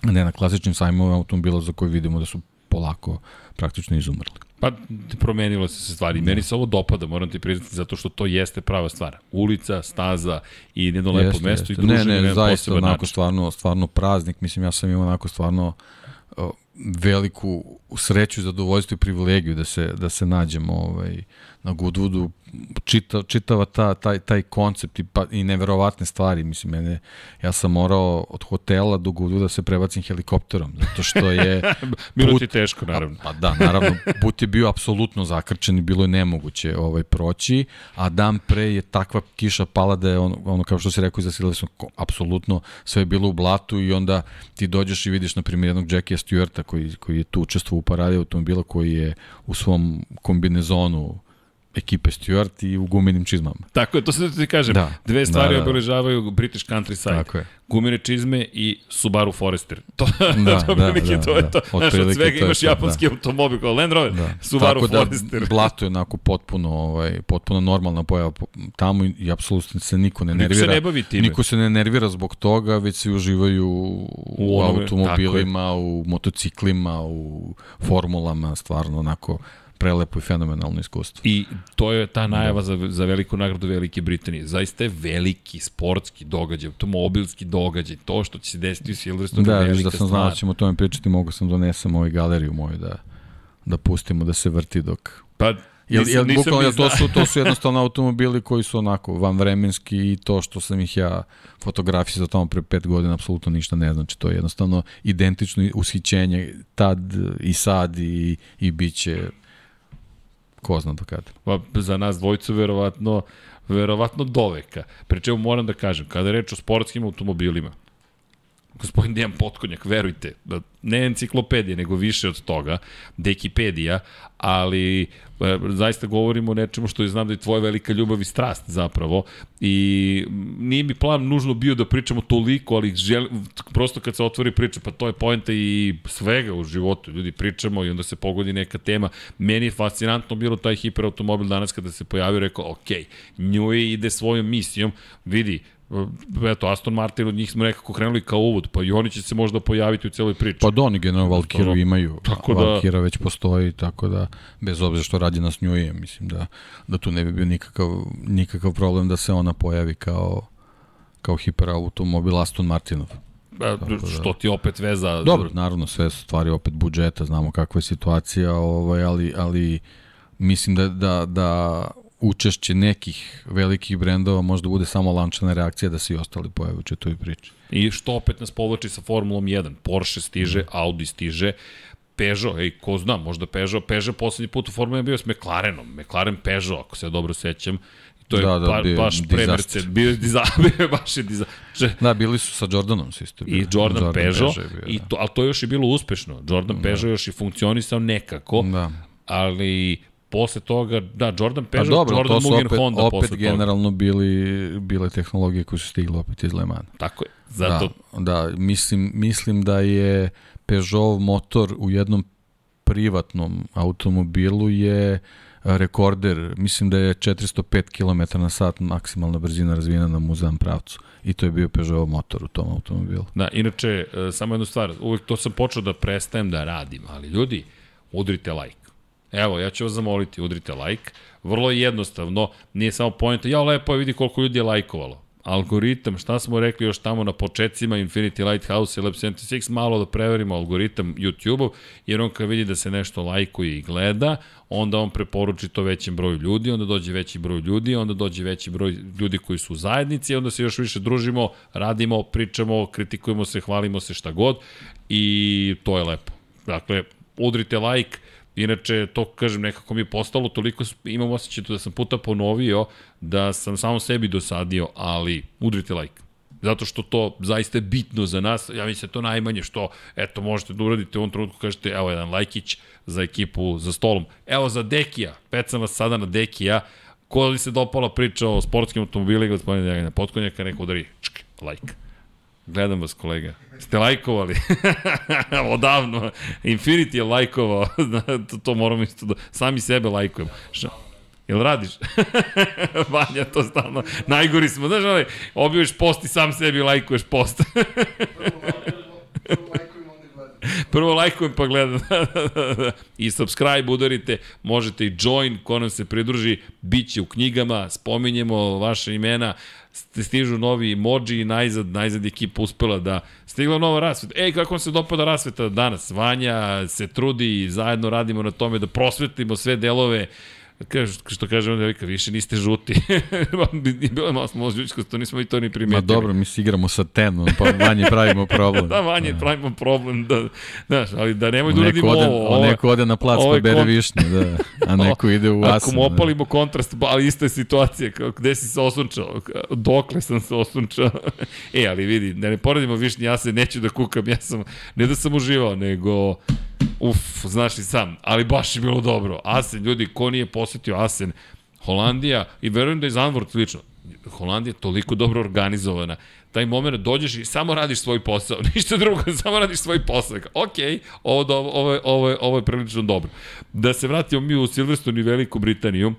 ne na klasičnim sajmovima automobila za koje vidimo da su polako praktično izumrli. Pa promenilo se se stvari. Meni se ovo dopada, moram ti priznati, zato što to jeste prava stvar. Ulica, staza i jedno lepo Jeste, mesto jeste. i druženje Ne, ne, zaista onako način. stvarno, stvarno praznik. Mislim, ja sam imao onako stvarno veliku sreću, zadovoljstvo i privilegiju da se, da se nađemo ovaj, na Goodwoodu. Čita, čitava ta, taj, taj koncept i, pa, i neverovatne stvari. Mislim, mene, ja sam morao od hotela do Goodwooda se prebacim helikopterom, zato što je Bilo put- ti teško, naravno. Pa da, naravno, put je bio apsolutno zakrčen i bilo je nemoguće ovaj proći, a dan pre je takva kiša pala da je ono, ono kao što se rekao, su ko- apsolutno sve je bilo u blatu i onda ti dođeš i vidiš na primjer jednog Jackie Stewarta koji, koji je tu učestvovao u paradi automobila koji je u svom kombinezonu ekipe Stewart i u gumenim čizmama. Tako je, to se da ti kažem. Da. Dve stvari Da, da, da. obeležavaju British Countryside. Tako je. Gumene čizme i Subaru Forester. To, Da, to, da, da, to je da. to. Znaš, od svega imaš to, japanski automobil kao Land Rover, Da. Subaru Tako da Forester. blato je onako potpuno, ovaj, potpuno normalna pojava po- tamo i, i apsolutno se niko ne Niko se nervira. ne bavi time. Niko se ne nervira zbog toga, već svi uživaju u, u automobilima, u motociklima, u formulama, stvarno onako prelepo i fenomenalno iskustvo. I to je ta najava za, za veliku nagradu Velike Britanije. Zaista je veliki sportski događaj, automobilski događaj. To što će se desiti u Silverstone Da, je velika da sam znao da stvar. ćemo o tome pričati, mogu sam donesem ovaj galeriju moju da, da pustimo da se vrti dok Pa, Jel, jel, nisam bukvalno, jel to, su, to su jednostavno automobili koji su onako vanvremenski i to što sam ih ja fotografisao tamo pre pet godina apsolutno ništa ne znači. To je jednostavno identično ushićenje tad i sad i, i bit će ko zna do kada. Pa za nas dvojicu verovatno, verovatno doveka. Pre čemu moram da kažem, kada je reč o sportskim automobilima, gospodin Dejan Potkonjak, verujte, da ne enciklopedija, nego više od toga, dekipedija, ali e, zaista govorimo o nečemu što je znam da je tvoja velika ljubav i strast zapravo i nije mi plan nužno bio da pričamo toliko, ali želim, prosto kad se otvori priča, pa to je poenta i svega u životu, ljudi pričamo i onda se pogodi neka tema. Meni je fascinantno bilo taj hiperautomobil danas kada se pojavio, rekao, ok, njoj ide svojom misijom, vidi, eto, Aston Martin od njih smo nekako krenuli kao uvod, pa i oni će se možda pojaviti u celoj priči. Pa da, oni generalno Valkiru imaju. tako da- Valkira već postoji, tako da bez obzira što radi na snjuje, mislim da, da tu ne bi bio nikakav, nikakav problem da se ona pojavi kao kao hiperautomobil Aston Martinov. A, što ti opet veza... Dobro, naravno sve su stvari opet budžeta, znamo kakva je situacija, ovaj, ali, ali mislim da, da, da učešće nekih velikih brendova možda bude samo lančana reakcija da se i ostali pojave u četoj priči. I što opet nas povlači sa Formulom 1. Porsche stiže, Audi stiže, Peugeot, ej, ko zna, možda Peugeot, Peugeot poslednji put u Formuli je bio s McLarenom, McLaren Peugeot, ako se dobro sećam. I to je Da, da, ba, bio baš pre. Mercedes, bio je diza, bio je baš je diza, že- Da, bili su sa Jordanom su isto. I bili. Jordan, Jordan Peugeot, je bio, i da. to, ali to još je bilo uspešno. Jordan da. Peugeot još i funkcionisao nekako, Da. ali posle toga, da, Jordan Pa Peugeot, dobro, Jordan Mugen opet, Honda opet posle toga. generalno bili, bile tehnologije koje su stigle opet iz Le Mans. Tako je. Zato, Da, da mislim, mislim da je Peugeot motor u jednom privatnom automobilu je rekorder, mislim da je 405 km na sat maksimalna brzina razvijena na muzam pravcu. I to je bio Peugeot motor u tom automobilu. Da, inače, e, samo jednu stvar, uvek to sam počeo da prestajem da radim, ali ljudi, udrite like. Evo, ja ću vas zamoliti, udrite like. Vrlo je jednostavno, nije samo pojenta, ja lepo je, vidi koliko ljudi je lajkovalo algoritam, šta smo rekli još tamo na početcima Infinity Lighthouse i Lab 76, malo da preverimo algoritam YouTube-ov, jer on kad vidi da se nešto lajkuje i gleda, onda on preporuči to većem broju ljudi, onda dođe veći broj ljudi, onda dođe veći broj ljudi koji su u zajednici, onda se još više družimo, radimo, pričamo, kritikujemo se, hvalimo se šta god i to je lepo. Dakle, udrite like, Inače, to kažem, nekako mi je postalo, toliko imam osjećaj da sam puta ponovio da sam samo sebi dosadio, ali udrite like. Zato što to zaista je bitno za nas, ja mislim da to najmanje što, eto, možete da uradite u ovom trenutku, kažete, evo jedan lajkić za ekipu za stolom. Evo za Dekija, pecam vas sada na Dekija, ko li se dopala priča o sportskim automobilima, gospodine Djagana Potkonjaka, neko udari, čk, like. Gledam vas, kolega. Ste lajkovali? Odavno. Infinity je lajkovao. to, to moram isto da... Sami sebe lajkujem. Šta? Jel radiš? Vanja, to stalno. Najgori smo. Znaš, ovaj, obiješ post i sam sebi lajkuješ post. Prvo lajkujem pa gledam. I subscribe udarite, možete i join, ko nam se pridruži, bit će u knjigama, spominjemo vaše imena, stižu novi emoji i najzad, najzad ekipa uspela da stigla nova rasveta. Ej, kako vam se dopada rasveta danas? Vanja se trudi i zajedno radimo na tome da prosvetimo sve delove Kaže, što kaže on devika, više niste žuti. Bilo je malo smo ljudsko, to nismo i to ni primetili. Ma dobro, mi se igramo sa tenom, pa manje pravimo problem. da, manje da. pravimo problem, da, znaš, ali da nemoj da uradimo ode, ovo. ovo. Neko ode na plac pa bere kon... višnje, da, a neko ide u asan. Ako mu da. opalimo da. kontrast, ali ista je situacija, kao, gde si se osunčao, dokle sam se osunčao. e, ali vidi, da ne poredimo višnje, ja se neću da kukam, ja sam, ne da sam uživao, nego Uf, znaš i sam, ali baš je bilo dobro. Asen, ljudi, ko nije posetio Asen, Holandija, i verujem da je Zandvoort slično, Holandija je toliko dobro organizovana. Taj moment dođeš i samo radiš svoj posao, ništa drugo, samo radiš svoj posao. Ok, ovo, ovo, ovo, ovo, je, ovo je prilično dobro. Da se vratimo mi u Silverstone i Veliku Britaniju,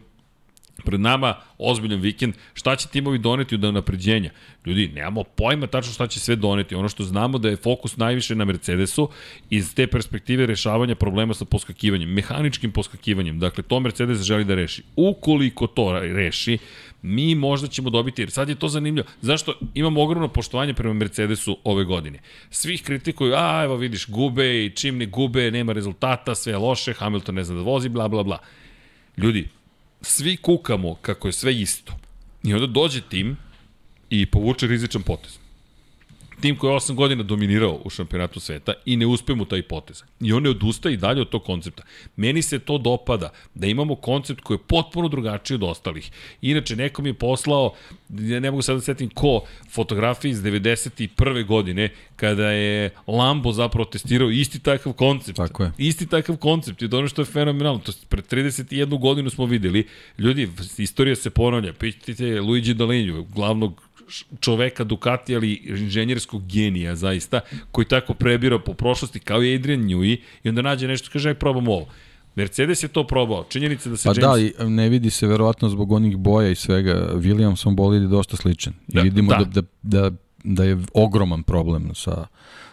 Pred nama ozbiljan vikend. Šta će timovi doneti od napređenja? Ljudi, nemamo pojma tačno šta će sve doneti. Ono što znamo da je fokus najviše na Mercedesu iz te perspektive rešavanja problema sa poskakivanjem, mehaničkim poskakivanjem. Dakle, to Mercedes želi da reši. Ukoliko to reši, mi možda ćemo dobiti, jer sad je to zanimljivo. Zašto? Imamo ogromno poštovanje prema Mercedesu ove godine. Svih kritikuju, a evo vidiš, gube i čim ne gube, nema rezultata, sve je loše, Hamilton ne zna da vozi, bla, bla, bla. Ljudi, svi kukamo kako je sve isto. I onda dođe tim i povuče rizičan potez. Tim koji je 8 godina dominirao u šampionatu sveta i ne uspe mu taj potez. I on ne odustaje i dalje od tog koncepta. Meni se to dopada, da imamo koncept koji je potpuno drugačiji od ostalih. Inače, neko mi je poslao, ja ne mogu sad da setim ko, fotografije iz 91. godine, kada je Lambo zapravo testirao isti takav koncept. Tako je. Isti takav koncept to ono što je fenomenalno. To pred 31 godinu smo videli. Ljudi, istorija se ponavlja. Pitajte Luigi Dalinju, glavnog čoveka Ducati, ali inženjerskog genija zaista, koji tako prebira po prošlosti kao i Adrian Newey i onda nađe nešto, kaže, aj probam ovo. Mercedes je to probao. Činjenica da se pa James... da, ne vidi se verovatno zbog onih boja i svega. Williamson bolid je dosta sličan. I da, vidimo da. Da, da, da, da je ogroman problem sa,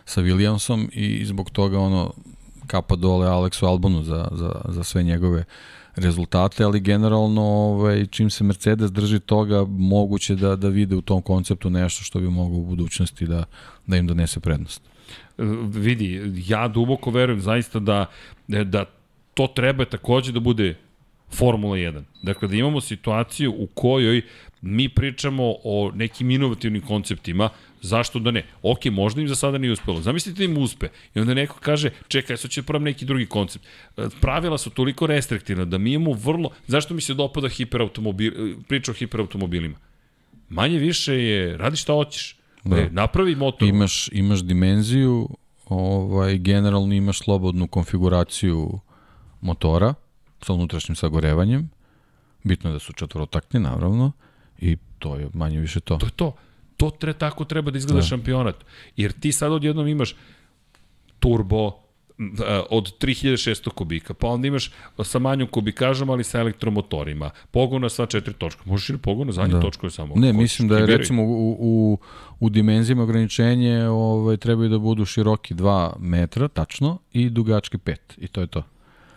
sa Williamsom i zbog toga ono kapa dole Aleksu Albonu za, za, za sve njegove uh, rezultate, ali generalno ovaj, čim se Mercedes drži toga, moguće da, da vide u tom konceptu nešto što bi moglo u budućnosti da, da im donese prednost. Vidi, ja duboko verujem zaista da, da to treba takođe da bude Formula 1. Dakle, da imamo situaciju u kojoj mi pričamo o nekim inovativnim konceptima, Zašto da ne? Ok, možda im za sada nije uspelo. Zamislite da im uspe. I onda neko kaže, čekaj, sad će probam neki drugi koncept. E, pravila su toliko restriktivna da mi imamo vrlo... Zašto mi se dopada hiperautomobil, e, priča o hiperautomobilima? Manje više je, radi šta hoćeš. Da. E, napravi motor. Imaš, imaš dimenziju, ovaj, generalno imaš slobodnu konfiguraciju motora sa unutrašnjim sagorevanjem. Bitno je da su četvorotaktni, naravno, i to je manje više to. To je to to tre, tako treba da izgleda da. šampionat. Jer ti sad odjednom imaš turbo, a, od 3600 kubika, pa onda imaš sa manjom kubikažom, ali sa elektromotorima. Pogon na sva četiri točka. Možeš ili pogon na zadnje da. točke samo. Ne, mislim da je recimo u, u, u dimenzijama ograničenje ovaj, trebaju da budu široki 2 metra, tačno, i dugački 5. I to je to.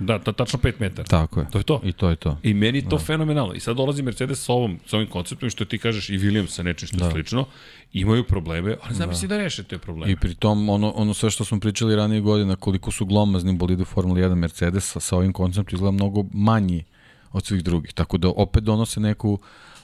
Da, ta, tačno 5 metara. Tako je. To je to. I to je to. I meni to da. fenomenalno. I sad dolazi Mercedes sa ovom, sa ovim konceptom, što ti kažeš i Williams sa nečim što da. je slično, imaju probleme, ali znam da. si da reše te probleme. I pri tom, ono, ono sve što smo pričali ranije godina, koliko su glomazni bolide Formula 1 Mercedes sa ovim konceptom izgleda mnogo manji od svih drugih. Tako da opet donose neku,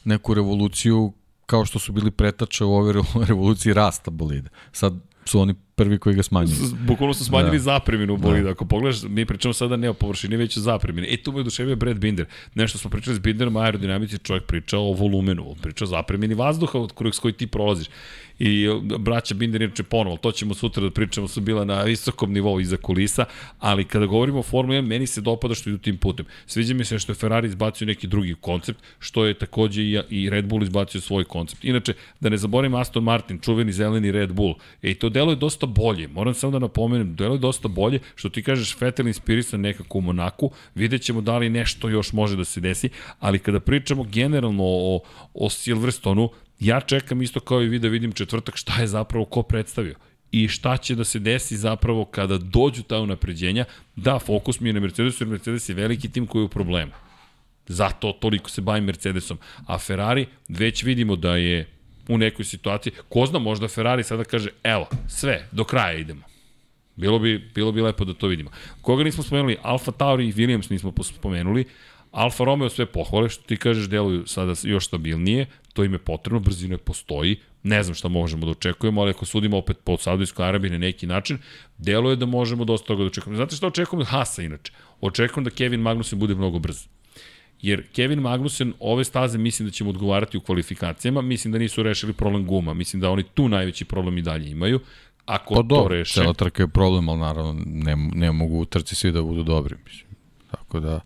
neku revoluciju kao što su bili pretače u ovoj revoluciji rasta bolida. Sad su oni prvi koji ga smanjuju. Bukvalno su smanjili da. zapreminu u bolidu. Da. Ako pogledaš, mi pričamo sada ne o površini, već o zapremini. E, tu me oduševio Brad Binder. Nešto smo pričali s Binderom aerodinamici, čovjek pričao o volumenu, on pričao o zapremini vazduha od kojeg s koji ti prolaziš i braća Binder inače ponovo, to ćemo sutra da pričamo, su bila na visokom nivou iza kulisa, ali kada govorimo o Formula 1, meni se dopada što idu tim putem. Sviđa mi se što je Ferrari izbacio neki drugi koncept, što je takođe i Red Bull izbacio svoj koncept. Inače, da ne zaboravim Aston Martin, čuveni zeleni Red Bull, e, to delo je dosta bolje, moram samo da napomenem, delo je dosta bolje, što ti kažeš Vettel inspirisan nekako u Monaku, vidjet ćemo da li nešto još može da se desi, ali kada pričamo generalno o, o Silverstonu, Ja čekam isto kao i vi da vidim četvrtak šta je zapravo ko predstavio i šta će da se desi zapravo kada dođu ta unapređenja. Da, fokus mi je na Mercedesu, jer Mercedes je veliki tim koji je u problemu. Zato toliko se bavim Mercedesom. A Ferrari, već vidimo da je u nekoj situaciji, ko zna, možda Ferrari sada kaže, evo, sve, do kraja idemo. Bilo bi, bilo bi lepo da to vidimo. Koga nismo spomenuli? Alfa Tauri i Williams nismo spomenuli. Alfa Romeo sve pohvale, što ti kažeš, deluju sada još stabilnije, to im je potrebno, brzina postoji, ne znam šta možemo da očekujemo, ali ako sudimo opet po Saudijskoj Arabiji na neki način, deluje da možemo dosta toga da očekujemo. Znate šta očekujem od Hasa inače? Očekujem da Kevin Magnussen bude mnogo brz. Jer Kevin Magnussen ove staze mislim da ćemo odgovarati u kvalifikacijama, mislim da nisu rešili problem guma, mislim da oni tu najveći problem i dalje imaju. Ako pa to reše... Cela trka je problem, ali naravno ne, ne mogu u trci svi da budu dobri. Mislim. Tako da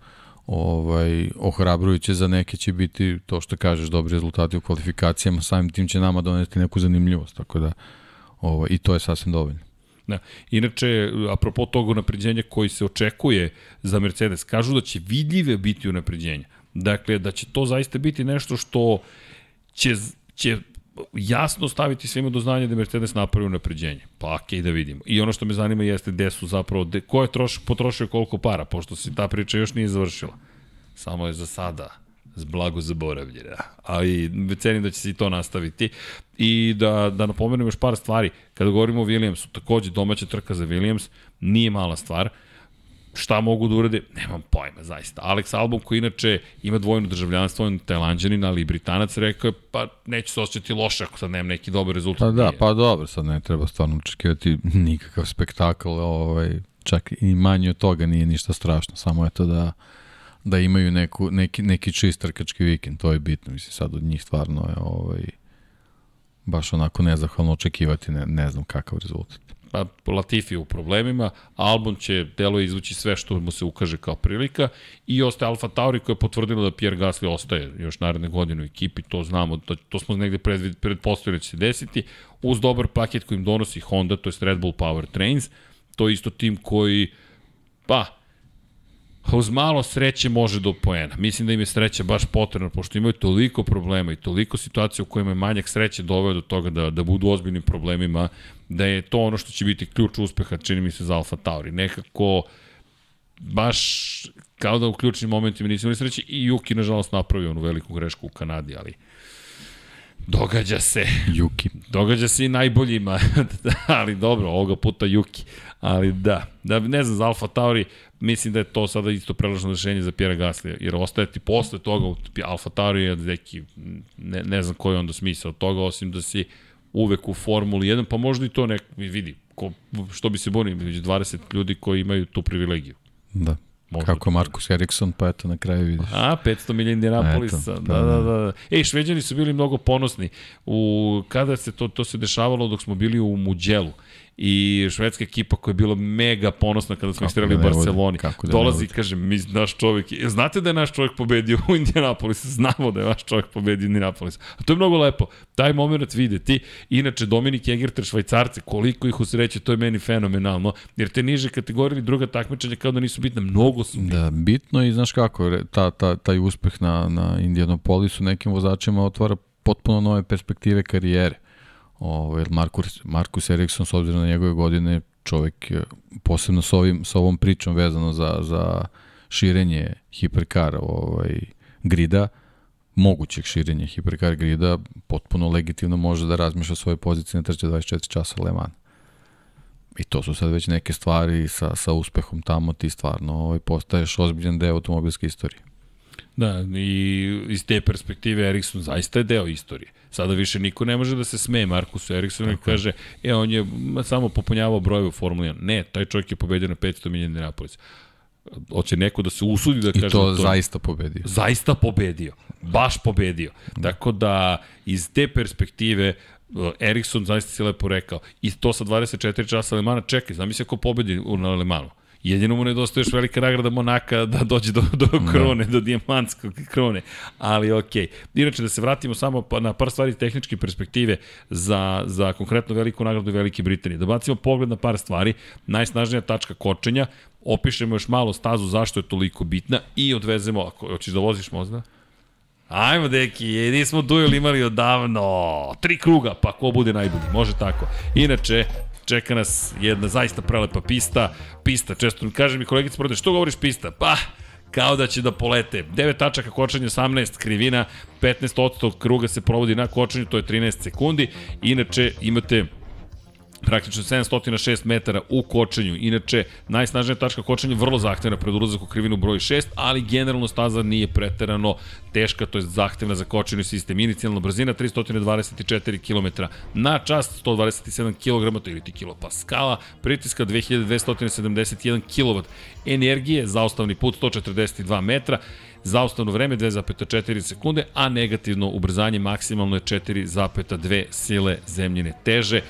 ovaj, ohrabrujuće za neke će biti to što kažeš dobri rezultati u kvalifikacijama, samim tim će nama doneti neku zanimljivost, tako da ovaj, i to je sasvim dovoljno. Da. Inače, apropo tog napređenja koji se očekuje za Mercedes, kažu da će vidljive biti unapređenja. Dakle, da će to zaista biti nešto što će, će jasno staviti svima do znanja da Mercedes napravi unapređenje. Pa okej, okay, da vidimo. I ono što me zanima jeste gde su zapravo, de, ko je troš, potrošio koliko para, pošto se ta priča još nije završila. Samo je za sada blago zaboravljena. Ali cenim da će se i to nastaviti. I da, da napomenem još par stvari. Kada govorimo o Williamsu, takođe domaća trka za Williams nije mala stvar. Uh, Šta mogu da urade? Nemam pojma, zaista. Alex Albon, koji inače ima dvojno državljanstvo, on tajlanđanin, ali i britanac, rekao je, pa neću se osjećati loše ako sad nemam neki dobar rezultat. Pa da, pa dobro, sad ne treba stvarno očekivati nikakav spektakl, ovaj, čak i manje od toga nije ništa strašno, samo je to da da imaju neku, neki, neki čist trkački vikend, to je bitno, mislim, sad od njih stvarno je ovaj, baš onako nezahvalno očekivati, ne, ne znam kakav rezultat pa Latifi u problemima, Albon će delo izvući sve što mu se ukaže kao prilika i ostaje Alfa Tauri koja je potvrdila da Pierre Gasly ostaje još naredne godine u ekipi, to znamo, to, to smo negde pred, predpostavili da će se desiti, uz dobar paket koji im donosi Honda, to je Red Bull Power Trains, to je isto tim koji, pa, uz malo sreće može do poena. Mislim da im je sreća baš potrebna, pošto imaju toliko problema i toliko situacija u kojima je manjak sreće doveo do toga da, da budu ozbiljnim problemima, da je to ono što će biti ključ uspeha, čini mi se, za Alfa Tauri. Nekako, baš kao da u ključnim momentima nisam imali sreće i Juki, nažalost, napravio onu veliku grešku u Kanadi, ali Događa se. Juki. Događa se i najboljima, ali dobro, ovoga puta Juki. Ali da, da ne znam, za Alfa Tauri, mislim da je to sada isto prelažno rešenje za Pjera Gaslija, jer ostajati posle toga u Alfa Tauri je neki, ne, ne znam koji je onda smisao toga, osim da si uvek u Formuli 1, pa možda i to nek, vidi, ko, što bi se bonio, među 20 ljudi koji imaju tu privilegiju. Da. Možda Kako Markus Eriksson, pa eto na kraju vidiš. A, 500 milija Indianapolisa. Eto, da, da, da, da. Ej, šveđani su bili mnogo ponosni. U, kada se to, to se dešavalo dok smo bili u Muđelu i švedska ekipa koja je bila mega ponosna kada smo istrali u da bude, Barceloni. da Dolazi i kaže, mi, naš čovjek, je- znate da je naš čovjek pobedio u Indianapolisu? Znamo da je vaš čovjek pobedio u Indianapolisu. A to je mnogo lepo. Taj moment videti. Inače, Dominik Egerter, švajcarce, koliko ih usreće, to je meni fenomenalno. Jer te niže kategorije ili druga takmičenja kao da nisu bitne, mnogo su bitne. Da, bitno i znaš kako, ta, ta, taj uspeh na, na Indianapolisu nekim vozačima otvara potpuno nove perspektive karijere. Ovo, jer Markus, Markus Eriksson, s obzirom na njegove godine, čovek posebno sa, ovim, sa ovom pričom vezano za, za širenje hiperkara ovaj, grida, mogućeg širenja hiperkar grida, potpuno legitimno može da razmišlja svoje pozicije na trče 24 časa Le Mans. I to su sad već neke stvari sa, sa uspehom tamo, ti stvarno ovaj, postaješ ozbiljan deo automobilske istorije. Da, i iz te perspektive Eriksson zaista je deo istorije. Sada više niko ne može da se smeje Markusu Erikssonu i kaže, e, on je samo popunjavao brojeve u Formuli 1. Ne, taj čovjek je pobedio na 500 milija Indianapolis. Hoće neko da se usudi da I kaže to, da zaista pobedio. zaista pobedio. Baš pobedio. Tako da, iz te perspektive, uh, Eriksson zaista si lepo rekao, i to sa 24 časa Lemana, čekaj, zamisli ako pobedi u na Lemanu. Jedino mu nedostaje još velika nagrada Monaka da dođe do, do krone, do dijamantskog krone. Ali okej. Inače, da se vratimo samo pa- na par stvari tehničke perspektive za, za konkretno veliku nagradu Velike Britanije. Da bacimo pogled na par stvari. Najsnažnija tačka kočenja, opišemo još malo stazu zašto je toliko bitna i odvezemo, ako hoćeš da voziš možda? Ajmo, deki, nismo duel imali odavno. Tri kruga, pa ko bude najbolji, može tako. Inače, čeka nas jedna zaista prelepa pista. Pista, često mi kaže mi kolegica Prode, što govoriš pista? Pa, kao da će da polete. 9 tačaka kočenja, 18 krivina, 15% kruga se provodi na kočenju, to je 13 sekundi. Inače, imate praktično 706 metara u kočenju. Inače, najsnažnija tačka kočenja vrlo zahtevna pred ulazak u krivinu broj 6, ali generalno staza nije preterano teška, to je zahtevna za kočenju sistem. Inicijalna brzina 324 km na čas, 127 kg, to je ti kilopaskala, pritiska 2271 kW, energije, zaostavni put 142 metra, Zaustavno vreme 2,4 sekunde, a negativno ubrzanje maksimalno je 4,2 sile zemljine teže.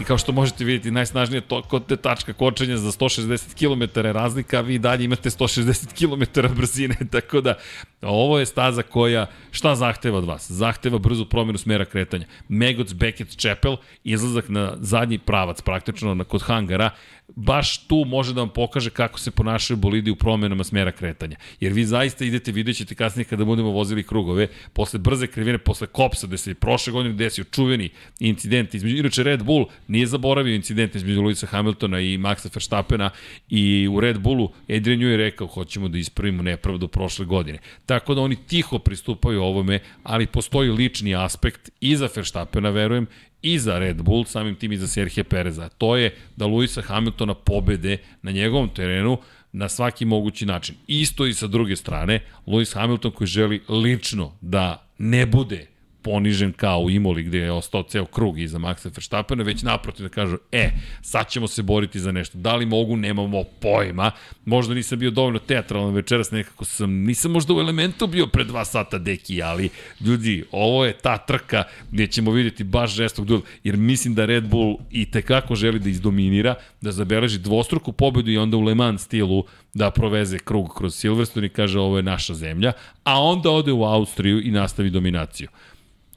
I kao što možete vidjeti, najsnažnija to, kod tačka kočenja za 160 km razlika, a vi dalje imate 160 km brzine, tako da ovo je staza koja šta zahteva od vas? Zahteva brzu promjenu smera kretanja. Megoc, Beckett, Chapel, izlazak na zadnji pravac, praktično na, kod hangara, baš tu može da vam pokaže kako se ponašaju bolidi u promenama smera kretanja. Jer vi zaista idete, vidjet ćete kasnije kada budemo vozili krugove, posle brze krivine, posle kopsa, gde se prošle godine desio čuveni incident između, inače Red Bull nije zaboravio incident između Luisa Hamiltona i Maxa Verstappena i u Red Bullu Adrian Newey je rekao hoćemo da ispravimo nepravdu prošle godine. Tako da oni tiho pristupaju ovome, ali postoji lični aspekt i za Verstappena, verujem, i za Red Bull, samim tim i za Serhije Pereza. To je da Luisa Hamiltona pobede na njegovom terenu na svaki mogući način. Isto i sa druge strane, Lewis Hamilton koji želi lično da ne bude ponižen kao u Imoli gde je ostao ceo krug iza Maxa Verstappena, već naprotiv da kažu, e, sad ćemo se boriti za nešto. Da li mogu, nemamo pojma. Možda nisam bio dovoljno teatralan večeras, nekako sam, nisam možda u elementu bio pre dva sata deki, ali ljudi, ovo je ta trka gde ćemo vidjeti baš žestog duel, jer mislim da Red Bull i tekako želi da izdominira, da zabeleži dvostruku pobedu i onda u Le Mans stilu da proveze krug kroz Silverstone i kaže ovo je naša zemlja, a onda ode u Austriju i nastavi dominaciju.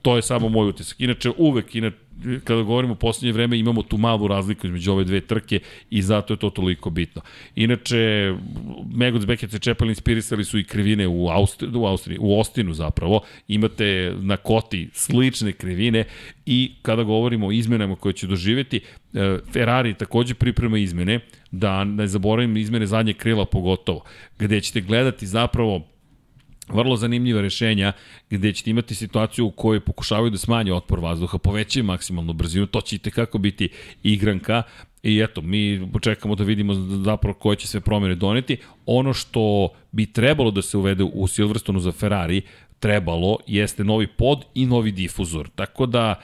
To je samo moj utisak. Inače, uvek, inače, kada govorimo u poslednje vreme, imamo tu malu razliku između ove dve trke i zato je to toliko bitno. Inače, Megoc, Beckett i Čepel inspirisali su i krivine u Austriji, u Austriji, u Ostinu zapravo. Imate na koti slične krivine i kada govorimo o izmenama koje će doživeti, e, Ferrari takođe priprema izmene, da ne zaboravim izmene zadnje krila pogotovo, gde ćete gledati zapravo vrlo zanimljiva rešenja gde ćete imati situaciju u kojoj pokušavaju da smanje otpor vazduha, povećaju maksimalnu brzinu, to će i tekako biti igranka i eto, mi čekamo da vidimo zapravo koje će sve promjene doneti. Ono što bi trebalo da se uvede u Silverstonu za Ferrari, trebalo, jeste novi pod i novi difuzor. Tako da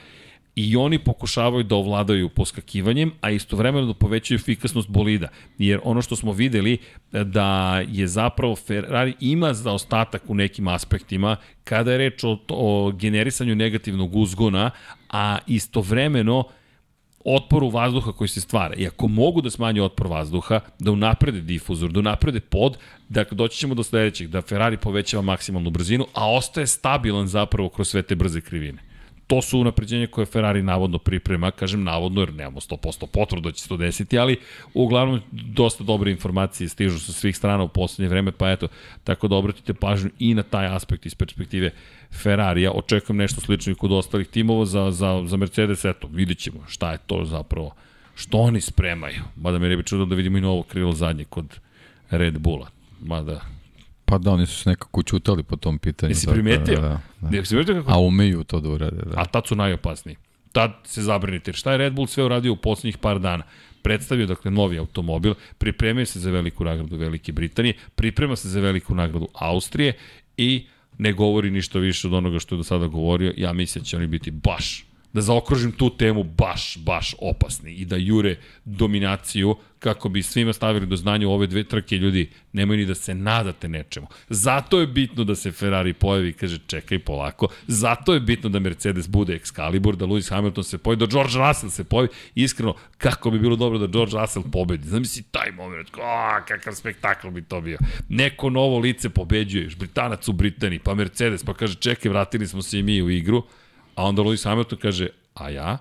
i oni pokušavaju da ovladaju poskakivanjem, a istovremeno da povećaju efikasnost bolida. Jer ono što smo videli da je zapravo Ferrari ima zaostatak u nekim aspektima kada je reč o, o generisanju negativnog uzgona, a istovremeno otporu vazduha koji se stvara. I ako mogu da smanje otpor vazduha, da unaprede difuzor, da unaprede pod, da doći ćemo do sledećeg, da Ferrari povećava maksimalnu brzinu, a ostaje stabilan zapravo kroz sve te brze krivine. To su unapređenja koje Ferrari navodno priprema, kažem navodno jer nemamo 100% potvrdu da će se to desiti, ali uglavnom dosta dobre informacije stižu sa svih strana u poslednje vreme, pa eto, tako da obratite pažnju i na taj aspekt iz perspektive Ferrarija. Očekujem nešto slično i kod ostalih timova za, za, za Mercedes, eto, vidit ćemo šta je to zapravo, što oni spremaju. Mada me ne bi čudilo da vidimo i novo krilo zadnje kod Red Bulla. Mada Pa da, oni su se nekako čutali po tom pitanju. Jesi tako primetio? Da, da, da. Jesi primetio kako A umeju to da urade, da. A tad su najopasniji. Tad se zabrinite. Šta je Red Bull sve uradio u poslednjih par dana? Predstavio, dakle, novi automobil, pripremio se za veliku nagradu Velike Britanije, priprema se za veliku nagradu Austrije i ne govori ništa više od onoga što je do sada govorio. Ja mislim da će oni biti baš da zaokružim tu temu baš, baš opasni i da jure dominaciju kako bi svima stavili do znanja ove dve trke ljudi, nemoj ni da se nadate nečemu. Zato je bitno da se Ferrari pojavi i kaže čekaj polako, zato je bitno da Mercedes bude Excalibur, da Lewis Hamilton se pojavi, da George Russell se pojavi, iskreno, kako bi bilo dobro da George Russell pobedi. Zamisli taj moment, o, kakav spektakl bi to bio. Neko novo lice pobeđuje, Britanac u Britaniji, pa Mercedes, pa kaže čekaj, vratili smo se i mi u igru, A onda Lewis Hamilton kaže, a ja?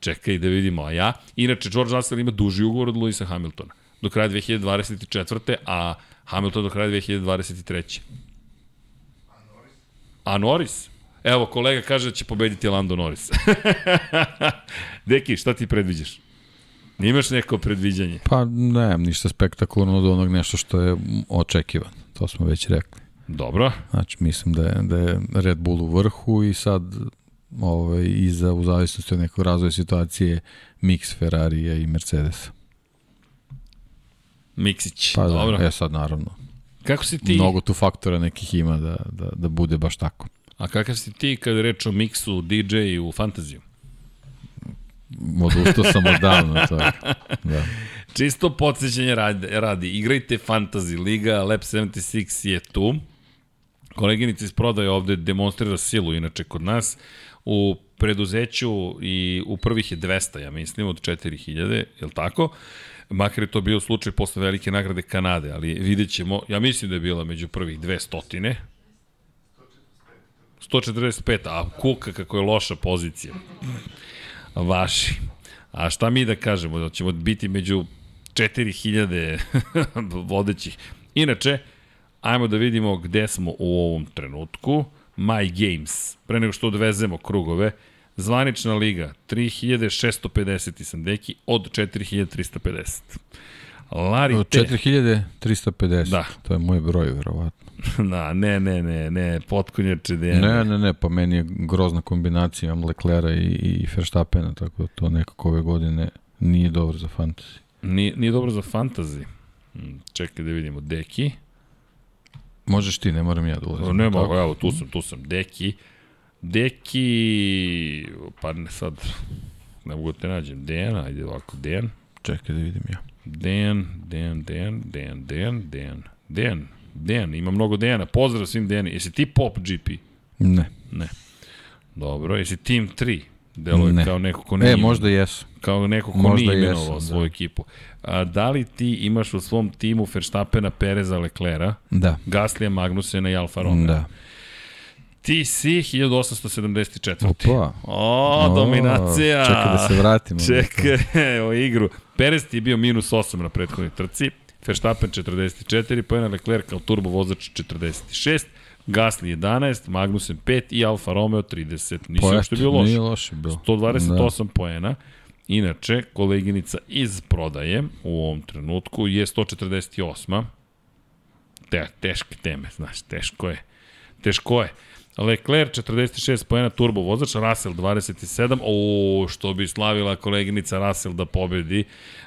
Čekaj da vidimo, a ja? Inače, George Russell ima duži ugovor od Lewisa Hamiltona. Do kraja 2024. A Hamilton do kraja 2023. A Norris? Evo, kolega kaže da će pobediti Lando Norris. Deki, šta ti predviđaš? Nimaš neko predviđanje? Pa ne, ništa spektakularno od onog nešto što je očekivan. To smo već rekli. Dobro. Znači, mislim da je, da je Red Bull u vrhu i sad ovaj, iza, u zavisnosti od nekog razvoja situacije, miks Ferrarija i Mercedesa. Miksić. Pa Dobro. da, e sad naravno. Kako si ti? Mnogo tu faktora nekih ima da, da, da bude baš tako. A kakav si ti kada reč o miksu, DJ i u fantaziju? Odustao sam odavno. Da. Čisto podsjećanje radi, radi. Igrajte Fantasy Liga, Lab 76 je tu. Koleginica iz prodaje ovde demonstrira silu, inače kod nas. U preduzeću i u prvih je 200, ja mislim, od 4000, je li tako? Makar je to bio slučaj posle velike nagrade Kanade, ali vidjet ćemo, ja mislim da je bila među prvih 200. 145, a kuka kako je loša pozicija. Vaši. A šta mi da kažemo? Da ćemo biti među 4000 vodećih. Inače, ajmo da vidimo gde smo u ovom trenutku. My Games. Pre nego što odvezemo krugove, zvanična liga 3650 i Sandeki od 4350. Lari Od Te. 4350, Da. to je moj broj, verovatno. Da, ne, ne, ne, ne, potkonjače da Ne, ne, ne, pa meni je grozna kombinacija, imam Leclera i, i Verstappena, tako da to nekako ove godine nije dobro za fantasy. Nije, nije dobro za fantasy. Hmm, Čekaj da vidimo. Deki. Možeš ti, ne moram ja da ulazim. Ne mogu, evo, tu sam, tu sam. Deki. Deki, pa ne sad, ne mogu da te nađem. Dejan, ajde ovako, Dejan. Čekaj da vidim ja. Dejan, Dejan, Dejan, Dejan, Dejan, Dejan, Dejan, Dejan, ima mnogo Dejana. Pozdrav svim Dejani. Jesi ti Pop GP? Ne. Ne. Dobro, jesi Team 3? Delo je Ne. kao neko ko ne E, ima- možda jesu. kao neko ko Možda nije jesam, imenovao da. svoju ekipu. A, da li ti imaš u svom timu Verstappena, Pereza, Leclera, Da. Gaslija, Magnusena i Alfa Romeo? Da. Ti si 1874. Opa. O, dominacija! Čekaj da se vratimo. Čekaj, o igru. Perez ti je bio minus 8 na prethodnoj trci, Verstappen 44, pojena Leclerc kao turbo vozač 46, Gasly 11, Magnussen 5 i Alfa Romeo 30. Nisi Pa uopšte eto, bio loš. Nije loše bilo. 128 da. poena. Inače, koleginica iz prodaje u ovom trenutku je 148. Te, teške teme, znaš, teško je. Teško je. Leclerc 46 poena turbo vozač, Russell 27, o, što bi slavila koleginica Russell da pobedi.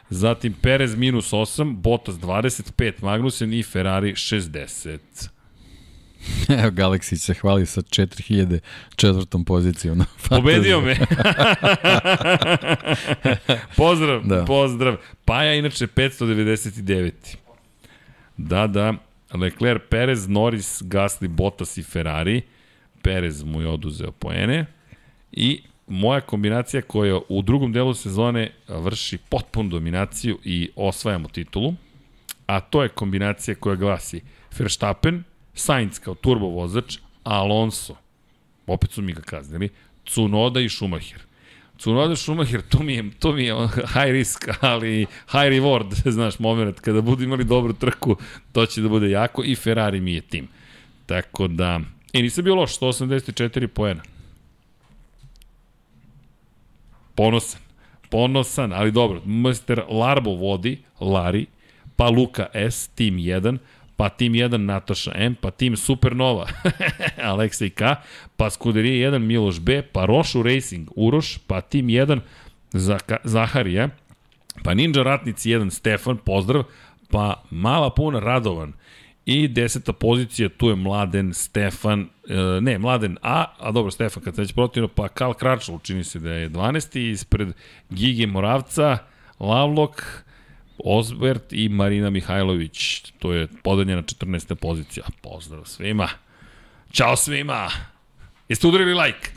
Zatim Perez minus 8, Bottas 25, Magnussen i Ferrari 60. Evo, Galaxić se hvali sa 4004. pozicijom na Pobedio me. pozdrav. Da. pozdrav. Paja inače 599. Da, da. Leclerc, Perez, Norris, Gasly, Bottas i Ferrari. Perez mu je oduzeo poene. I moja kombinacija koja u drugom delu sezone vrši potpunu dominaciju i osvajamo titulu, a to je kombinacija koja glasi Verstappen, Sainz kao turbo vozač, Alonso, opet su mi ga kaznili, Tsunoda i Schumacher. Tsunoda Schumacher, to mi je, to mi je high risk, ali high reward, znaš, moment, kada budu imali dobru trku, to će da bude jako i Ferrari mi je tim. Tako da, i nisam bio loš, 184 poena. Ponosan. Ponosan, ali dobro. Mr. Larbo vodi, Lari, pa Luka S, tim 1, pa tim 1 Nataša M, pa tim Supernova Aleksej K, pa Skuderije 1 Miloš B, pa Rošu Racing Uroš, pa tim 1 Zaka, Zaharija, pa Ninja Ratnici 1 Stefan, pozdrav, pa Mala Puna Radovan, I deseta pozicija, tu je Mladen, Stefan, e, ne, Mladen A, a dobro, Stefan kad se već protivno, pa Kal Kračl učini se da je 12. ispred Gige Moravca, Lavlok, Osbert i Marina Mihajlović. To je podanjena 14. pozicija. Pozdrav svima. Ćao svima. Jeste udarili like?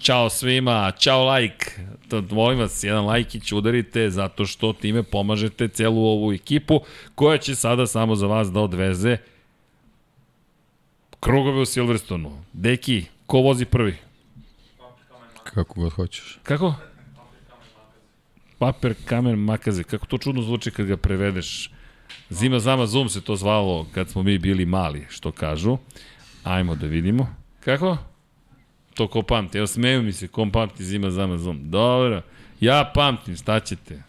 Ćao svima, ćao like. To, molim vas, jedan lajkić udarite zato što time pomažete celu ovu ekipu koja će sada samo za vas da odveze krugove u Silverstonu. Deki, ko vozi prvi? Kako god hoćeš. Kako? Paper, kamen, makaze. Kako to čudno zvuči kad ga prevedeš. Zima, zama, zum se to zvalo kad smo mi bili mali, što kažu. Ajmo da vidimo. Kako? To ko pamti. Evo smeju mi se, kom pamti zima, zama, zum. Dobro. Ja pamtim, staćete.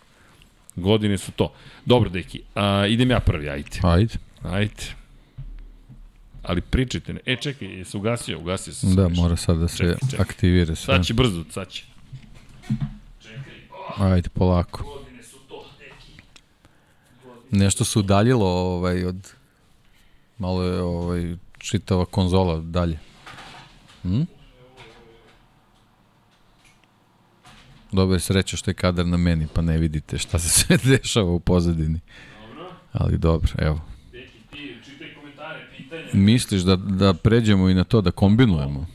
Godine su to. Dobro, deki. A, idem ja prvi, ajde. Ajde. Ajde. Ali pričajte. Ne. E, čekaj, jesi ugasio? Ugasio sam. Da, nešto. mora sad da se Čekaj, čekaj. aktivira sve. Sad će brzo, sad će. Ajde, polako. Su. Nešto se udaljilo ovaj, od... Malo je ovaj, čitava konzola dalje. Hm? Dobro je sreća što je kadar na meni, pa ne vidite šta se sve dešava u pozadini. Ali dobro, evo. Deki, ti čitaj komentare. Misliš da, da pređemo i na to, da kombinujemo?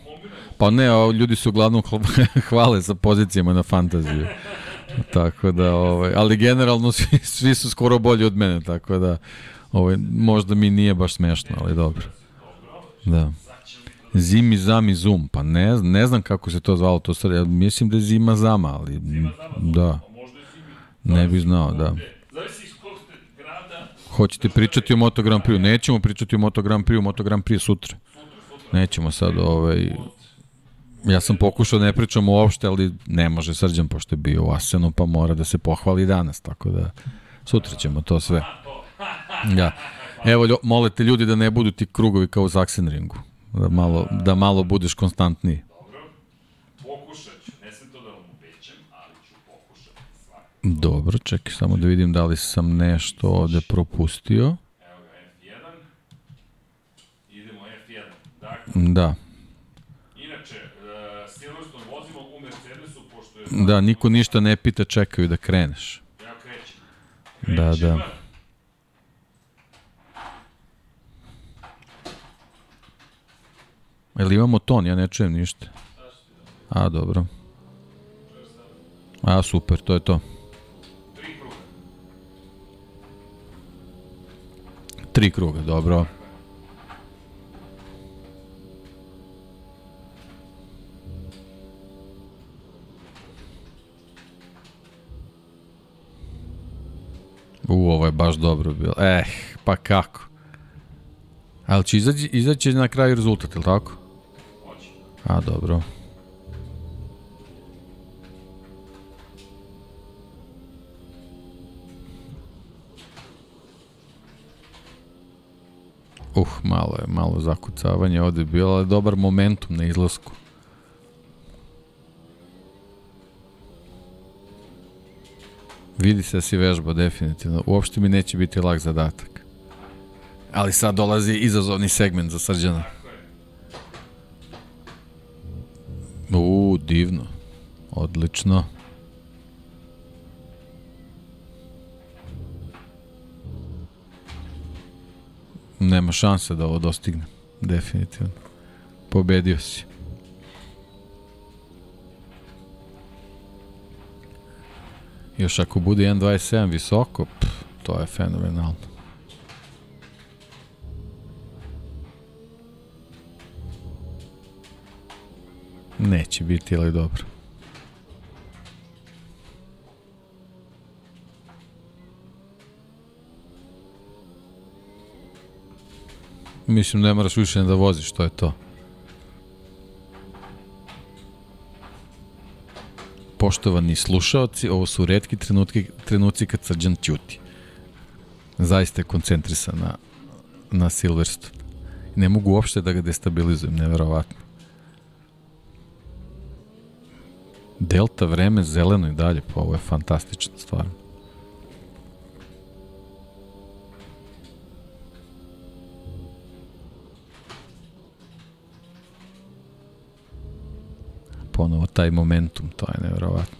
Pa ne, ljudi se uglavnom hva- hvale sa pozicijama na fantaziju. Tako da, ovaj, ali generalno svi, svi su skoro bolji od mene, tako da ovaj, možda mi nije baš smešno, ali dobro. Da. Zimi, zami, zum, pa ne, ne znam kako se to zvalo, to sad, ja mislim da je zima, zama, ali da, ne bi znao, da. Hoćete pričati o Moto Grand Prix? Nećemo pričati o Moto Grand Prix, Moto Grand Prix sutra. Nećemo sad, ovaj... Ja sam pokušao da ne pričam uopšte, ali ne može srđan pošto je bio u Asenu, pa mora da se pohvali danas, tako da sutra ćemo to sve. Da. Evo, molite ljudi da ne budu ti krugovi kao u Sachsenringu. Da malo, da malo budeš konstantniji. Dobro, čekaj samo da vidim da li sam nešto ovde propustio. Evo ga, F1. Idemo F1. Dakle, Da, inače, uh, Silverstone vozimo u Mercedesu, pošto je... da, niko ništa ne pita, čekaju da kreneš. Ja krećem. Da, da. Jel imamo ton? Ja ne čujem ništa. A, dobro. A, super, to je to. Tri kruga. Tri kruga, dobro. U, ovo je baš dobro bilo. Eh, pa kako? Ali će izaći, izaći na kraju rezultat, ili tako? Hoće. A, dobro. Uh, malo je, malo zakucavanje ovde bilo, ali dobar momentum na izlasku. Vidi se da si vežba, definitivno. Uopšte mi neće biti lak zadatak. Ali sad dolazi izazovni segment za srđana. U, divno. Odlično. Nema šanse da ovo dostigne. Definitivno. Pobedio si. Još ako bude 1.27 visoko, pff, to je fenomenalno. Neće biti, ali dobro. Mislim, ne moraš više da voziš, to je to. Poštovani slušaoci, ovo su redki trenutki, trenuci kad srđan ćuti. Zaista je koncentrisan na, na Silverstone. Ne mogu uopšte da ga destabilizujem, neverovatno. Delta vreme zeleno i dalje, pa ovo je fantastično stvarno. Ponovo taj momentum, to je nevjerovatno.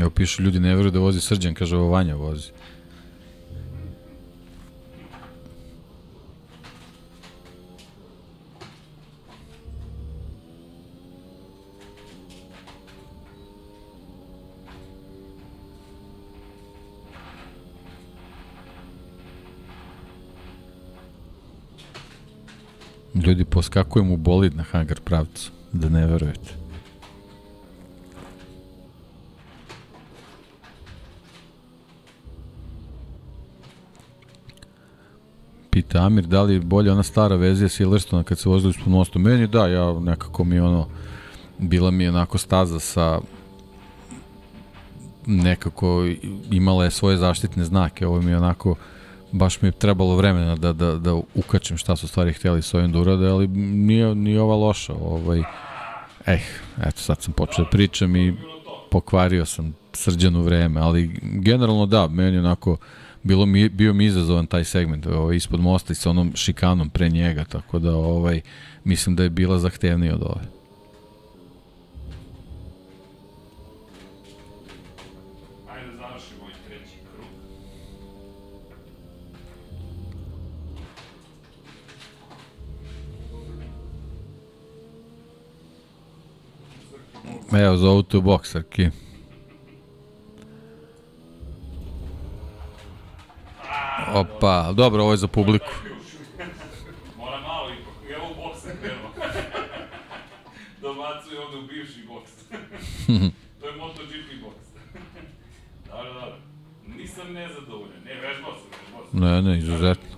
Evo pišu ljudi ne veruju da vozi srđan, kaže ovo Vanja vozi. Ljudi poskakuju mu bolid na hangar pravcu, da ne verujete. Pita Amir, da li je bolje ona stara verzija Silverstona kad se vozili ispod mosta? Meni da, ja nekako mi ono, bila mi onako staza sa nekako imala je svoje zaštitne znake, ovo mi je onako baš mi je trebalo vremena da, da, da ukačem šta su stvari htjeli s ovim da urade, ali nije, nije ova loša. Ovaj, eh, eto sad sam počeo da pričam i pokvario sam srđanu vreme, ali generalno da, meni onako bilo mi, bio mi izazovan taj segment ovaj, ispod mosta i sa onom šikanom pre njega, tako da ovaj, mislim da je bila zahtevnija od ove. Evo, zovu tu boksarki. Opa, dobro, ovo je za publiku. Mora malo ipak. Evo boksa krenuo. Dobacuje ovde u bivši boks. to je MotoGP boks. dobro, dobro. Nisam nezadovoljan. Ne, vežbao sam, vežbao sam. Ne, ne, izuzetno.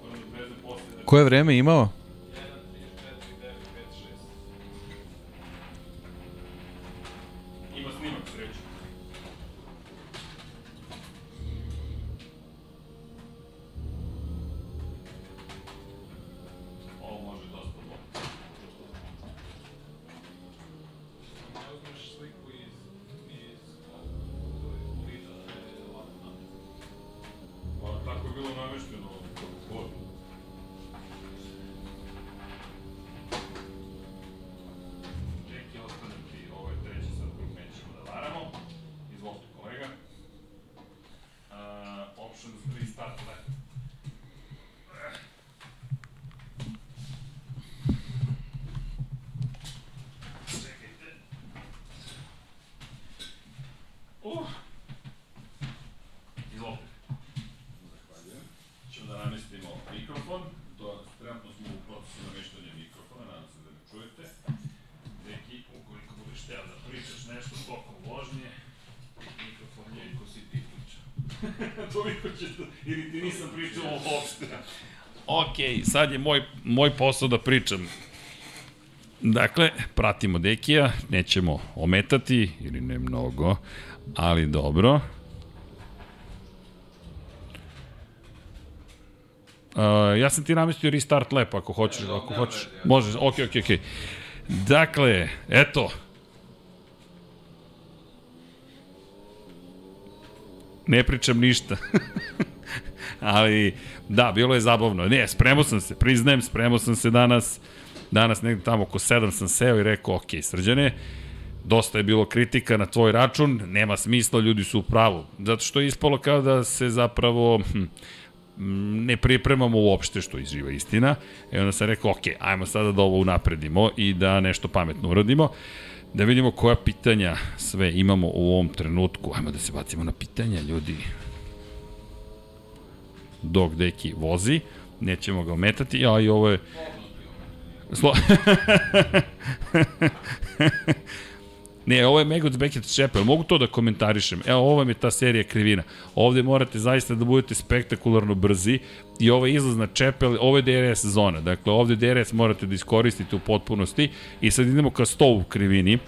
Moram da prezem posle da... Koje vreme imao? Sad je moj, moj posao da pričam. Dakle, pratimo Dekija, nećemo ometati, ili ne mnogo, ali dobro. Uh, ja sam ti namestio restart lap ako hoćeš, ako hoćeš. Može, ok, ok, ok. Dakle, eto. Ne pričam ništa. Ali, da, bilo je zabavno. Ne, spremao sam se, priznajem, spremao sam se danas. Danas negde tamo oko 7 sam seo i rekao, ok, srđane, dosta je bilo kritika na tvoj račun, nema smisla, ljudi su u pravu. Zato što je ispalo kao da se zapravo... Hm, ne pripremamo uopšte što je istina. I onda sam rekao, ok, ajmo sada da ovo unapredimo i da nešto pametno uradimo. Da vidimo koja pitanja sve imamo u ovom trenutku. Ajmo da se bacimo na pitanja, ljudi. Dok deki vozi, nećemo ga ometati, a i ovo je... Slo... Ne, ovo je Megots Beckett Shepard, mogu to da komentarišem. Evo, ovo je ta serija krivina. Ovde morate zaista da budete spektakularno brzi i ovo je izlaz na Čepel, ovo je DRS zona. Dakle, ovde DRS morate da iskoristite u potpunosti i sad idemo ka 100 u krivini.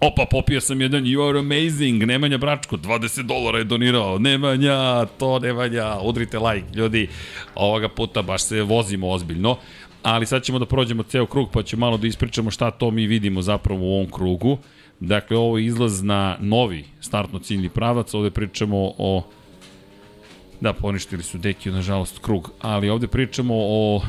Opa, popio sam jedan You are amazing, Nemanja Bračko, 20 dolara je donirao, Nemanja, to Nemanja, udrite like, ljudi, ovoga puta baš se vozimo ozbiljno ali sad ćemo da prođemo ceo krug pa ćemo malo da ispričamo šta to mi vidimo zapravo u ovom krugu. Dakle, ovo je izlaz na novi startno ciljni pravac, ovde pričamo o Da, poništili su Dekiju, nažalost, krug. Ali ovde pričamo o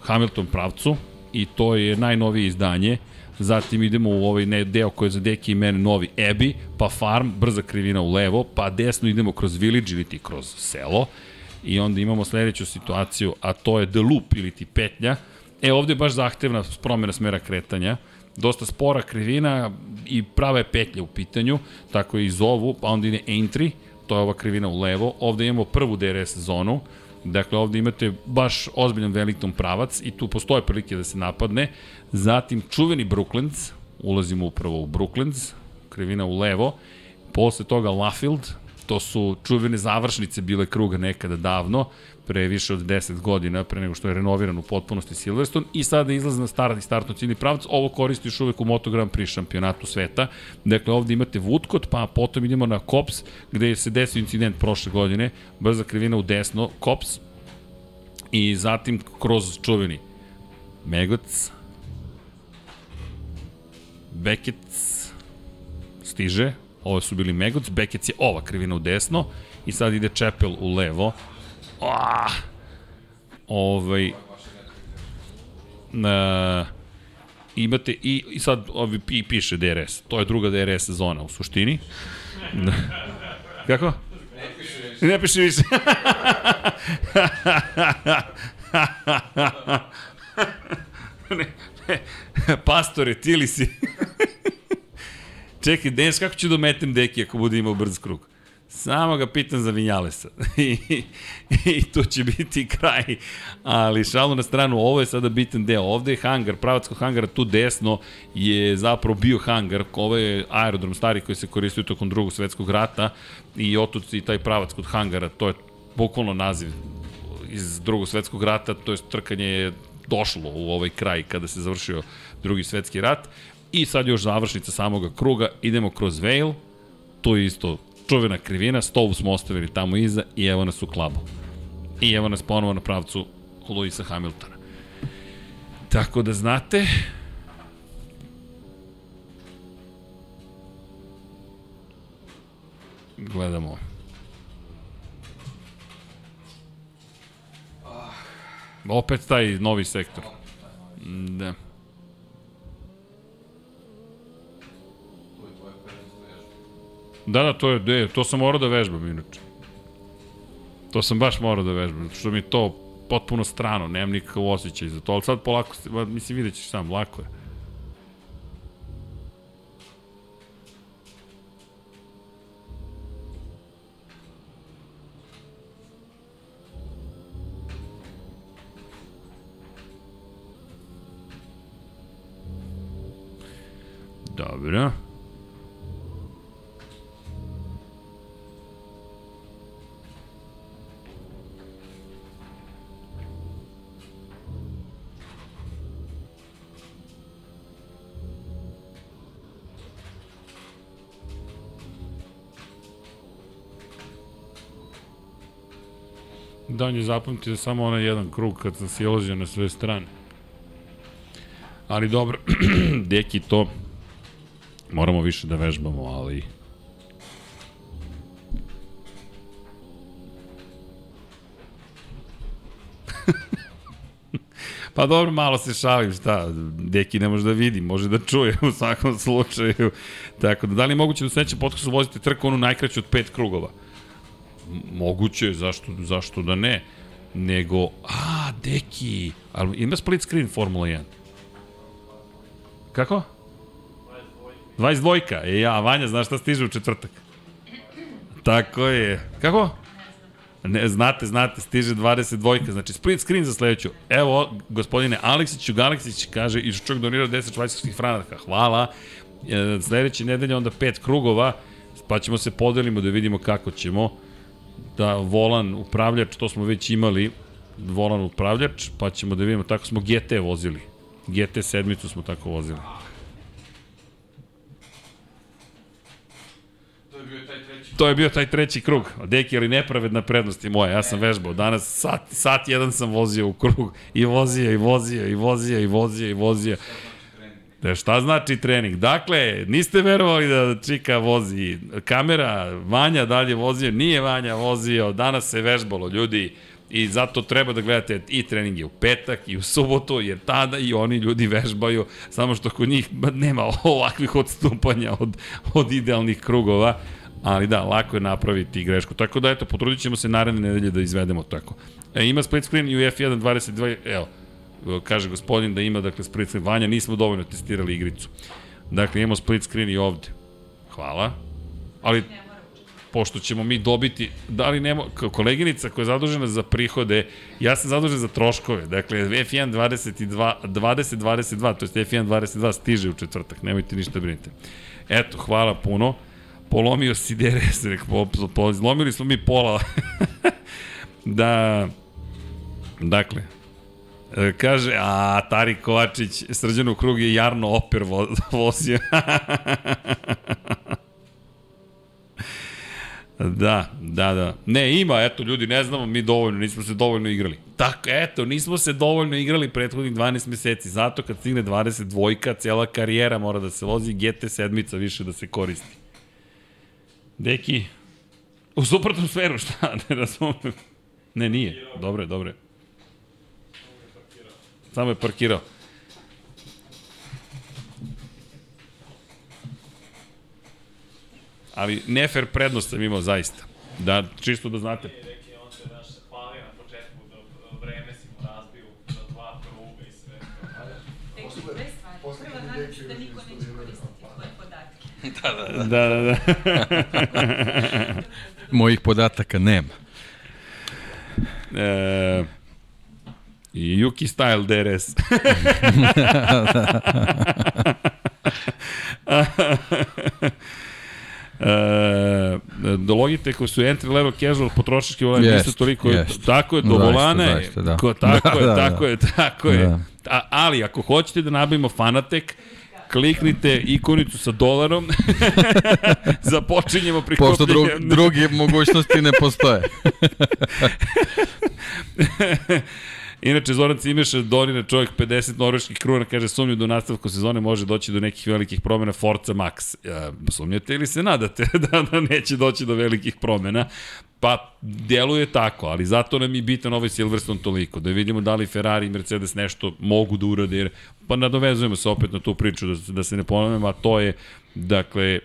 Hamilton pravcu i to je najnovije izdanje. Zatim idemo u ovaj deo koji je za Deki i mene novi Ebi, pa Farm, brza krivina u levo, pa desno idemo kroz Village ili ti kroz selo. I onda imamo sledeću situaciju, a to je The Loop ili ti petnja. E, ovde je baš zahtevna promjena smera kretanja. Dosta spora krivina i prava je petlja u pitanju, tako je i zovu, pa onda ide entry, to je ova krivina u levo. Ovde imamo prvu DRS zonu, Dakle, ovde imate baš ozbiljan Wellington pravac i tu postoje prilike da se napadne. Zatim, čuveni Brooklands, ulazimo upravo u Brooklands, krivina u levo. Posle toga Lafield, To su čuvene završnice bile kruga nekada davno, pre više od 10 godina, pre nego što je renoviran u potpunosti Silverstone i sada izlazi na start startno ciljni pravac. Ovo koristi još uvek u Moto Grand Prix šampionatu sveta. Dakle, ovde imate Woodcott, pa potom idemo na Kops, gde se desio incident prošle godine, brza krivina u desno, Kops, i zatim kroz čuveni Megoc, Beckett, stiže, Ovo su bili Megoc, Bekec je ova krivina u desno i sad ide Čepel u levo. Ah! Ovaj... Na, imate i, i sad ovi i piše DRS. To je druga DRS zona u suštini. Kako? Ne piše više. Ne piše više. ne. Pastore, tili si. Čekaj, Denis, kako ću da metem deki ako bude imao brz krug? Samo ga pitam za Vinjalesa. I, I to će biti kraj. Ali šalu na stranu, ovo je sada bitan deo. Ovde je hangar, pravac kod hangara tu desno je zapravo bio hangar. Ovo je aerodrom stari koji se koristio tokom drugog svetskog rata i otud i taj pravac kod hangara. To je bukvalno naziv iz drugog svetskog rata, to je trkanje je došlo u ovaj kraj kada se završio drugi svetski rat I sad još završnica samoga kruga, idemo kroz Vale, to je isto čuvena krivina, stovu smo ostavili tamo iza i evo nas u klabu. I evo nas ponovo na pravcu Luisa Hamiltona. Tako da znate, gledamo. Opet taj novi sektor. Da. Da, da, to je, de, to sam morao da vežbam inače. To sam baš morao da vežbam, što mi to potpuno strano, nemam nikakav osjećaj za to, ali sad polako, mislim, vidjet ćeš sam, lako je. Dobro. Da, on je zapamtio samo onaj jedan krug kad sam silazio na sve strane. Ali dobro, deki to moramo više da vežbamo, ali Pa dobro, malo se šalim, šta, deki ne može da vidi, može da čuje u svakom slučaju. Tako da, da li je moguće da u sledećem podcastu vozite trku onu najkraću od pet krugova? Moguće, zašto, zašto da ne? Nego, a, deki, ali ima split screen Formula 1? Kako? 22. E ja, Vanja, znaš šta stiže u četvrtak? Tako je. Kako? Ne, znate, znate, stiže 22, znači split screen za sledeću. Evo, gospodine Aleksiću, Galeksić kaže, i čovjek donirao 10 švajcarskih franaka, hvala. E, sledeće nedelje onda pet krugova, pa ćemo se podelimo da vidimo kako ćemo. Da volan upravljač, to smo već imali, volan upravljač, pa ćemo da vidimo, tako smo GT vozili. GT sedmicu smo tako vozili. To je bio taj treći krug. Deki, ali nepravedna prednost je moja. Ja sam vežbao. Danas sat, sat jedan sam vozio u krug. I vozio, i vozio, i vozio, i vozio, i vozio. Da šta znači trening? Dakle, niste verovali da Čika vozi kamera, Vanja dalje vozio, nije Vanja vozio, danas se vežbalo, ljudi. I zato treba da gledate i treninge u petak i u subotu, jer tada i oni ljudi vežbaju, samo što kod njih nema ovakvih odstupanja od, od idealnih krugova ali da, lako je napraviti grešku. Tako da, eto, potrudit ćemo se naredne nedelje da izvedemo tako. E, ima split screen i u F1 22, evo, kaže gospodin da ima, dakle, split screen. Vanja, nismo dovoljno testirali igricu. Dakle, imamo split screen i ovde. Hvala. Ali, pošto ćemo mi dobiti, da li nemo, koleginica koja je zadužena za prihode, ja sam zadužen za troškove, dakle F1 22, 2022, to je F1 22 stiže u četvrtak, nemojte ništa brinite. Eto, hvala puno polomio si DRS, po, po, zlomili smo mi pola. da, dakle, e, kaže, a Tari Kovačić, srđan u krug je Jarno Oper vo, vozio. Da, da, da. Ne, ima, eto, ljudi, ne znamo mi dovoljno, nismo se dovoljno igrali. Tako, eto, nismo se dovoljno igrali prethodnih 12 meseci. Zato kad stigne 22, cela karijera mora da se vozi, GT sedmica više da se koristi. Deki, u suprotnom sferu, šta, ne razumem. Ne, nije. Dobre, dobre. Samo je parkirao. Ali nefer prednost sam imao zaista. Da, čisto da znate. Da da niko neće koristiti tvoje podatke. Da, da, da. Mojih podataka nema. E, I Yuki Style DRS. e, do Logitech su entry level casual potrošački volan Jest, nisu toliko jest. tako je do Zaista, volana je zaista, da. ko, tako Da, je da, tako da. je tako je Da. A, ali ako hoćete da nabavimo Fanatek kliknite ikonicu sa dolarom započinjemo prikupljanje Pošto drug, druge mogućnosti ne postoje. Inače, Zoran Cimeša donira čovjek 50 norveških kruna, kaže sumnju da u nastavku sezone može doći do nekih velikih promjena Forza Max. E, sumnjate ili se nadate da, da neće doći do velikih promjena? Pa, deluje tako, ali zato nam je bitan ovaj Silverstone toliko, da vidimo da li Ferrari i Mercedes nešto mogu da urade, jer, pa nadovezujemo se opet na tu priču, da, da se ne ponavljamo, a to je, dakle,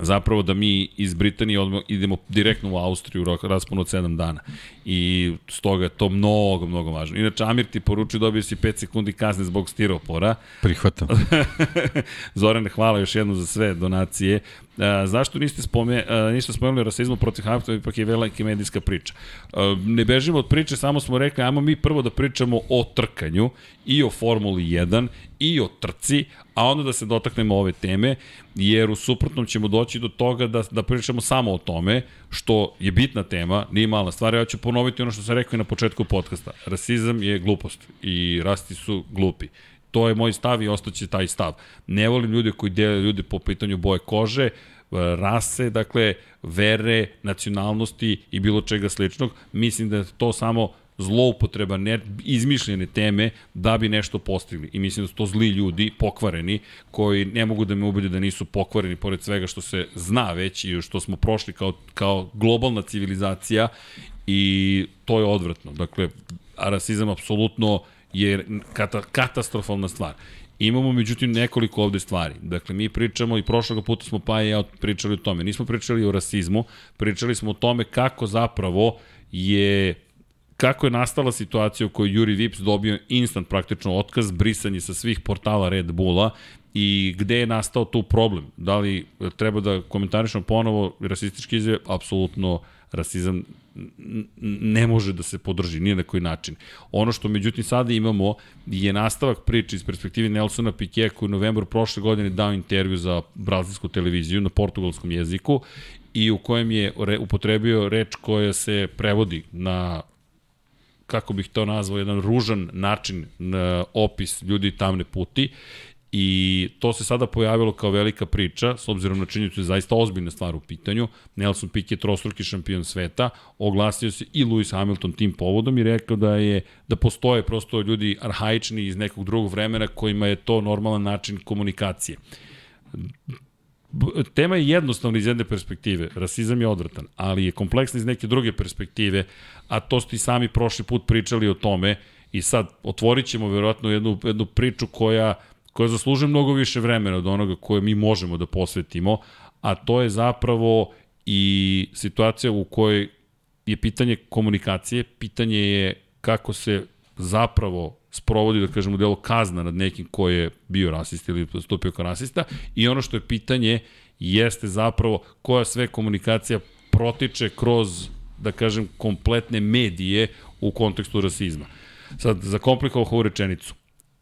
zapravo da mi iz Britanije odmah idemo direktno u Austriju rok raspon od 7 dana. I stoga je to mnogo, mnogo važno. Inače, Amir ti poručuje dobio si 5 sekundi kazne zbog stiropora. Prihvatam. Zorane, hvala još jednom za sve donacije. A, zašto niste, spome, a, niste spomenuli o rasizmu protiv Hamiltona, ipak je velika medijska priča. A, ne bežimo od priče, samo smo rekli, ajmo mi prvo da pričamo o trkanju i o Formuli 1 i o trci, a onda da se dotaknemo ove teme, jer u suprotnom ćemo doći do toga da, da pričamo samo o tome, što je bitna tema, nije mala stvar, ja ću ponoviti ono što sam rekao i na početku podcasta. Rasizam je glupost i rasti su glupi. To je moj stav i ostaće taj stav. Ne volim ljude koji dele ljude po pitanju boje kože, rase, dakle, vere, nacionalnosti i bilo čega sličnog. Mislim da je to samo zloupotreba ne, izmišljene teme da bi nešto postigli. I mislim da su to zli ljudi, pokvareni, koji ne mogu da me ubede da nisu pokvareni pored svega što se zna već i što smo prošli kao, kao globalna civilizacija i to je odvratno. Dakle, rasizam apsolutno je kata, katastrofalna stvar. Imamo međutim nekoliko ovde stvari. Dakle, mi pričamo i prošlog puta smo pa i ja pričali o tome. Nismo pričali o rasizmu, pričali smo o tome kako zapravo je kako je nastala situacija u kojoj Juri Vips dobio instant praktično otkaz, brisanje sa svih portala Red Bulla i gde je nastao tu problem? Da li treba da komentarišemo ponovo rasistički izjave? Apsolutno rasizam ne može da se podrži ni na koji način. Ono što međutim sada imamo je nastavak priče iz perspektive Nelsona Piquet koji u novembru prošle godine dao intervju za brazilsku televiziju na portugalskom jeziku i u kojem je upotrebio reč koja se prevodi na kako bih to nazvao, jedan ružan način na opis ljudi tamne puti I to se sada pojavilo kao velika priča, s obzirom na činjenicu da je zaista ozbiljna stvar u pitanju. Nelson Piquet, trostruki šampion sveta, oglasio se i Lewis Hamilton tim povodom i rekao da je da postoje prosto ljudi arhaični iz nekog drugog vremena kojima je to normalan način komunikacije. Tema je jednostavna iz jedne perspektive, rasizam je odvratan, ali je kompleksna iz neke druge perspektive, a to ste i sami prošli put pričali o tome i sad otvorit ćemo verovatno jednu, jednu priču koja koja zaslužuje mnogo više vremena od onoga koje mi možemo da posvetimo, a to je zapravo i situacija u kojoj je pitanje komunikacije, pitanje je kako se zapravo sprovodi, da kažemo, delo kazna nad nekim ko je bio rasista ili stupio kao rasista i ono što je pitanje jeste zapravo koja sve komunikacija protiče kroz, da kažem, kompletne medije u kontekstu rasizma. Sad, zakomplikovao ovu rečenicu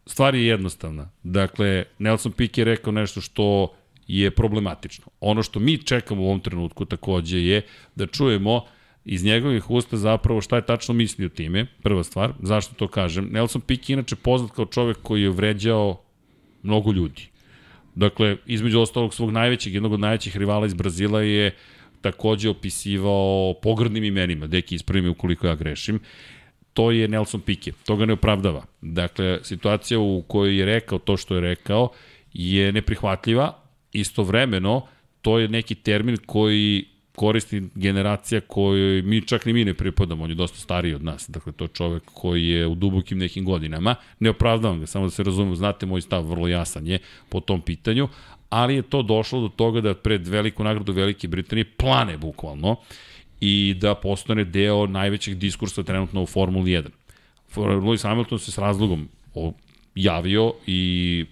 stvar je jednostavna. Dakle, Nelson Pique je rekao nešto što je problematično. Ono što mi čekamo u ovom trenutku takođe je da čujemo iz njegovih usta zapravo šta je tačno mislio time, prva stvar, zašto to kažem. Nelson Pique je inače poznat kao čovek koji je vređao mnogo ljudi. Dakle, između ostalog svog najvećeg, jednog od najvećih rivala iz Brazila je takođe opisivao pogrdnim imenima, deki ispravi me ukoliko ja grešim, to je Nelson Pique. To ga ne opravdava. Dakle, situacija u kojoj je rekao to što je rekao je neprihvatljiva. Istovremeno, to je neki termin koji koristi generacija kojoj mi čak ni mi ne pripadamo, on je dosta stariji od nas, dakle to je čovek koji je u dubokim nekim godinama, ne opravdavam ga, samo da se razumemo, znate moj stav vrlo jasan je po tom pitanju, ali je to došlo do toga da pred veliku nagradu Velike Britanije plane bukvalno, i da postane deo najvećeg diskursa trenutno u Formuli 1. Lewis Hamilton se s razlogom javio i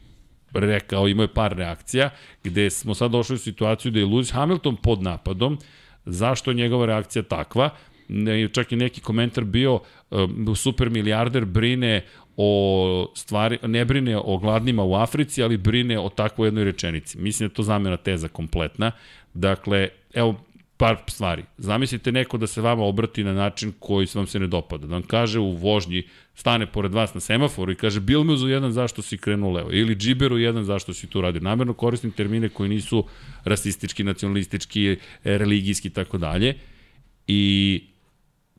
rekao, imao je par reakcija, gde smo sad došli u situaciju da je Lewis Hamilton pod napadom, zašto je njegova reakcija takva, čak i neki komentar bio, um, super milijarder brine o stvari, ne brine o gladnima u Africi, ali brine o takvoj jednoj rečenici. Mislim da to zamena teza kompletna. Dakle, evo, par stvari. Zamislite neko da se vama obrati na način koji vam se ne dopada. Da vam kaže u vožnji, stane pored vas na semaforu i kaže bil me jedan zašto si krenuo levo. Ili džiberu jedan zašto si tu radio. Namerno koristim termine koji nisu rasistički, nacionalistički, religijski i tako dalje. I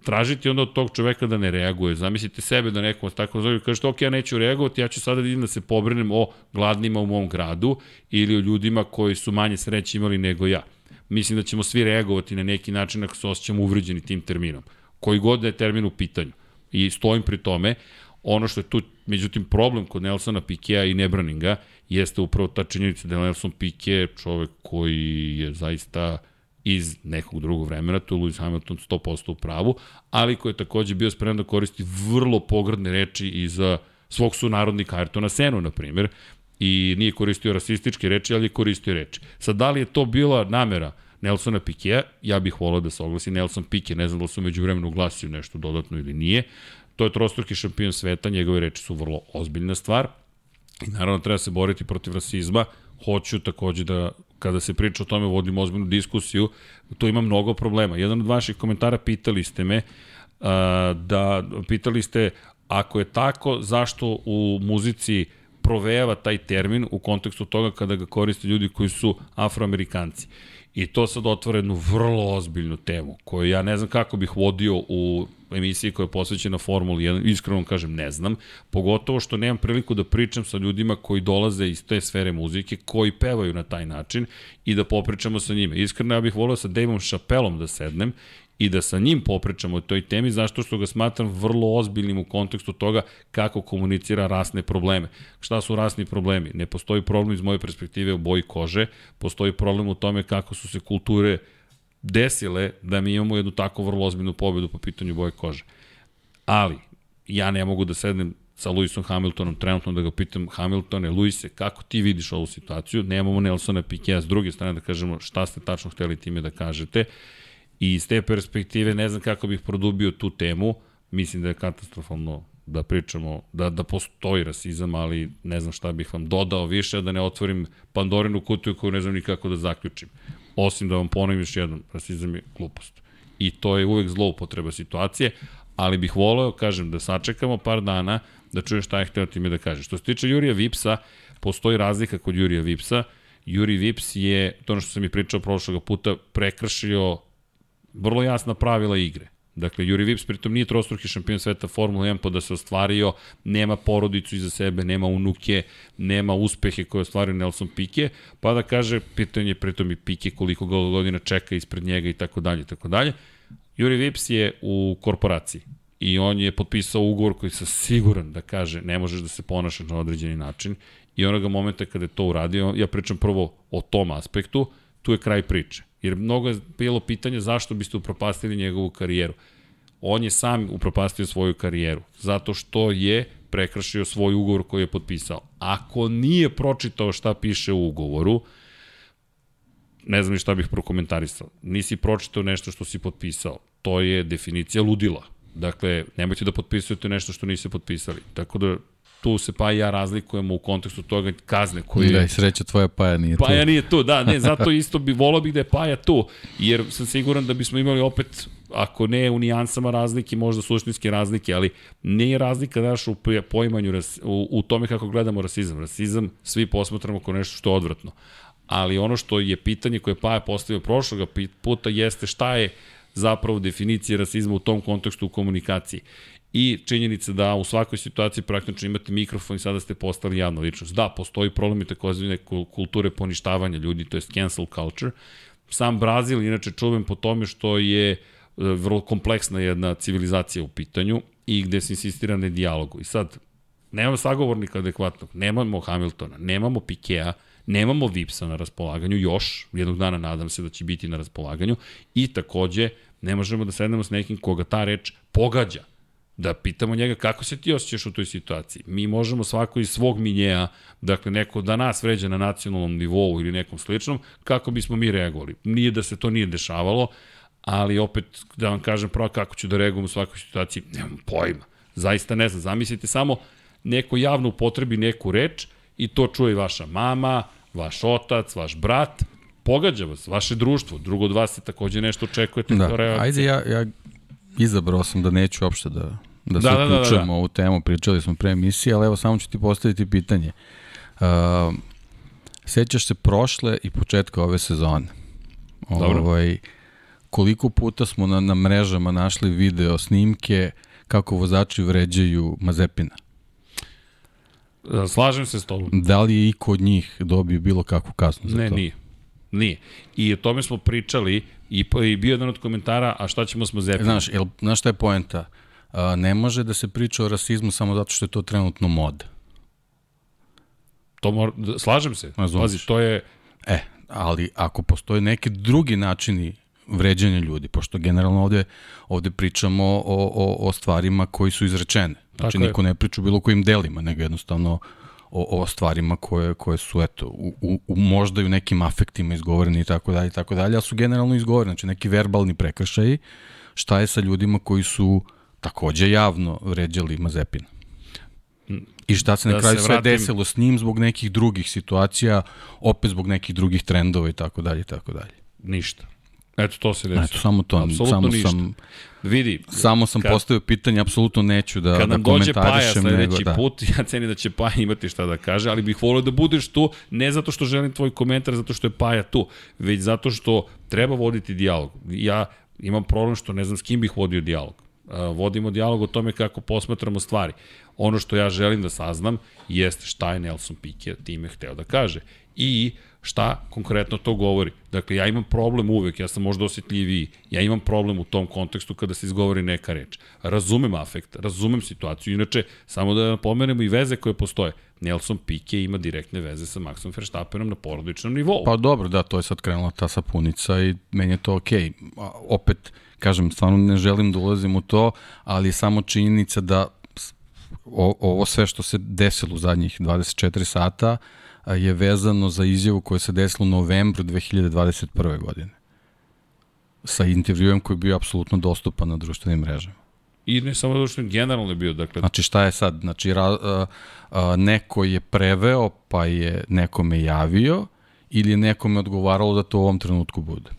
tražiti onda od tog čoveka da ne reaguje. Zamislite sebe da neko vas tako zove i kažete, ok, ja neću reagovati, ja ću sada da idem da se pobrinem o gladnima u mom gradu ili o ljudima koji su manje sreće imali nego ja mislim da ćemo svi reagovati na neki način ako se osjećamo uvređeni tim terminom. Koji god da je termin u pitanju. I stojim pri tome, ono što je tu, međutim, problem kod Nelsona Pikea i Nebraninga jeste upravo ta činjenica da je Nelson Pique čovek koji je zaista iz nekog drugog vremena, to je Lewis Hamilton 100% u pravu, ali koji je takođe bio spreman da koristi vrlo pogradne reči i za svog sunarodnika Ayrtona Senu, na primjer, i nije koristio rasističke reči, ali je koristio reči. Sad, da li je to bila namera Nelsona Pikea, ja bih volao da se oglasi Nelson Pike, ne znam da li su među vremenu uglasio nešto dodatno ili nije. To je trostruki šampion sveta, njegove reči su vrlo ozbiljna stvar. I naravno treba se boriti protiv rasizma. Hoću takođe da kada se priča o tome vodimo ozbiljnu diskusiju, to ima mnogo problema. Jedan od vaših komentara pitali ste me da pitali ste ako je tako, zašto u muzici provejava taj termin u kontekstu toga kada ga koriste ljudi koji su afroamerikanci. I to sad otvara jednu vrlo ozbiljnu temu, koju ja ne znam kako bih vodio u emisiji koja je posvećena Formuli 1, iskreno kažem ne znam, pogotovo što nemam priliku da pričam sa ljudima koji dolaze iz te sfere muzike, koji pevaju na taj način i da popričamo sa njime. Iskreno ja bih volio sa Daveom Chappellom da sednem i da sa njim popričamo o toj temi, zašto što ga smatram vrlo ozbiljnim u kontekstu toga kako komunicira rasne probleme. Šta su rasni problemi? Ne postoji problem iz moje perspektive u boji kože, postoji problem u tome kako su se kulture desile da mi imamo jednu tako vrlo ozbiljnu pobedu po pitanju boje kože. Ali, ja ne mogu da sednem sa Lewisom Hamiltonom trenutno da ga pitam Hamiltone, Lewise, kako ti vidiš ovu situaciju? Nemamo Nelsona Pikea s druge strane da kažemo šta ste tačno hteli time da kažete. I iz te perspektive ne znam kako bih produbio tu temu. Mislim da je katastrofalno da pričamo, da, da postoji rasizam, ali ne znam šta bih vam dodao više, da ne otvorim Pandorinu kutiju koju ne znam ni kako da zaključim. Osim da vam ponovim još jednom, rasizam je glupost. I to je uvek zloupotreba situacije, ali bih voleo, kažem, da sačekamo par dana, da čujem šta je hteo time da kaže. Što se tiče Jurija Vipsa, postoji razlika kod Jurija Vipsa. Juri Vips je, to ono što sam i pričao prošlog puta, prekršio vrlo jasna pravila igre. Dakle, Juri Vips pritom nije trostruki šampion sveta Formula 1 pa da se ostvario, nema porodicu iza sebe, nema unuke, nema uspehe koje ostvario Nelson Pike, pa da kaže, pitanje pritom i Pike koliko godina čeka ispred njega i tako dalje, tako dalje. Juri Vips je u korporaciji i on je potpisao ugovor koji sam siguran da kaže ne možeš da se ponašaš na određeni način i onoga momenta kada je to uradio, ja pričam prvo o tom aspektu, tu je kraj priče. Jer mnogo je bilo pitanje zašto biste upropastili njegovu karijeru. On je sam upropastio svoju karijeru, zato što je prekršio svoj ugovor koji je potpisao. Ako nije pročitao šta piše u ugovoru, ne znam ni šta bih prokomentarisao. Nisi pročitao nešto što si potpisao. To je definicija ludila. Dakle, nemojte da potpisujete nešto što niste potpisali. Tako da tu se pa i ja razlikujemo u kontekstu toga kazne koje... Da, i sreća tvoja Paja nije tu. Paja nije tu, da, ne, zato isto bi, volao bih da je Paja tu, jer sam siguran da bismo imali opet, ako ne u nijansama razlike, možda suštinske razlike, ali nije razlika naš u poimanju, u, u tome kako gledamo rasizam. Rasizam svi posmatramo kao nešto što je odvratno. Ali ono što je pitanje koje Paja postavio prošloga puta jeste šta je zapravo definicija rasizma u tom kontekstu u komunikaciji i činjenica da u svakoj situaciji praktično imate mikrofon i sada ste postali javna ličnost. Da, postoji problem i takozvane kulture poništavanja ljudi, to je cancel culture. Sam Brazil inače čuven po tome što je e, vrlo kompleksna jedna civilizacija u pitanju i gde se insistira na dijalogu. I sad, nemamo sagovornika adekvatnog, nemamo Hamiltona, nemamo Pikea, nemamo Vipsa na raspolaganju, još, jednog dana nadam se da će biti na raspolaganju, i takođe ne možemo da sednemo s nekim koga ta reč pogađa da pitamo njega kako se ti osjećaš u toj situaciji. Mi možemo svako iz svog minjeja, dakle neko da nas vređa na nacionalnom nivou ili nekom sličnom, kako bismo mi reagovali. Nije da se to nije dešavalo, ali opet da vam kažem pravo kako ću da reagujem u svakoj situaciji, nemam pojma. Zaista ne znam, zamislite samo neko javno upotrebi neku reč i to čuje vaša mama, vaš otac, vaš brat, pogađa vas, vaše društvo, drugo od vas se takođe nešto očekujete da. Ajde, ja, ja izabrao sam da neću uopšte da, da, da se da, uključujemo da, da, da. ovu temu, pričali smo pre emisije, ali evo samo ću ti postaviti pitanje. Uh, sećaš se prošle i početka ove sezone? Dobro. Ovaj, koliko puta smo na, na mrežama našli video snimke kako vozači vređaju Mazepina? Slažem se s tobom. Da li je i kod njih dobio bilo kakvu kaznu za ne, to? Ne, nije. Nije. I o tome smo pričali i, i bio jedan od komentara, a šta ćemo s Mazepinom? Znaš, jel, znaš šta je poenta? A, ne može da se priča o rasizmu samo zato što je to trenutno mod. To mor, slažem se. Pazi, to je... E, ali ako postoje neki drugi načini vređanja ljudi, pošto generalno ovde, ovde pričamo o, o, o stvarima koji su izrečene. Znači, Tako niko je. ne priča o bilo kojim delima, nego jednostavno o, o stvarima koje, koje su eto, u, u, u možda i u nekim afektima izgovoreni i tako dalje i tako dalje, ali su generalno izgovoreni, znači neki verbalni prekršaji, šta je sa ljudima koji su takođe javno vređali Mazepina. I šta se na da kraju sve vratim... desilo s njim zbog nekih drugih situacija, opet zbog nekih drugih trendova i tako dalje i tako dalje. Ništa. Eto, to se desilo. Eto, samo to. Apsolutno samo ništa. sam, Vidi, samo sam Kad- postavio pitanje, apsolutno neću da, kad da nam dođe Paja sledeći nego, da. put, ja cenim da će Paja imati šta da kaže, ali bih volio da budeš tu, ne zato što želim tvoj komentar, zato što je Paja tu, već zato što treba voditi dijalog. Ja imam problem što ne znam s kim bih vodio dijalog. Uh, vodimo dijalog o tome kako posmatramo stvari. Ono što ja želim da saznam jeste šta je Nelson Piquet time hteo da kaže. I šta konkretno to govori. Dakle, ja imam problem uvek, ja sam možda osjetljiviji, ja imam problem u tom kontekstu kada se izgovori neka reč. Razumem afekt, razumem situaciju, inače, samo da napomenemo i veze koje postoje. Nelson Piquet ima direktne veze sa Maxom Verstappenom na porodičnom nivou. Pa dobro, da, to je sad krenula ta sapunica i meni je to okej. A, Opet, kažem, stvarno ne želim da ulazim u to, ali je samo činjenica da o, ovo sve što se desilo u zadnjih 24 sata je vezano za izjavu koja se desila u novembru 2021. godine sa intervjuem koji je bio apsolutno dostupan na društvenim mrežama. I ne samo je generalno je bio, dakle, Znači šta je sad? Znači ra, a, a, neko je preveo pa je nekome javio ili je nekome odgovaralo da to u ovom trenutku bude?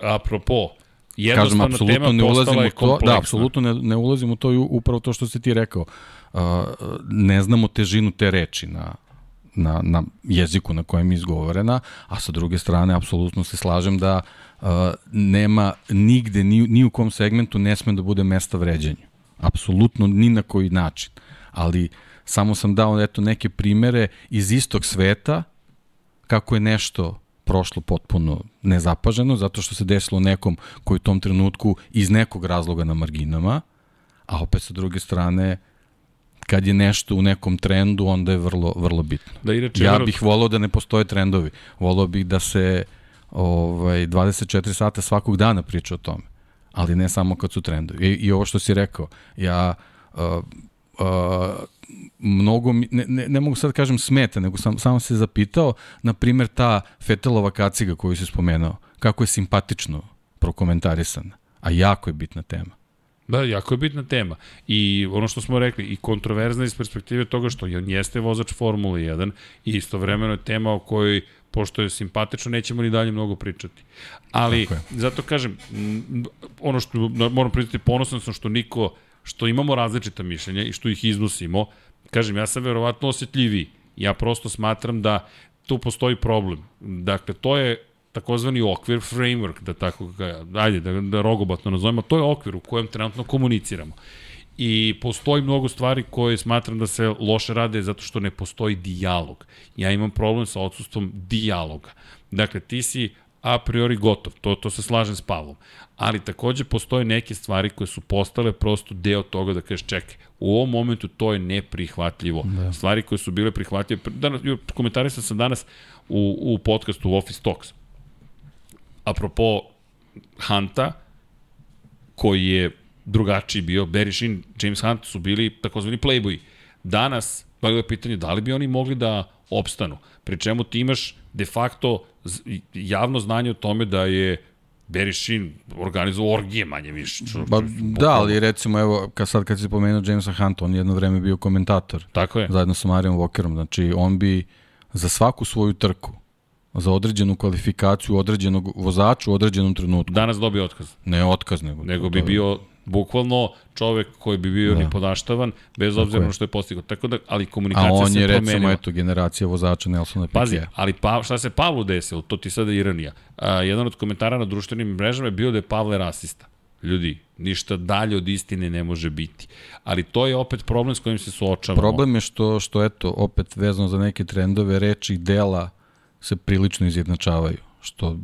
apropo, Kažem, jednostavna tema ne ulazim je u to, da, apsolutno ne, ne ulazim u to i upravo to što si ti rekao. Uh, ne znamo težinu te reči na, na, na jeziku na kojem je izgovorena, a sa druge strane, apsolutno se slažem da nema nigde, ni, ni u kom segmentu ne sme da bude mesta vređanju. Apsolutno ni na koji način. Ali samo sam dao eto neke primere iz istog sveta kako je nešto prošlo potpuno nezapaženo, zato što se desilo nekom koji u tom trenutku iz nekog razloga na marginama, a opet sa druge strane, kad je nešto u nekom trendu, onda je vrlo, vrlo bitno. Da, inače, Ja bih volao da ne postoje trendovi. Volao bih da se ovaj, 24 sata svakog dana priča o tome. Ali ne samo kad su trendovi. I, i ovo što si rekao, ja uh, uh, mnogo, mi- ne, ne, ne mogu sad da kažem smeta, nego sam, samo se zapitao, na primjer ta Fetelova kaciga koju si spomenuo, kako je simpatično prokomentarisana, a jako je bitna tema. Da, jako je bitna tema. I ono što smo rekli, i kontroverzna iz perspektive toga što on jeste vozač Formule 1 i istovremeno je tema o kojoj, pošto je simpatično, nećemo ni dalje mnogo pričati. Ali, zato kažem, ono što moram priznati, ponosan sam što niko, što imamo različita mišljenja i što ih iznosimo. Kažem, ja sam verovatno osjetljiviji. Ja prosto smatram da tu postoji problem. Dakle, to je takozvani okvir, framework, da tako ga, ajde, da, da rogobatno nazovemo, to je okvir u kojem trenutno komuniciramo. I postoji mnogo stvari koje smatram da se loše rade zato što ne postoji dijalog. Ja imam problem sa odsustvom dijaloga. Dakle, ti si a priori gotov, to, to se slažem s Pavlom. Ali takođe postoje neke stvari koje su postale prosto deo toga da kažeš čekaj, u ovom momentu to je neprihvatljivo. Da. Stvari koje su bile prihvatljive, danas, komentarisao sam danas u, u podcastu Office Talks, apropo Hanta, koji je drugačiji bio, Barry Sheen, James Hunt su bili takozvani playboyi. Danas, pa je pitanje da li bi oni mogli da opstanu. Pri čemu ti imaš de facto javno znanje o tome da je Sheen organizovao orgije manje više. Ba, čo- da, ali recimo, evo, kad sad kad si pomenuo Jamesa Hunta, on je jedno vreme bio komentator Tako je. zajedno sa Marijom Walkerom. Znači, on bi za svaku svoju trku, za određenu kvalifikaciju određenog vozača u određenom trenutku, Danas dobio otkaz. ne otkaz, nego, Nego bi bio bukvalno čovek koji bi bio Da. da. nipodaštavan, bez obzira je. na što je postigao. Tako da, ali A komunikacija on se je, recimo, promenila. eto, generacija vozača Nelsona Piquet. Pazi, ali pa, šta se Pavlu desilo, to ti sada ironija. A, jedan od komentara na društvenim mrežama je bio da je Pavle rasista. Ljudi, ništa dalje od istine ne može biti. Ali to je opet problem s kojim se suočavamo. Problem je što, što eto, opet vezano za neke trendove, reči dela se prilično izjednačavaju, što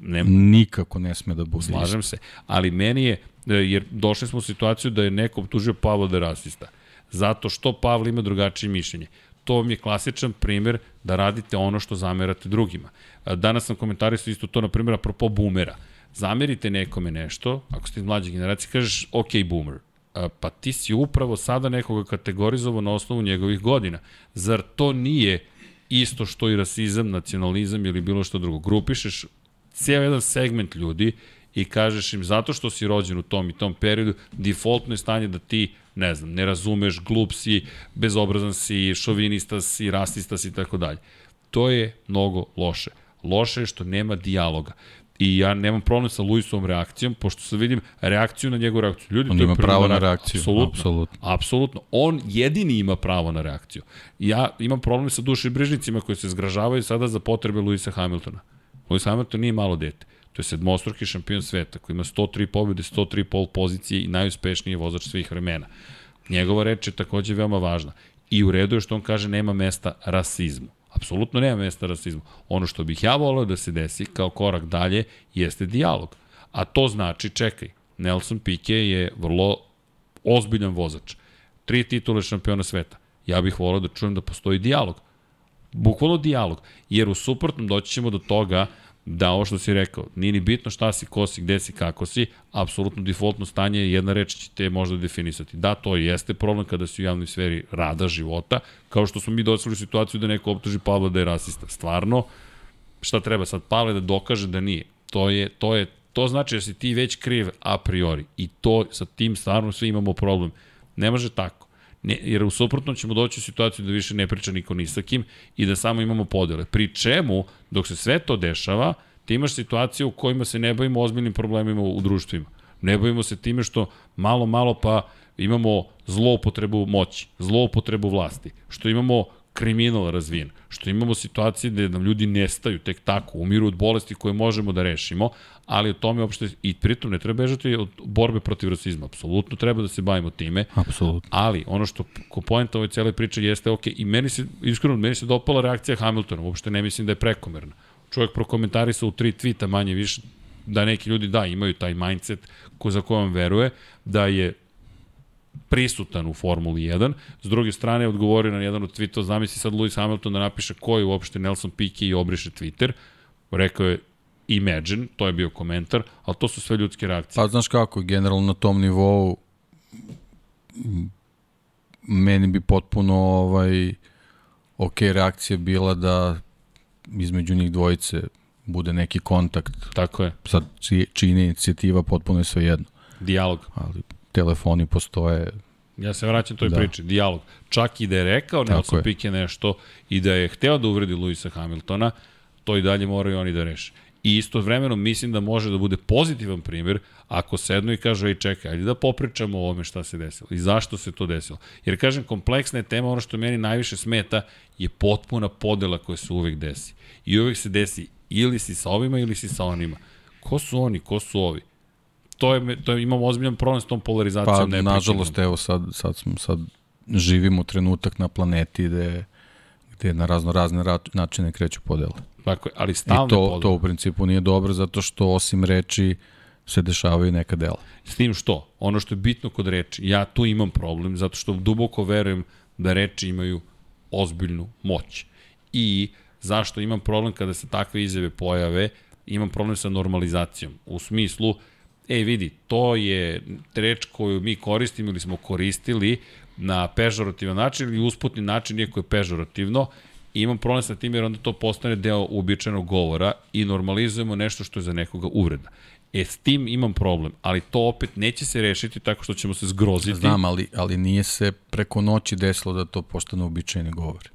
Ne, nikako ne sme da bude slažem se. Ali meni je, e, jer došli smo u situaciju da je neko optužio Pavla da je rasista. Zato što Pavle ima drugačije mišljenje. To vam je klasičan primer da radite ono što zamerate drugima. A, Danas sam komentarisao isto to, na primjer, apropo boomera. Zamerite nekome nešto, ako ste iz mlađe generacije, kažeš, ok, boomer. A, Pa ti si upravo sada nekoga kategorizovao na osnovu njegovih godina. Zar to nije isto što i rasizam, nacionalizam ili bilo što drugo? Grupišeš cijel jedan segment ljudi i kažeš im zato što si rođen u tom i tom periodu, defaultno je stanje da ti, ne znam, ne razumeš, glup si, bezobrazan si, šovinista si, rasista si i tako dalje. To je mnogo loše. Loše je što nema dijaloga. I ja nemam problem sa Luisovom reakcijom, pošto se vidim reakciju na njegovu reakciju. Ljudi, On ima pravo na reak- reakciju, Apsolutno. apsolutno. Apsolutno. On jedini ima pravo na reakciju. Ja imam problem sa duši brižnicima koji se zgražavaju sada za potrebe Luisa Hamiltona. Luis Hamilton nije malo dete. To je sedmostruki šampion sveta koji ima 103 pobjede, 103 pol pozicije i najuspešniji vozač svih vremena. Njegova reč je takođe veoma važna. I u redu je što on kaže nema mesta rasizmu. Apsolutno nema mesta rasizmu. Ono što bih ja voleo da se desi kao korak dalje jeste dijalog. A to znači, čekaj, Nelson Piquet je vrlo ozbiljan vozač. Tri titule šampiona sveta. Ja bih voleo da čujem da postoji dijalog. Bukvalno dijalog. Jer u suprotnom doći ćemo do toga da ovo što si rekao, nije ni bitno šta si, ko si, gde si, kako si, apsolutno defaultno stanje je jedna reč će te možda definisati. Da, to jeste problem kada si u javnoj sferi rada, života, kao što smo mi došli u situaciju da neko optuži Pavla da je rasista. Stvarno, šta treba sad Pavle da dokaže da nije. To je, to je, to znači da si ti već kriv a priori. I to, sa tim stvarno svi imamo problem. Ne može tako. Ne, jer u suprotnom ćemo doći u situaciju da više ne priča niko ni sa kim i da samo imamo podele. Pri čemu, dok se sve to dešava, ti imaš situacije u kojima se ne bavimo ozbiljnim problemima u društvima. Ne bavimo se time što malo, malo pa imamo zloupotrebu moći, zloupotrebu vlasti, što imamo kriminal razvijen, što imamo situacije gde nam ljudi nestaju tek tako, umiru od bolesti koje možemo da rešimo, ali o tome uopšte, i pritom ne treba bežati od borbe protiv rasizma, apsolutno treba da se bavimo time, Apsolutno. ali ono što ko poenta ove cele priče jeste, ok, i meni se, iskreno, meni se dopala reakcija Hamiltona, uopšte ne mislim da je prekomerna. Čovjek prokomentarisao u tri tvita manje više, da neki ljudi da imaju taj mindset ko za kojom veruje, da je prisutan u Formuli 1. S druge strane je odgovorio na jedan od tweetova, zamisli sad Lewis Hamilton da napiše ko je uopšte Nelson Piquet i obriše Twitter. Rekao je Imagine, to je bio komentar, ali to su sve ljudske reakcije. Pa znaš kako, generalno na tom nivou meni bi potpuno ovaj ok reakcija bila da između njih dvojice bude neki kontakt. Tako je, Sad či- čini inicijativa potpuno je sve jedno. dijalog. Ali telefoni postoje, Ja se vraćam toj da. Priči, dijalog. Čak i da je rekao Nelson je. Piquet nešto i da je hteo da uvredi Luisa Hamiltona, to i dalje moraju oni da reše. I istovremeno mislim da može da bude pozitivan primjer ako sednu i kažu, ej čekaj, ajde da popričamo o ovome šta se desilo i zašto se to desilo. Jer kažem, kompleksna je tema, ono što meni najviše smeta je potpuna podela koja se uvek desi. I uvek se desi ili si sa ovima ili si sa onima. Ko su oni, ko su ovi? To je, to je imamo ozbiljan problem s tom polarizacijom. pa neprekidnom. nažalost evo sad, sad, smo, sad živimo trenutak na planeti gde, gde na razno razne ra načine kreću podele. Tako je, ali I stalne to, podele. to u principu nije dobro zato što osim reči se dešavaju i neka dela. S tim što, ono što je bitno kod reči, ja tu imam problem zato što duboko verujem da reči imaju ozbiljnu moć. I zašto imam problem kada se takve izjave pojave, imam problem sa normalizacijom. U smislu, ej vidi, to je reč koju mi koristimo ili smo koristili na pežorativan način ili usputni način, iako je pežorativno, I imam problem sa tim jer onda to postane deo uobičajenog govora i normalizujemo nešto što je za nekoga uvreda. E, s tim imam problem, ali to opet neće se rešiti tako što ćemo se zgroziti. Znam, ali, ali nije se preko noći desilo da to postane običajni govor.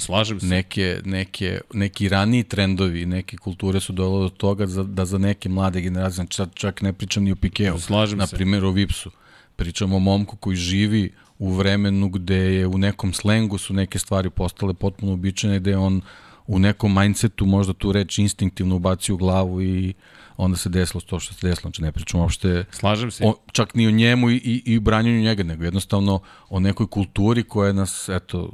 Slažem se. Neke, neke, neki raniji trendovi, neke kulture su dole do toga za, da za neke mlade generacije, znači sad čak ne pričam ni o Pikeu, Slažem na se. primjer o Vipsu, pričam o momku koji živi u vremenu gde je u nekom slengu su neke stvari postale potpuno uobičajene, gde on u nekom mindsetu možda tu reč instinktivno ubacio u glavu i onda se desilo to što se desilo. Znači ne pričam uopšte Slažem se. o, čak ni o njemu i, i, i branjenju njega, nego jednostavno o nekoj kulturi koja nas, eto,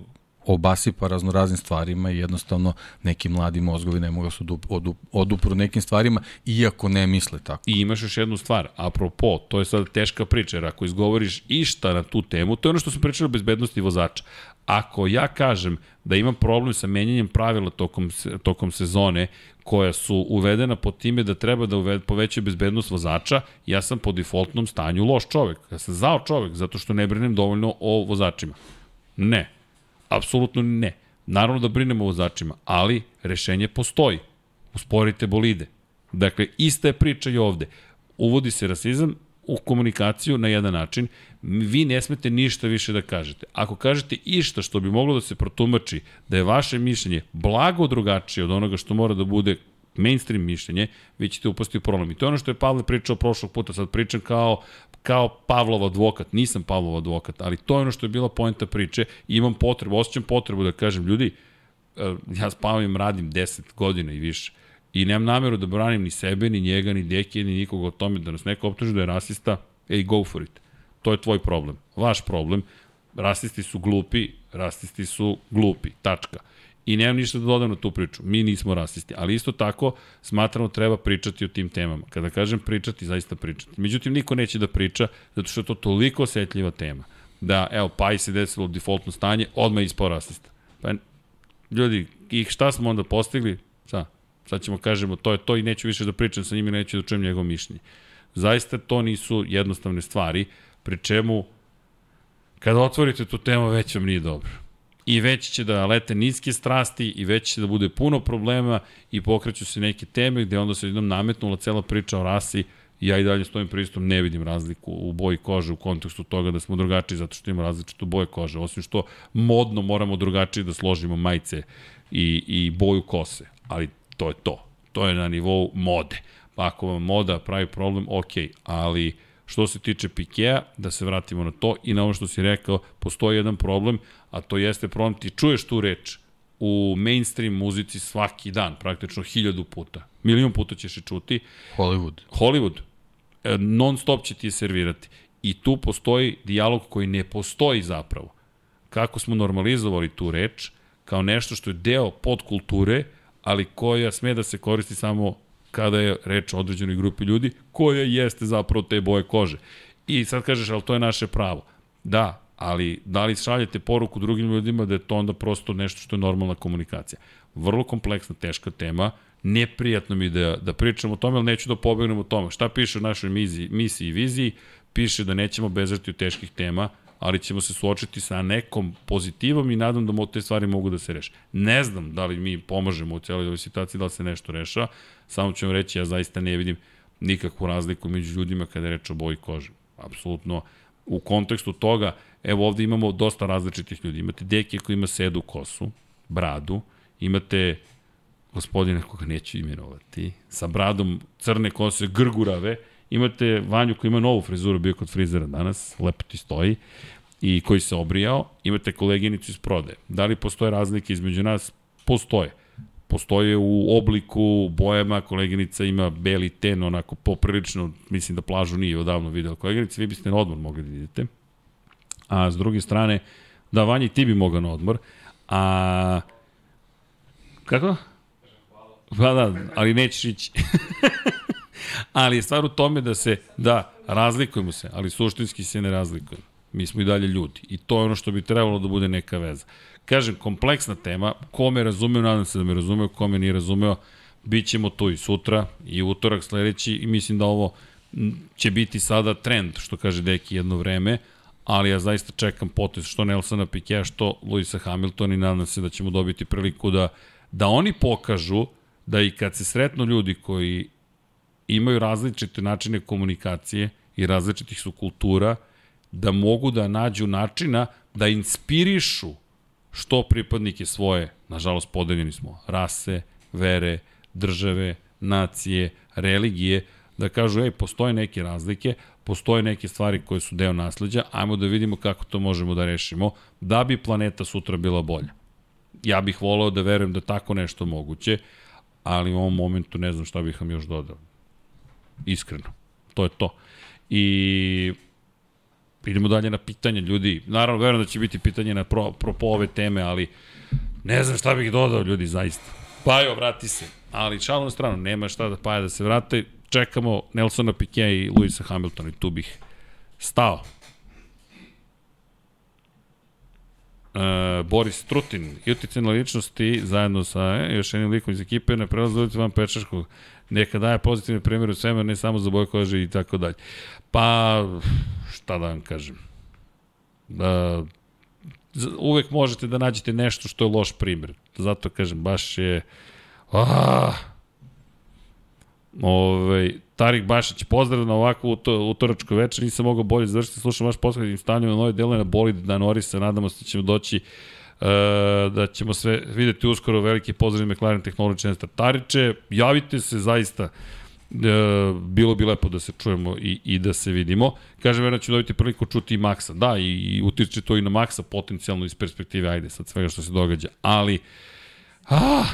obasipa raznoraznim stvarima i jednostavno neki mladi mozgovi ne mogu da se odup, odup, odupru nekim stvarima, iako ne misle tako. I imaš još jednu stvar, apropo, to je sad teška priča, jer ako izgovoriš išta na tu temu, to je ono što smo pričali o bezbednosti vozača. Ako ja kažem da imam problem sa menjanjem pravila tokom, tokom sezone, koja su uvedena po time da treba da uved, povećaju bezbednost vozača, ja sam po defaultnom stanju loš čovek. Ja sam zao čovek, zato što ne brinem dovoljno o vozačima. Ne. Apsolutno ne. Naravno da brinemo o vozačima, ali rešenje postoji. Usporite bolide. Dakle, ista je priča i ovde. Uvodi se rasizam u komunikaciju na jedan način. Vi ne smete ništa više da kažete. Ako kažete išta što bi moglo da se protumači da je vaše mišljenje blago drugačije od onoga što mora da bude mainstream mišljenje, vi ćete upasti u problem. I to je ono što je Pavle pričao prošlog puta, sad pričam kao kao Pavlov advokat, nisam Pavlov advokat, ali to je ono što je bila poenta priče imam potrebu, osjećam potrebu da kažem, ljudi, e, ja s Pavlovim radim 10 godina i više i nemam nameru da branim ni sebe, ni njega, ni deke, ni nikoga o tome da nas neko optuži da je rasista, ej, go for it. To je tvoj problem. Vaš problem. Rasisti su glupi, rasisti su glupi. Tačka. I nemam ništa da dodam na tu priču. Mi nismo rasisti. Ali isto tako smatramo treba pričati o tim temama. Kada kažem pričati, zaista pričati. Međutim, niko neće da priča, zato što je to toliko osetljiva tema. Da, evo, pa se desilo defaultno stanje, odmah ispao rasista. Pa, ljudi, i šta smo onda postigli? Šta? Sad ćemo kažemo, to je to i neću više da pričam sa njim i neću da čujem njegov mišljenje. Zaista to nisu jednostavne stvari, pri čemu kada otvorite tu temu već vam nije dobro. I već će da lete niske strasti i već će da bude puno problema i pokreću se neke teme gde onda se jednom nametnula cela priča o rasi i ja i dalje stojim pristom, ne vidim razliku u boji kože u kontekstu toga da smo drugačiji zato što ima različito boje kože, osim što modno moramo drugačije da složimo majice i, i boju kose, ali to je to. To je na nivou mode. Pa ako vam moda pravi problem, ok, ali što se tiče Pikea, da se vratimo na to i na ono što si rekao, postoji jedan problem, a to jeste problem, ti čuješ tu reč u mainstream muzici svaki dan, praktično hiljadu puta. Milion puta ćeš je čuti. Hollywood. Hollywood. E, non stop će ti je servirati. I tu postoji dijalog koji ne postoji zapravo. Kako smo normalizovali tu reč kao nešto što je deo podkulture, ali koja sme da se koristi samo kada je reč o određenoj grupi ljudi, koja jeste zapravo te boje kože. I sad kažeš, ali to je naše pravo. Da, ali da li šaljete poruku drugim ljudima da je to onda prosto nešto što je normalna komunikacija. Vrlo kompleksna, teška tema, neprijatno mi da, da pričam o tome, ali neću da pobegnem o tome. Šta piše u našoj misiji, misiji i viziji? Piše da nećemo bezati od teških tema, ali ćemo se suočiti sa nekom pozitivom i nadam da te stvari mogu da se reše. Ne znam da li mi pomažemo u cijeloj ovoj situaciji, da li se nešto reša, samo ću vam reći, ja zaista ne vidim nikakvu razliku među ljudima kada je reč o boji kože. Apsolutno, u kontekstu toga, evo ovde imamo dosta različitih ljudi. Imate deke koji ima sedu kosu, bradu, imate gospodine koga neću imenovati, sa bradom crne kose, grgurave, imate Vanju koji ima novu frizuru, bio kod frizera danas, lepo ti stoji, i koji se obrijao, imate koleginicu iz prode. Da li postoje razlike između nas? Postoje. Postoje u obliku, bojama, koleginica ima beli ten, onako poprilično, mislim da plažu nije odavno videla koleginica, vi biste na odmor mogli da idete. A s druge strane, da Vanji ti bi mogao na odmor, a... Kako? Pa da, ali nećeš ići. ali je stvar u tome da se, da, razlikujemo se, ali suštinski se ne razlikujemo. Mi smo i dalje ljudi. I to je ono što bi trebalo da bude neka veza. Kažem, kompleksna tema, ko me razumeo, nadam se da me razumeo, ko me nije razumeo, bit ćemo tu i sutra, i utorak sledeći, i mislim da ovo će biti sada trend, što kaže Deki jedno vreme, ali ja zaista čekam potez što Nelsona Pikea, što Luisa Hamilton i nadam se da ćemo dobiti priliku da, da oni pokažu da i kad se sretnu ljudi koji imaju različite načine komunikacije i različitih su kultura, da mogu da nađu načina da inspirišu što pripadnike svoje, nažalost podeljeni smo, rase, vere, države, nacije, religije, da kažu, ej, postoje neke razlike, postoje neke stvari koje su deo nasledđa, ajmo da vidimo kako to možemo da rešimo, da bi planeta sutra bila bolja. Ja bih volao da verujem da tako nešto moguće, ali u ovom momentu ne znam šta bih vam još dodao. Iskreno. To je to. I idemo dalje na pitanje ljudi. Naravno, verujem da će biti pitanje na pro, pro po ove teme, ali ne znam šta bih dodao ljudi, zaista. Pajo, vrati se. Ali šalom na stranu, nema šta da Paja da se vrate. Čekamo Nelsona Piquet i Luisa Hamiltona i tu bih stao. Uh, Boris Trutin i uticajne ličnosti zajedno sa e, još jednim likom iz ekipe na prelazu van Pečarskog neka daje pozitivne primjere u svema, ne samo za boje kože i tako dalje. Pa, šta da vam kažem? Da, uvek možete da nađete nešto što je loš primjer. Zato kažem, baš je... Ah, Ove, ovaj, Tarik Bašić, pozdrav na ovakvu uto, utoračku večer, nisam mogao bolje završiti, slušam vaš podcast i stavljam na nove delove na boli da Norisa, nadamo se da ćemo doći da ćemo sve videti uskoro veliki pozdrav McLaren Technology Center. Javite se zaista e, bilo bi lepo da se čujemo i, i da se vidimo. Kažem, verujem ću dobiti priliku čuti i Maxa. Da, i, i utiče to i na Maxa potencijalno iz perspektive, ajde, sad svega što se događa. Ali, ah,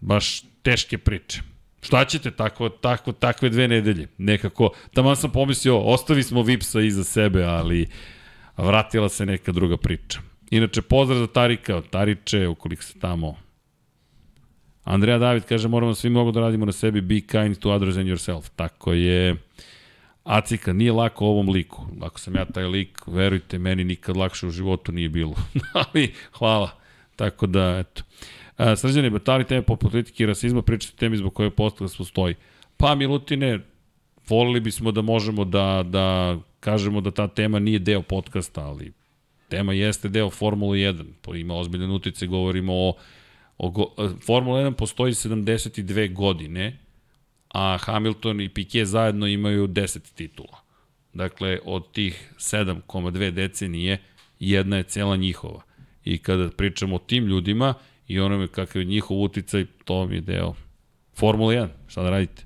baš teške priče. Šta ćete tako, tako, takve dve nedelje? Nekako, tamo sam pomislio, ostavi smo Vipsa iza sebe, ali vratila se neka druga priča. Inače, pozdrav za Tarika, Tariče, ukoliko se tamo Andreja David kaže moramo svi mnogo da radimo na sebi, be kind to others and yourself. Tako je. Acika, nije lako ovom liku. Ako sam ja taj lik, verujte, meni nikad lakše u životu nije bilo. Ali, hvala. Tako da, eto. A, srđani batali teme po politike i rasizma, pričate temi zbog koje podcast postoji. Pa, Milutine, volili bismo da možemo da, da kažemo da ta tema nije deo podcasta, ali tema jeste deo Formula 1. Po ima ozbiljan utice, govorimo o, o Formula 1 postoji 72 godine, a Hamilton i Piquet zajedno imaju 10 titula. Dakle, od tih 7,2 decenije, jedna je cela njihova. I kada pričamo o tim ljudima i onome kakav je njihov uticaj, to mi je deo Formula 1, šta da radite.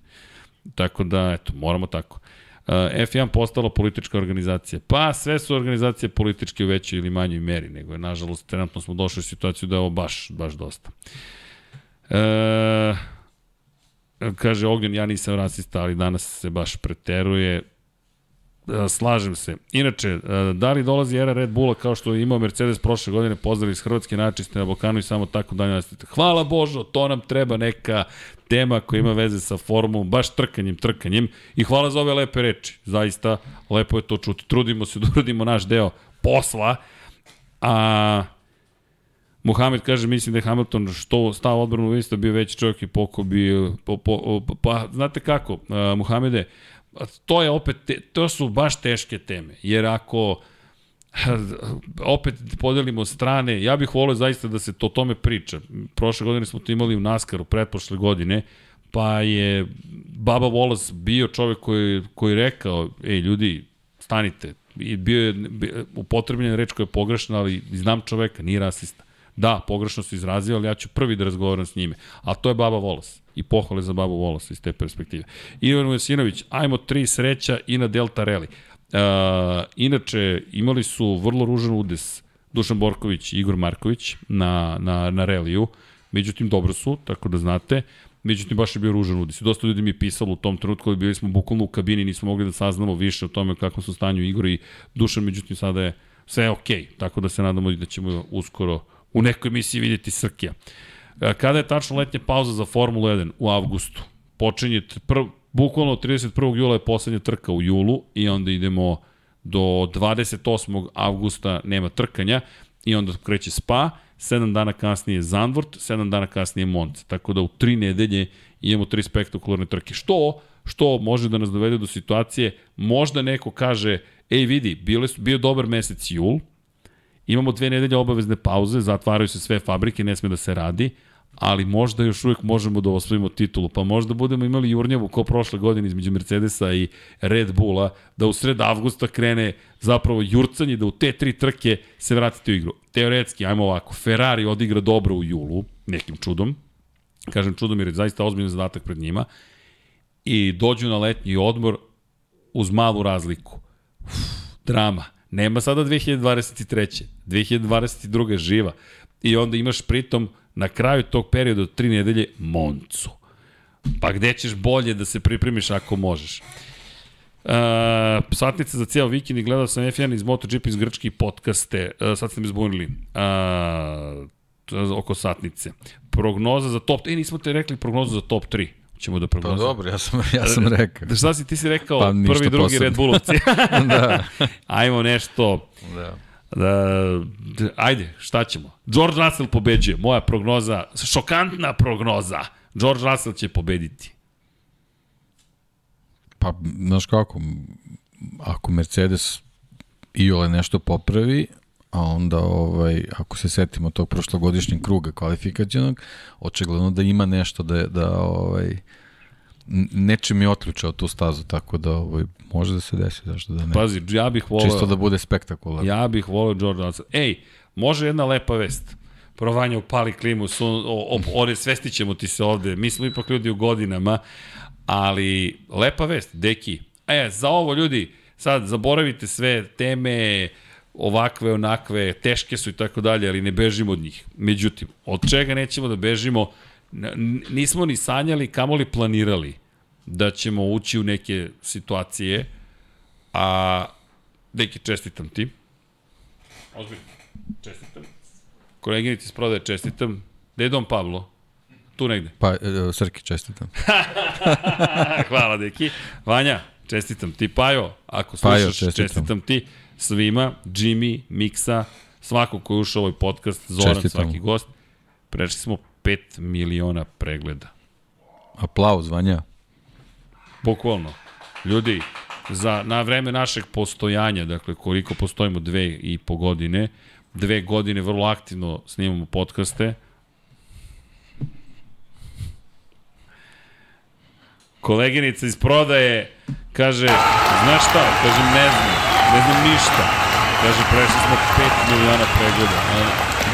Tako da, eto, moramo tako. Uh, F1 postala politička organizacija. Pa sve su organizacije političke u većoj ili manjoj meri, nego je, nažalost, trenutno smo došli u situaciju da je ovo baš, baš dosta. E, kaže Ognjen, ja nisam rasista, ali danas se baš preteruje. E, slažem se. Inače, e, da li dolazi era Red Bulla kao što je imao Mercedes prošle godine, pozdrav iz Hrvatske načiste na Balkanu i samo tako dalje nastavite. Hvala Božo, to nam treba neka tema koja ima veze sa formom, baš trkanjem, trkanjem i hvala za ove lepe reči. Zaista, lepo je to čuti. Trudimo se da uradimo naš deo posla, a Muhamed kaže, mislim da je Hamilton što stao odbranu vista bio veći čovjek i poko bio, po, po, po, pa znate kako, uh, Muhamede, to je opet, te, to su baš teške teme, jer ako opet podelimo strane, ja bih volio zaista da se to tome priča. Prošle godine smo to imali u Naskaru, pretprošle godine, pa je Baba Wallace bio čovek koji, koji rekao, ej ljudi, stanite, i bio je upotrebljen reč koja je pogrešna, ali znam čoveka, nije rasista. Da, pogrešno se izrazio, ali ja ću prvi da razgovaram s njime. A to je Baba Wallace. I pohvale za Baba Wallace iz te perspektive. Ivan Ujasinović, ajmo tri sreća i na Delta Rally. Uh, inače, imali su vrlo ružan udes Dušan Borković i Igor Marković na, na, na reliju. Međutim, dobro su, tako da znate. Međutim, baš je bio ružan udis. Dosta ljudi mi je pisalo u tom trenutku, ali bili smo bukvalno u kabini, nismo mogli da saznamo više o tome kako su stanju Igor i Dušan, međutim, sada je sve. Okay. Tako da se nadamo da ćemo uskoro u nekoj emisiji vidjeti Srkija. Kada je tačno letnja pauza za Formulu 1? U avgustu. Počinje prv, bukvalno 31. jula je poslednja trka u julu i onda idemo do 28. avgusta nema trkanja i onda kreće Spa, 7 dana kasnije Zandvoort, 7 dana kasnije Monza. Tako da u 3 nedelje imamo tri spektakularne trke. Što? Što može da nas dovede do situacije, možda neko kaže, ej vidi, bio, bio dobar mesec jul, imamo dve nedelje obavezne pauze, zatvaraju se sve fabrike, ne sme da se radi, ali možda još uvijek možemo da osvojimo titulu, pa možda budemo imali jurnjavu ko prošle godine između Mercedesa i Red Bulla, da u sred avgusta krene zapravo jurcanje, da u te tri trke se vratite u igru. Teoretski, ajmo ovako, Ferrari odigra dobro u julu, nekim čudom, kažem čudom jer je zaista ozbiljno zadatak pred njima, i dođu na letnji odmor uz malu razliku. Uf, drama. Nema sada 2023. 2022. je živa. I onda imaš pritom na kraju tog perioda od tri nedelje Moncu. Pa gde ćeš bolje da se pripremiš ako možeš? Uh, satnica za cijel vikend i gledao sam F1 iz MotoGP iz Grčke podcaste. Uh, sad ste mi zbunili. Uh, oko satnice. Prognoza za top... E, nismo te rekli prognozu za top 3 ćemo da prognozimo. Pa dobro, ja sam, ja sam rekao. Da šta si, ti si rekao pa, prvi, drugi posebno. Red Bullovci. da. Ajmo nešto... Da. Da, da, ajde, šta ćemo? George Russell pobeđuje. Moja prognoza, šokantna prognoza. George Russell će pobediti. Pa, znaš kako, ako Mercedes i ole nešto popravi, a onda ovaj, ako se setimo tog prošlogodišnjeg kruga kvalifikacionog, očigledno da ima nešto da, da ovaj, nečim je otključao tu stazu, tako da ovaj, može da se desi, zašto da ne. Pazi, ja bih volao... Čisto da bude spektakularno. Ja bih volao George Russell. Ej, Može jedna lepa vest. Provanja upali klimu, su, o, o, ore, svestit ćemo ti se ovde. Mi smo ipak ljudi u godinama, ali lepa vest, deki. E, za ovo ljudi, sad zaboravite sve teme, ovakve, onakve, teške su i tako dalje, ali ne bežimo od njih. Međutim, od čega nećemo da bežimo, nismo ni sanjali, kamoli planirali da ćemo ući u neke situacije, a deki čestitam ti. Ozbiljno, čestitam. Koleginici iz prodaje čestitam. Gde je Dom Pablo? Tu negde. Pa, e, Srki, čestitam. Hvala, deki. Vanja, čestitam ti. Pajo, ako slušaš, Pajo, čestitam. čestitam. čestitam ti svima, Jimmy, Miksa, svako ko je ušao u ovaj podcast, Zoran, Čestitam. svaki gost. Prešli smo 5 miliona pregleda. Aplauz, Vanja. Bukvalno. Ljudi, za, na vreme našeg postojanja, dakle koliko postojimo dve i po godine, dve godine vrlo aktivno snimamo podcaste. Koleginica iz prodaje kaže, znaš šta, kažem ne znam, ne znam ništa. Kaže, prešli smo 5 miliona pregleda.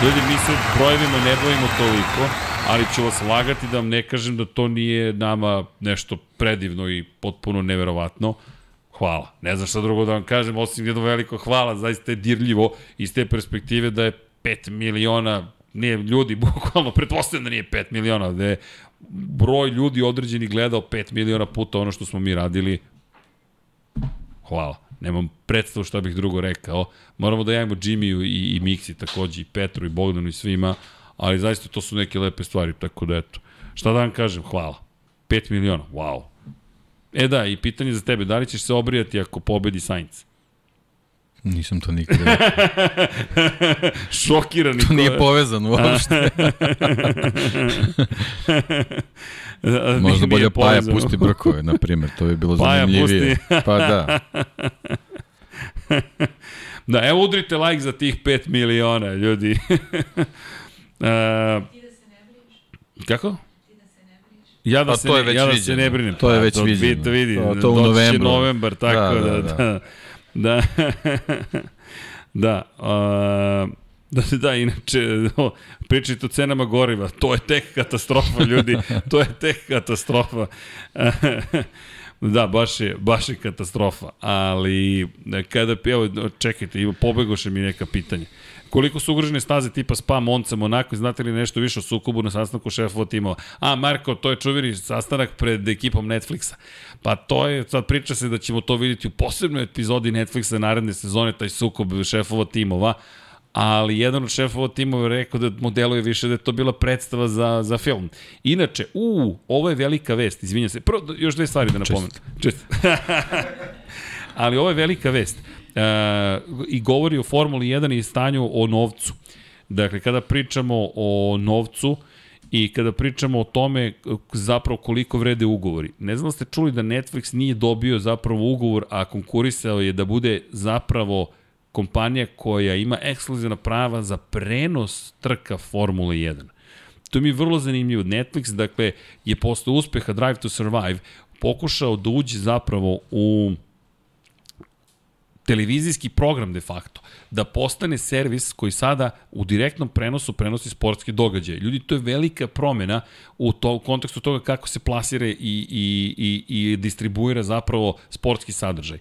Ljudi, mi se brojevima ne bojimo toliko, ali ću vas lagati da vam ne kažem da to nije nama nešto predivno i potpuno neverovatno. Hvala. Ne znam šta drugo da vam kažem, osim jedno veliko hvala, zaista je dirljivo iz te perspektive da je 5 miliona nije ljudi, bukvalno, pretpostavljam da nije 5 miliona, da je broj ljudi određeni gledao 5 miliona puta ono što smo mi radili. Hvala. Nemam predstavu šta bih drugo rekao. Moramo da javimo Jimmyu i, i Mixi takođe, i Petru, i Bogdanu, i svima, ali zaista to su neke lepe stvari, tako da eto. Šta da vam kažem? Hvala. 5 miliona, wow. E da, i pitanje za tebe, da li ćeš se obrijati ako pobedi Sainz? Nisam to nikada rekao. Šokirani. To nije povezano uopšte. Možda bolje Paja pusti brkove, na primjer, to bi bilo Paja zanimljivije. pusti. Pa da. Da, evo udrite like za tih 5 miliona, ljudi. uh, Ti da se ne briješ, kako? ti da se ne briješ. Ja da, Pa se, to je već ja da se viđeno. ne brinem. To je Pa, već to, viđeno. To, vidi, To- to u novembru. novembar, tako da, Da, da, da, da. Da, da, uh, da, da, inače, o, pričajte o cenama goriva, to je tek katastrofa, ljudi, to je tek katastrofa. Da, baš je, baš je katastrofa, ali kada, evo, čekajte, ima, pobegoše mi neka pitanja. Koliko su ugrožene staze tipa Spa, Monza, Monako, znate li nešto više o sukobu na sastanku šefova timova? A, Marko, to je čuveni sastanak pred ekipom Netflixa. Pa to je, sad priča se da ćemo to vidjeti u posebnoj epizodi Netflixa naredne sezone, taj sukob šefova timova, ali jedan od šefova timova je rekao da modelu je više da je to bila predstava za, za film. Inače, u, ovo je velika vest, izvinjam se. Prvo, još dve stvari da napomenem. Čest. ali ovo je velika vest. E, I govori o Formuli 1 i stanju o novcu. Dakle, kada pričamo o novcu, I kada pričamo o tome zapravo koliko vrede ugovori. Ne znam da ste čuli da Netflix nije dobio zapravo ugovor, a konkurisao je da bude zapravo kompanija koja ima ekskluzivna prava za prenos trka Formule 1. To mi je vrlo zanimljivo. Netflix, dakle, je posle uspeha Drive to Survive pokušao da uđe zapravo u televizijski program de facto, da postane servis koji sada u direktnom prenosu prenosi sportske događaje. Ljudi, to je velika promena u, to, u kontekstu toga kako se plasira i, i, i, i distribuira zapravo sportski sadržaj.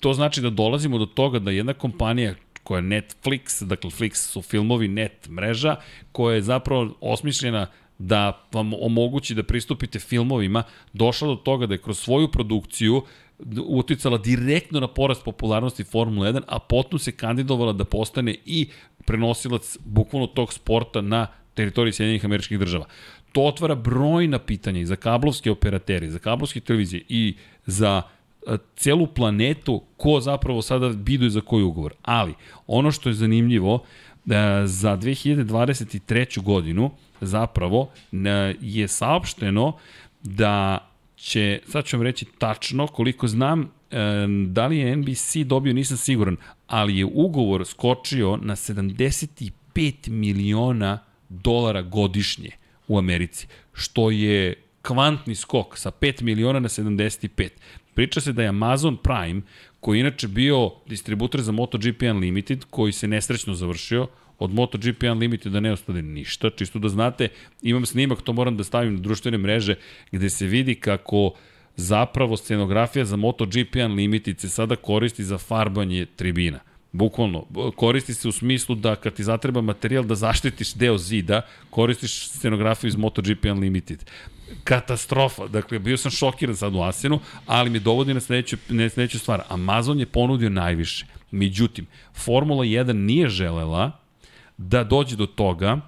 To znači da dolazimo do toga da jedna kompanija koja je Netflix, dakle Flix su filmovi, net mreža, koja je zapravo osmišljena da vam omogući da pristupite filmovima, došla do toga da je kroz svoju produkciju uticala direktno na porast popularnosti Formula 1, a potom se kandidovala da postane i prenosilac bukvalno tog sporta na teritoriji Sjedinjenih američkih država. To otvara brojna pitanja i za kablovske operatere, za kablovske televizije i za e, celu planetu ko zapravo sada biduje za koji ugovor. Ali, ono što je zanimljivo, da za 2023. godinu zapravo e, je saopšteno da će, sad ću vam reći tačno, koliko znam, da li je NBC dobio, nisam siguran, ali je ugovor skočio na 75 miliona dolara godišnje u Americi, što je kvantni skok sa 5 miliona na 75. Priča se da je Amazon Prime, koji je inače bio distributor za MotoGP Unlimited, koji se nesrećno završio, od MotoGP Unlimited da ne ostane ništa, čisto da znate, imam snimak, to moram da stavim na društvene mreže, gde se vidi kako zapravo scenografija za MotoGP Unlimited se sada koristi za farbanje tribina. Bukvalno, koristi se u smislu da kad ti zatreba materijal da zaštitiš deo zida, koristiš scenografiju iz MotoGP Unlimited. Katastrofa. Dakle, bio sam šokiran sad u Asenu, ali me dovodi na sledeću, na sledeću stvar. Amazon je ponudio najviše. Međutim, Formula 1 nije želela da dođe do toga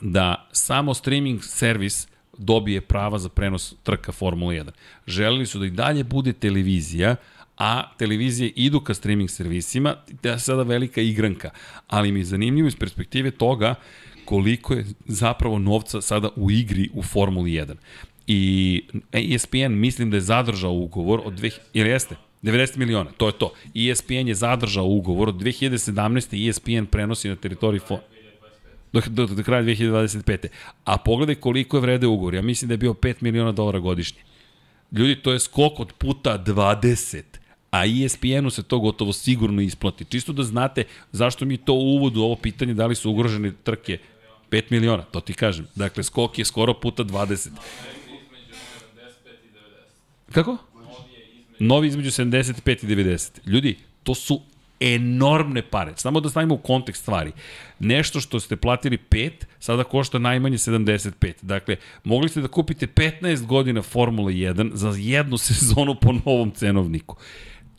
da samo streaming servis dobije prava za prenos trka Formula 1. Želeli su da i dalje bude televizija, a televizije idu ka streaming servisima, da je sada velika igranka. Ali mi je zanimljivo iz perspektive toga koliko je zapravo novca sada u igri u Formuli 1. I ESPN mislim da je zadržao ugovor od 2000, ili jeste? 90 miliona, to je to. ESPN je zadržao ugovor od 2017. ESPN prenosi na teritoriji fo... Do, do, do, do kraja 2025. A pogledaj koliko je vrede ugovor. Ja mislim da je bio 5 miliona dolara godišnje. Ljudi, to je skok od puta 20 a ESPN-u se to gotovo sigurno isplati. Čisto da znate zašto mi to u uvodu ovo pitanje da li su ugrožene trke 5 miliona, to ti kažem. Dakle, skok je skoro puta 20. Kako? Novi između 75 i 90. Ljudi, to su enormne pare. Samo da stavimo u kontekst stvari. Nešto što ste platili 5, sada košta najmanje 75. Dakle, mogli ste da kupite 15 godina Formula 1 za jednu sezonu po novom cenovniku.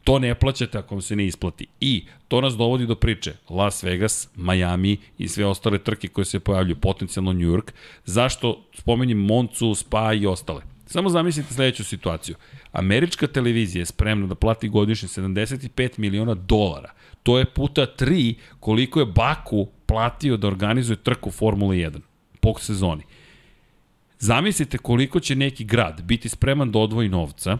To ne plaćate ako vam se ne isplati. I to nas dovodi do priče Las Vegas, Miami i sve ostale trke koje se pojavljuju, potencijalno New York. Zašto spomenjem Moncu, Spa i ostale? Samo zamislite sledeću situaciju. Američka televizija je spremna da plati godišnje 75 miliona dolara. To je puta 3 koliko je Baku platio da organizuje trku Formula 1 po sezoni. Zamislite koliko će neki grad biti spreman da odvoji novca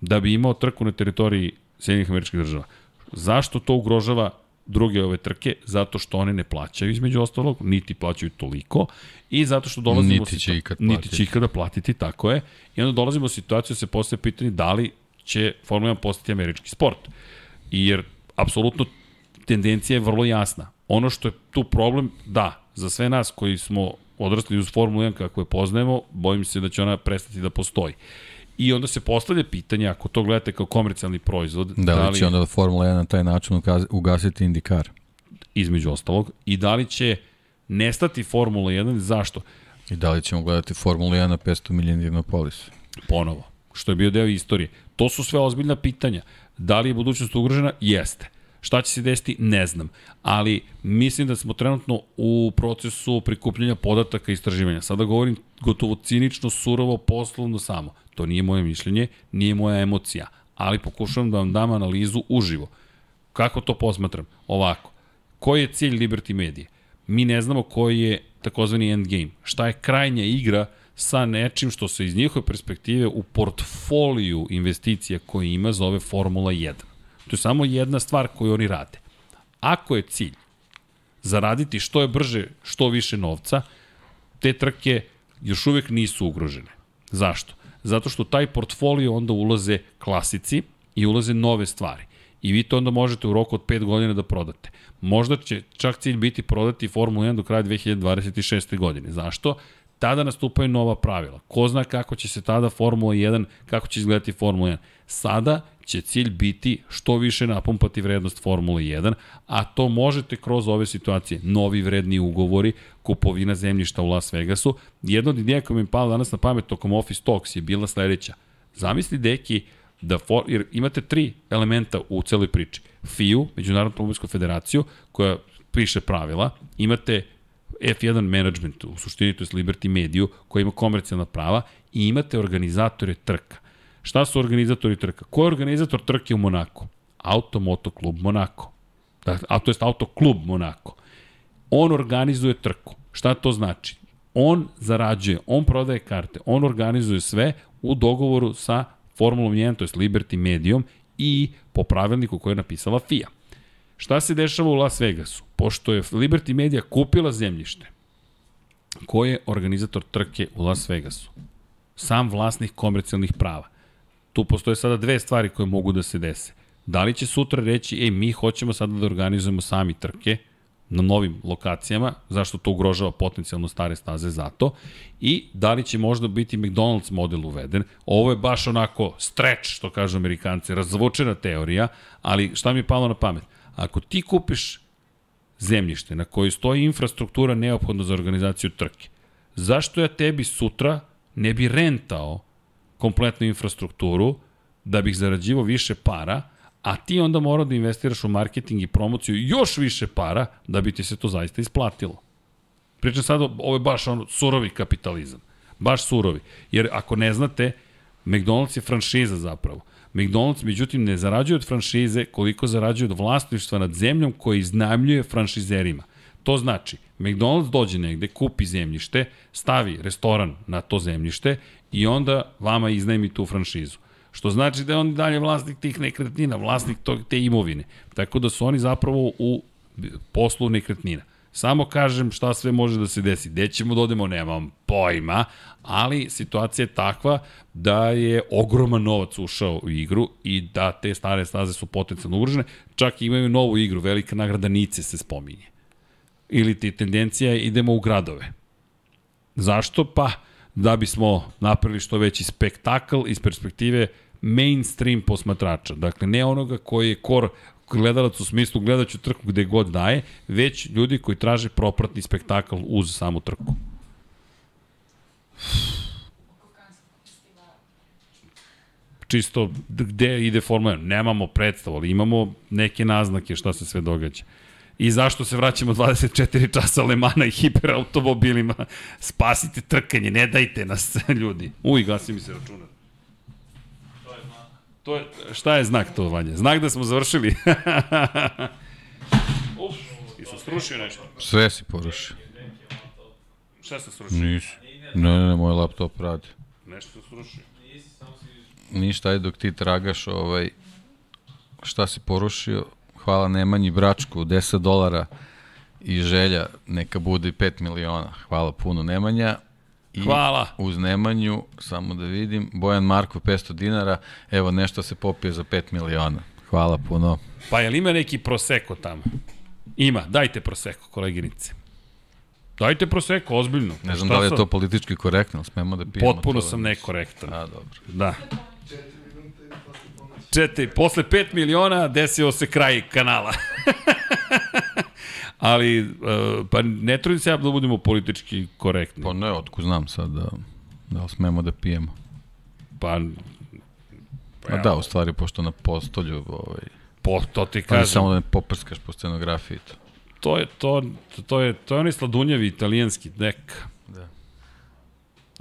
da bi imao trku na teritoriji Sjedinjenih američkih država. Zašto to ugrožava druge ove trke? Zato što one ne plaćaju između ostalog, niti plaćaju toliko i zato što dolazimo Niti će ikad niti platiti. će ikada platiti, tako je. I onda dolazimo u situaciju da se postaje pitanje da li će Formula 1 postati američki sport. Jer apsolutno tendencija je vrlo jasna. Ono što je tu problem, da, za sve nas koji smo odrasli uz Formulu 1 kako je poznajemo, bojim se da će ona prestati da postoji. I onda se postavlja pitanje, ako to gledate kao komercijalni proizvod, Da li će onda Formula 1 na taj način ugasiti indikar? između ostalog, i da li će nestati Formula 1, zašto? I da li ćemo gledati Formulu 1 na 500 milijana Divnopolis? Ponovo, što je bio deo istorije. To su sve ozbiljna pitanja. Da li je budućnost ugrožena? Jeste. Šta će se desiti? Ne znam. Ali mislim da smo trenutno u procesu prikupljanja podataka i istraživanja. Sada govorim gotovo cinično, surovo, poslovno samo. To nije moje mišljenje, nije moja emocija. Ali pokušavam da vam dam analizu uživo. Kako to posmatram? Ovako. Koji je cilj Liberty Media? Mi ne znamo koji je takozvani endgame. Šta je krajnja igra sa nečim što se iz njihove perspektive u portfoliju investicija koje ima zove Formula 1. To je samo jedna stvar koju oni rade. Ako je cilj zaraditi što je brže, što više novca, te trke još uvek nisu ugrožene. Zašto? Zato što taj portfolio onda ulaze klasici i ulaze nove stvari. I vi to onda možete u roku od 5 godina da prodate. Možda će čak cilj biti prodati Formulu 1 do kraja 2026. godine. Zašto? Tada nastupaju nova pravila. Ko zna kako će se tada Formula 1, kako će izgledati Formula 1. Sada će cilj biti što više napumpati vrednost Formule 1, a to možete kroz ove situacije. Novi vredni ugovori, kupovina zemljišta u Las Vegasu. Jedna od ideja koja mi je pala danas na pamet tokom Office Talks je bila sledeća. Zamisli, deki, da for, jer imate tri elementa u celoj priči. FIU, Međunarodnu automobilsku federaciju, koja piše pravila, imate F1 management, u suštini to je Liberty Mediju, koja ima komercijalna prava i imate organizatore trka. Šta su organizatori trka? Ko je organizator trke u Monaku? Automoto klub Monako. Dakle, a to je autoklub Monako. On organizuje trku. Šta to znači? On zarađuje, on prodaje karte, on organizuje sve u dogovoru sa Formulom 1, to je Liberty Medijom i po pravilniku koje je napisala FIA. Šta se dešava u Las Vegasu? Pošto je Liberty Media kupila zemljište, ko je organizator trke u Las Vegasu? Sam vlasnik komercijalnih prava. Tu postoje sada dve stvari koje mogu da se dese. Da li će sutra reći, ej, mi hoćemo sada da organizujemo sami trke, na novim lokacijama, zašto to ugrožava potencijalno stare staze zato, i da li će možda biti McDonald's model uveden. Ovo je baš onako stretch, što kažu amerikanci, razvučena teorija, ali šta mi je palo na pamet? Ako ti kupiš zemljište na kojoj stoji infrastruktura neophodna za organizaciju trke, zašto ja tebi sutra ne bi rentao kompletnu infrastrukturu da bih zarađivao više para, a ti onda mora da investiraš u marketing i promociju još više para da bi ti se to zaista isplatilo. Pričam sad, ovo je baš ono surovi kapitalizam. Baš surovi. Jer ako ne znate, McDonald's je franšiza zapravo. McDonald's, međutim, ne zarađuje od franšize koliko zarađuje od vlasništva nad zemljom koje iznajmljuje franšizerima. To znači, McDonald's dođe negde, kupi zemljište, stavi restoran na to zemljište i onda vama iznajmi tu franšizu. Što znači da je on dalje vlasnik tih nekretnina, vlasnik tog, te imovine. Tako da su oni zapravo u poslu nekretnina. Samo kažem šta sve može da se desi. Gde ćemo da odemo, nemam pojma, ali situacija je takva da je ogroman novac ušao u igru i da te stare staze su potencijalno ugrožene. Čak imaju novu igru, velika nagrada Nice se spominje. Ili ti tendencija je idemo u gradove. Zašto? Pa da bismo napravili što veći spektakl iz perspektive mainstream posmatrača. Dakle, ne onoga koji je kor gledalac u smislu gledaću trku gde god daje, već ljudi koji traže propratni spektakl uz samu trku. Čisto gde ide Formula 1. Nemamo predstavu, ali imamo neke naznake šta se sve događa. I zašto se vraćamo 24 časa Lemana i hiperautomobilima? Spasite trkanje, ne dajte nas, ljudi. Uj, gasi mi se računar. To je, šta je znak to, Vanja? Znak da smo završili. Uf, i sam srušio nešto. Sve si porušio. Šta sam srušio? Nisi. Ne, ne, ne, moj laptop radi. Nešto sam srušio. Ništa, ajde dok ti tragaš ovaj, šta si porušio, hvala Nemanji Bračku, 10 dolara i želja neka bude i 5 miliona. Hvala puno Nemanja. I Hvala. Uz Nemanju, samo da vidim, Bojan Markov 500 dinara, evo nešto se popije za 5 miliona. Hvala puno. Pa je li ima neki proseko tamo? Ima, dajte proseko, koleginice. Dajte proseko, ozbiljno. Ne znam Šta da li je sad? to politički korektno, ali smemo da pijemo Potpuno to. sam nekorektan. A, dobro. Da. Četiri, posle 5 miliona desio se kraj kanala. Ali, uh, pa ne trudim se ja da budemo politički korektni. Pa ne, otko znam sad da, da smemo da pijemo. Pa, Pa da, u stvari, pošto na postolju, ovaj, po, to ti Kažem. kažem. samo da ne poprskaš po scenografiji. To. To je, to, to je, to je onaj sladunjavi italijanski dek. Da.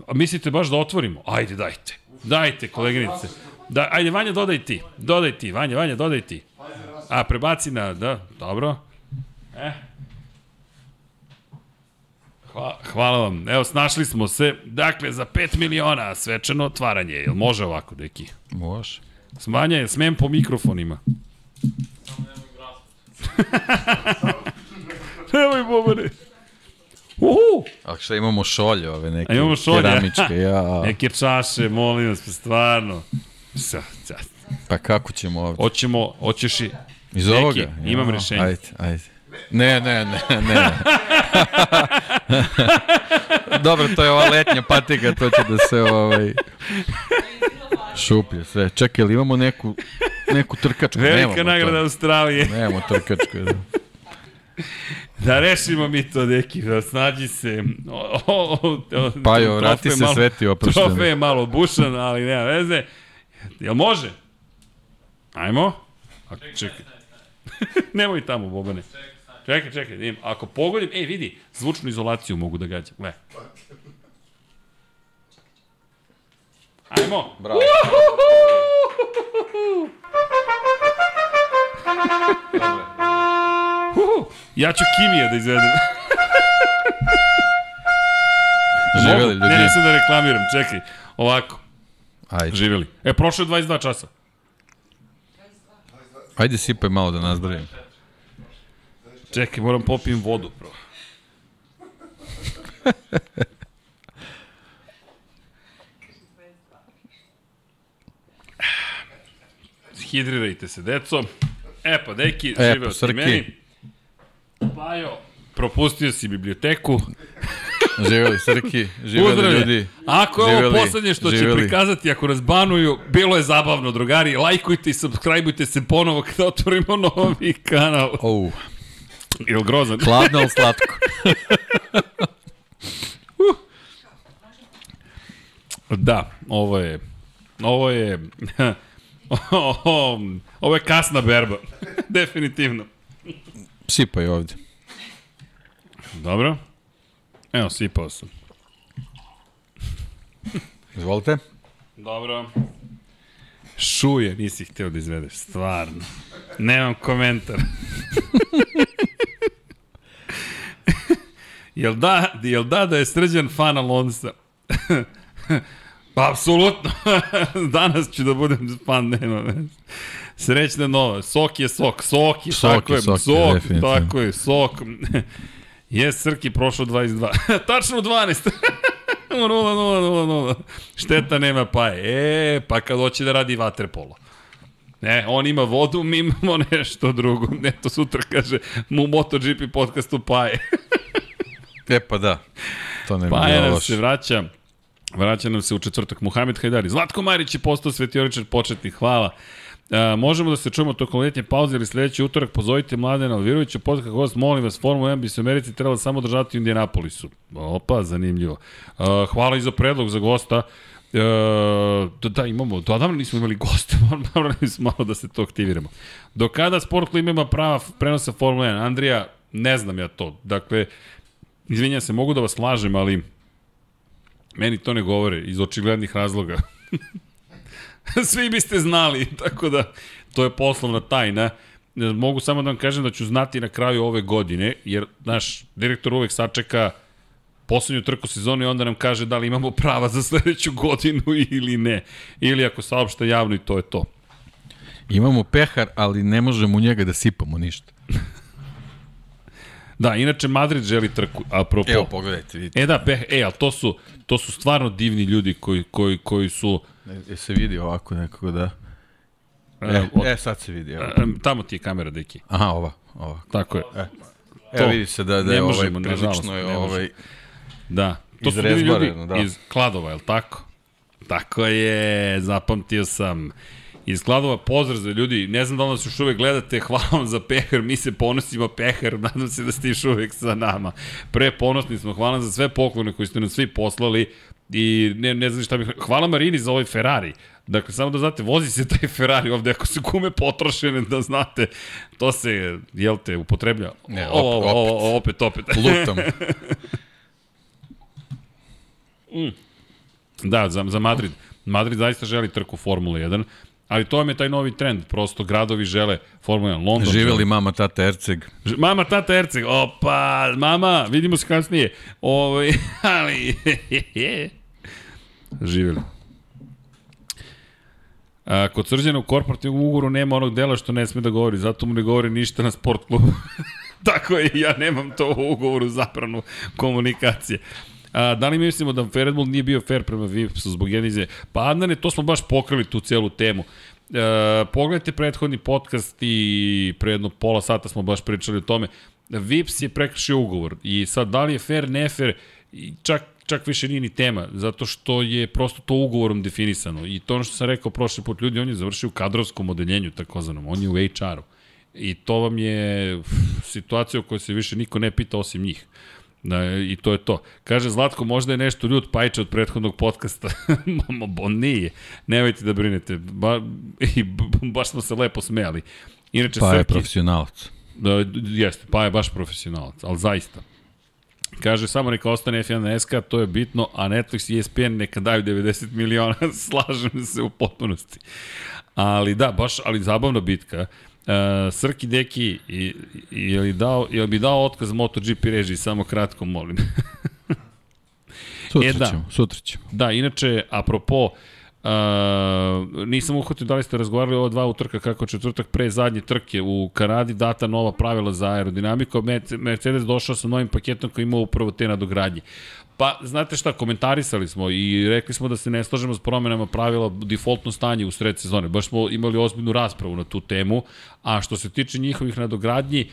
A mislite baš da otvorimo? Ajde, dajte. Dajte, koleginice. Da, ajde, Vanja, dodaj ti. Dodaj ti, Vanja, Vanja, dodaj ti. A, prebaci na, da, dobro. E. Hva, hvala vam. Evo, snašli smo se. Dakle, za 5 miliona svečano otvaranje. Jel može ovako, deki? Može. Smanja je, smem po mikrofonima. Nemoj, bobane. Uhu! A šta imamo šolje ove neke A imamo šolje. keramičke, ja. Neke čaše, molim vas, pa stvarno. Sa, sa. Pa kako ćemo ovde? Hoćemo, hoćeš i... Iz Neki, ovoga? imam rešenje. Ajde, ajde. Ne, ne, ne, ne. Dobro, to je ova letnja patika, to će da se ovaj šuplje sve. Čekaj, ili imamo neku, neku trkačku? Velika Nemamo nagrada to. Australije. Nemamo trkačku. Da. Da rešimo mi to, deki, da snađi se. O, o, o, o, Pajo, vrati se malo- sveti oprošteni. Trofej je malo bušan, ali nema veze. Jel može? Ajmo. A, čekaj. Nemoj tamo, Bobane. Čekaj, čekaj, vidim. Ako pogodim, ej, vidi, zvučnu izolaciju mogu da gađam. Gle. Ajmo. Bravo. Uhu, ja ću Kimija da izvedem. Živeli Mogu? ljudi. Ne, ne sam da reklamiram, čekaj. Ovako, Ajde. živeli. E, prošlo je 22 časa. Ajde sipaj malo da nazdravim. Čekaj, moram popijem vodu, bro. Hidrirajte se, deco. E pa, deki, E, živeo pa, ti Srki. meni. Pa Bajo, propustio si biblioteku. Živeli Srki, Pozdravlje. ljudi. Ako je ovo Živeli, poslednje što će živeli. prikazati, ako nas banuju, bilo je zabavno, drugari. Lajkujte i subscribeujte se ponovo kada otvorimo novi kanal. Ou, Ili grozan. hladno, ali slatko. Da, ovo je... Ovo je... ovo je kasna berba. Definitivno. Sipaj ovde. Dobro. Evo, sipao sam. Izvolite. Dobro. Šuje, nisi hteo da izvedeš, stvarno. Nemam komentar. jel da, jel da da je srđan fan Alonsa? pa, apsolutno. Danas ću da budem fan, nema veze. Srećna nova. Sok je sok. Sok je, Sok tako je, je. sok je, sok, definitivno. tako je, sok. Je, Srki prošlo 22. Tačno 12. 0, 0, 0, 0. Šteta nema paje. E, pa kad hoće da radi vaterpolo. Ne, on ima vodu, mi imamo nešto drugo. Ne, to sutra kaže mu MotoGP podcastu paje. E pa da. To ne Paja bilo nam se vraća. Vraća nam se u četvrtak Muhamed Hajdari. Zlatko Marić je postao svetioričar početnik. Hvala. E, možemo da se čujemo tokom letnje pauze ili sledeći utorak. Pozovite Mladena Alvirovića, podcast gost, molim vas, Formula 1 bi se u Americi trebala samo držati u Indianapolisu. Opa, zanimljivo. E, hvala i za predlog za gosta. E, da, da, imamo, do davno nismo imali goste, morali smo malo da se to aktiviramo. Do kada Sport Klima ima prava prenosa Formula 1? Andrija, ne znam ja to. Dakle, izvinjam se, mogu da vas lažem, ali meni to ne govore iz očiglednih razloga. Svi biste znali, tako da to je poslovna tajna. Mogu samo da vam kažem da ću znati na kraju ove godine, jer naš direktor uvek sačeka poslednju trku sezone i onda nam kaže da li imamo prava za sledeću godinu ili ne. Ili ako saopšta javno i to je to. Imamo pehar, ali ne možemo u njega da sipamo ništa. Da, inače Madrid želi trku, apropo. Evo, pogledajte, vidite. E da, pe, e, ali to su, to su stvarno divni ljudi koji, koji, koji su... E, se vidi ovako nekako da... E, E, od, e sad se vidi. Evo. e, tamo ti je kamera, deki. Aha, ova, ova. Tako je. Evo vidi se da, da je ovaj možemo, nažalost, prilično je ovaj... Da. To su ljudi da. iz Kladova, je li tako? Tako je, zapamtio sam. Iz Kladova pozdrav za ljudi, ne znam da li nas još uvek gledate, hvala vam za pehar, mi se ponosimo pehar, nadam se da ste još uvek sa nama. Pre ponosni smo, hvala za sve poklone koje ste nam svi poslali i ne, ne znam šta bih... Hvala Marini za ovaj Ferrari. Dakle, samo da znate, vozi se taj Ferrari ovde, ako se gume potrošene, da znate, to se, jel te, upotreblja. Ne, O, opet, o, o, opet, opet. Lutam. Da, za, za Madrid. Madrid zaista želi trku Formule 1, ali to vam je taj novi trend. Prosto gradovi žele Formula 1. London Živeli mama, tata, Erceg. Mama, tata, Erceg. Opa, mama, vidimo se kasnije. Ovaj, ali... Živeli. A, kod srđana u korporativnom ugovoru nema onog dela što ne sme da govori, zato mu ne govori ništa na sport klubu. Tako je, ja nemam to u ugovoru zabranu komunikacije. A, da li mislimo da Red Bull nije bio fair prema Vipsu zbog jedne izjave? Pa Adnane, to smo baš pokrili tu celu temu. E, pogledajte prethodni podcast i pre jedno pola sata smo baš pričali o tome. Vips je prekršio ugovor i sad da li je fair, ne fair, čak čak više nije ni tema, zato što je prosto to ugovorom definisano. I to ono što sam rekao prošli put, ljudi, on je završio u kadrovskom odeljenju, takozvanom, on je u HR-u. I to vam je situacija o kojoj se više niko ne pita osim njih. Da, I to je to. Kaže Zlatko, možda je nešto ljud Pajča od prethodnog podcasta. Mamo, bo nije. Nemojte da brinete. Ba, i, baš smo se lepo smejali. Inače, Pa je Srki, profesionalac. Da, jeste, pa je baš profesionalac, ali zaista. Kaže, samo neka ostane F1 na SK, to je bitno, a Netflix i ESPN neka daju 90 miliona, slažem se u potpunosti. Ali da, baš, ali zabavna bitka. Uh, Srki Deki, je, li dao, je li bi dao otkaz MotoGP režiji, samo kratko molim. Sutra E, da. ćemo, sutra ćemo. Da, inače, apropo, Uh, nisam uhvatio da li ste razgovarali ova dva utrka kako četvrtak pre zadnje trke u Kanadi data nova pravila za aerodinamiku, Merce- Mercedes došao sa novim paketom koji ima upravo te nadogradnje. Pa, znate šta, komentarisali smo i rekli smo da se ne slažemo s promenama pravila defaultno stanje u sred sezone. Baš smo imali ozbiljnu raspravu na tu temu, a što se tiče njihovih nadogradnji,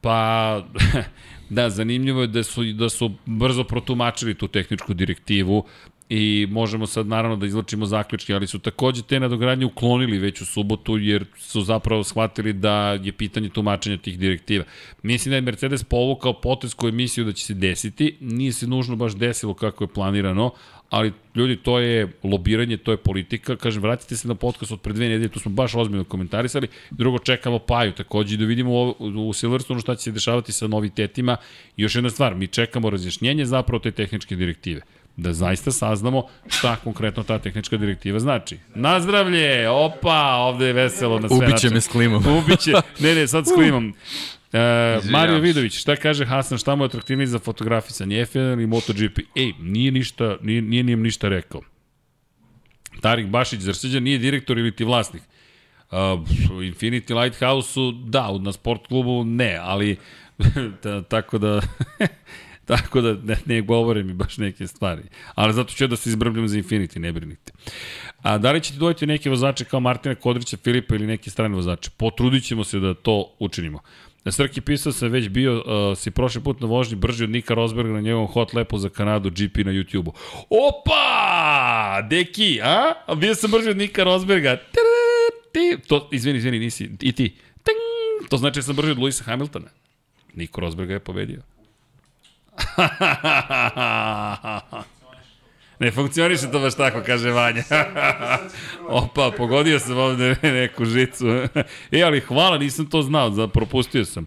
Pa, da, zanimljivo je da su, da su brzo protumačili tu tehničku direktivu i možemo sad naravno da izlačimo zaključke, ali su takođe te nadogradnje uklonili već u subotu jer su zapravo shvatili da je pitanje tumačenja tih direktiva. Mislim da je Mercedes povukao potez koju mislio da će se desiti, nije se nužno baš desilo kako je planirano, ali ljudi, to je lobiranje, to je politika. Kažem, vratite se na podcast od pre dve nedelje, tu smo baš ozbiljno komentarisali. Drugo, čekamo Paju takođe i da vidimo u, u Silverstonu šta će se dešavati sa novitetima. I još jedna stvar, mi čekamo razjašnjenje zapravo te tehničke direktive da zaista saznamo šta konkretno ta tehnička direktiva znači. Nazdravlje! Opa, ovde je veselo na sve Ubiće me s klimom. Ubiće, ne, ne, sad s klimom. E, Mario Vidović, šta kaže Hasan, šta mu je atraktivniji za fotografisanje, F1 ili MotoGP? Ej, nije ništa, nije, nije nijem ništa rekao. Tarik Bašić, zar srđan nije direktor ili ti vlasnik? Uh, Infinity Lighthouse-u, da, na sport klubu ne, ali tako da tako da ne, ne govore mi baš neke stvari. Ali zato ću ja da se izbrbljam za Infinity, ne brinite. A da li ćete dojeti neke vozače kao Martina Kodrića, Filipa ili neki strani vozače? Potrudit ćemo se da to učinimo. Na Srki pisao sam već bio, uh, si prošli put na vožnji brži od Nika Rosberga na njegovom hot lepu za Kanadu GP na YouTube-u. Opa! Deki, a bio sam brži od Nika Rosberga. Ti, to, izvini, izvini, nisi, i ti. Ting! To znači da sam brži od Luisa Hamiltona. Niko Rosberga je pobedio. Ne funkcioniše to baš tako, kaže Vanja. Opa, pogodio sam ovde neku žicu. e, ali hvala, nisam to znao, za, propustio sam.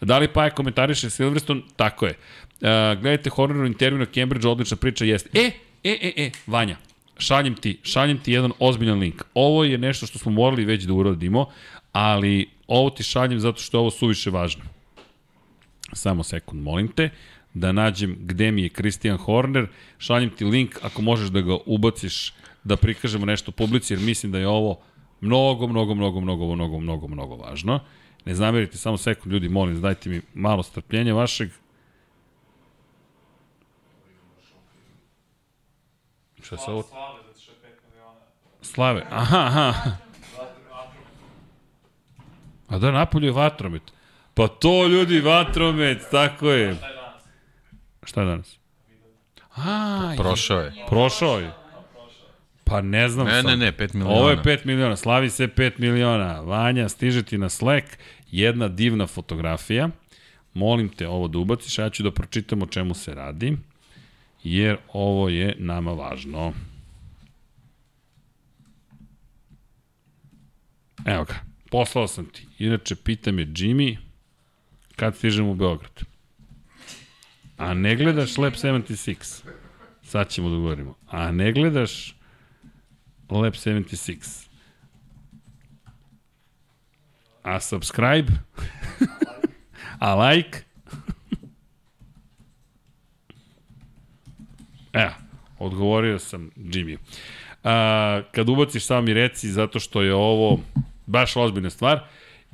Da li pa je komentariše Silverstone? Tako je. Uh, gledajte Horneru intervju na Cambridge, odlična priča jeste. E, e, e, e, Vanja, šaljem ti, šaljem ti jedan ozbiljan link. Ovo je nešto što smo morali već da uradimo, ali ovo ti šaljem zato što je ovo suviše važno. Samo sekund, molim te da nađem gde mi je Christian Horner, šaljem ti link ako možeš da ga ubaciš da prikažemo nešto publici, jer mislim da je ovo mnogo, mnogo, mnogo, mnogo, mnogo, mnogo, mnogo važno. Ne zamerite, samo sekund, ljudi, molim, dajte mi malo strpljenja vašeg. Šta se ovo? Slave, zato što je 5 miliona. Slave. Aha, aha. A da, napolju je vatromet. Pa to, ljudi, vatromet, tako je. Šta je danas? Šta je danas? A, Prošao je. Prošao je. Pa ne znam Ne, sad. ne, ne, 5 miliona. Ovo je 5 miliona, slavi se 5 miliona. Vanja, stiže ti na Slack jedna divna fotografija. Molim te ovo da ubaciš, ja ću da pročitam o čemu se radi, jer ovo je nama važno. Evo ga, poslao sam ti. Inače, pita me Jimmy kad stižem u Beograd. A ne gledaš Lab 76? Sad ćemo da govorimo. A ne gledaš Lab 76? A subscribe? A like? Evo, odgovorio sam Jimmy. A, kad ubaciš samo mi reci, zato što je ovo baš ozbiljna stvar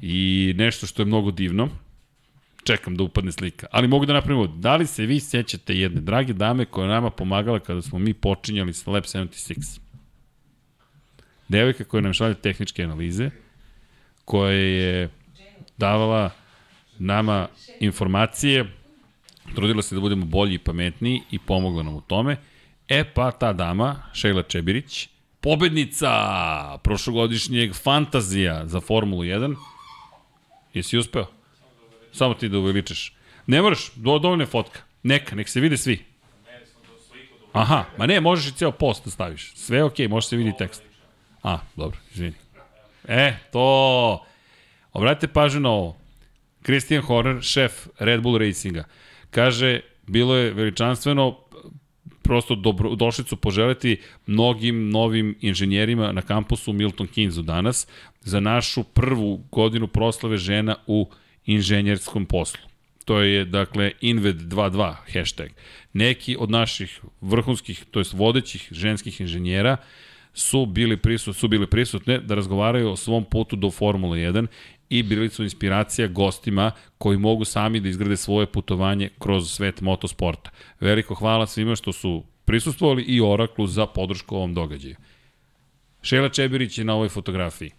i nešto što je mnogo divno. Čekam da upadne slika. Ali mogu da napravimo, da li se vi sjećate jedne drage dame koja nama pomagala kada smo mi počinjali sa Lab 76? Devojka koja nam šalje tehničke analize, koja je davala nama informacije, trudila se da budemo bolji i pametniji i pomogla nam u tome. E pa ta dama, Šejla Čebirić, pobednica prošlogodišnjeg fantazija za Formulu 1. Jesi uspeo? Samo ti da uveličaš. Ne moraš, do, dovoljno je fotka. Neka, nek se vide svi. Aha, ma ne, možeš i ceo post da staviš. Sve je okej, okay, može se vidi tekst. A, dobro, izvini. E, to... Obratite pažnju na ovo. Christian Horner, šef Red Bull Racinga, kaže, bilo je veličanstveno, prosto dobro, došli su poželeti mnogim novim inženjerima na kampusu Milton Keynesu danas za našu prvu godinu proslave žena u inženjerskom poslu. To je, dakle, Inved 22 hashtag. Neki od naših vrhunskih, to jest vodećih ženskih inženjera su bili prisut, su bili prisutne da razgovaraju o svom putu do Formule 1 i bili su inspiracija gostima koji mogu sami da izgrade svoje putovanje kroz svet motosporta. Veliko hvala svima što su prisustvovali i Oraklu za podršku ovom događaju. Šela Čebirić je na ovoj fotografiji.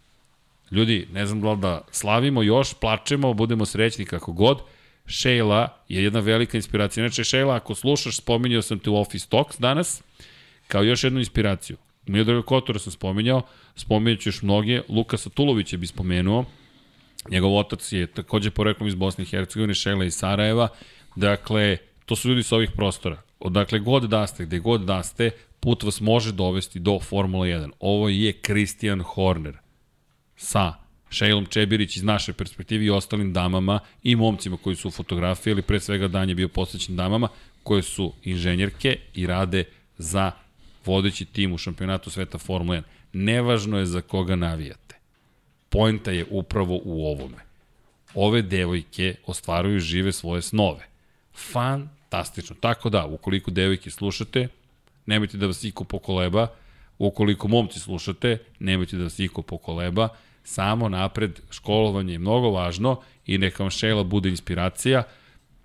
Ljudi, ne znam da li da slavimo još, plačemo, budemo srećni kako god. Sheila je jedna velika inspiracija. Inače, Sheila, ako slušaš, spominjao sam te u Office Talks danas, kao još jednu inspiraciju. Miodraga Kotora sam spominjao, spominjat ću još mnoge, Luka Satulovića bi spomenuo, njegov otac je takođe poreklom iz Bosne i Hercegovine, Šela iz Sarajeva, dakle, to su ljudi sa ovih prostora. Odakle god da ste, gde god da ste, put vas može dovesti do Formula 1. Ovo je Christian Horner sa Šejlom Čebirić iz naše perspektive i ostalim damama i momcima koji su fotografijali, pre svega dan je bio posvećen damama, koje su inženjerke i rade za vodeći tim u šampionatu sveta Formula 1. Nevažno je za koga navijate. Poenta je upravo u ovome. Ove devojke ostvaruju žive svoje snove. Fantastično. Tako da, ukoliko devojke slušate, nemojte da vas iko pokoleba, ukoliko momci slušate, nemojte da vas iko pokoleba, samo napred, školovanje je mnogo važno i neka vam šela bude inspiracija,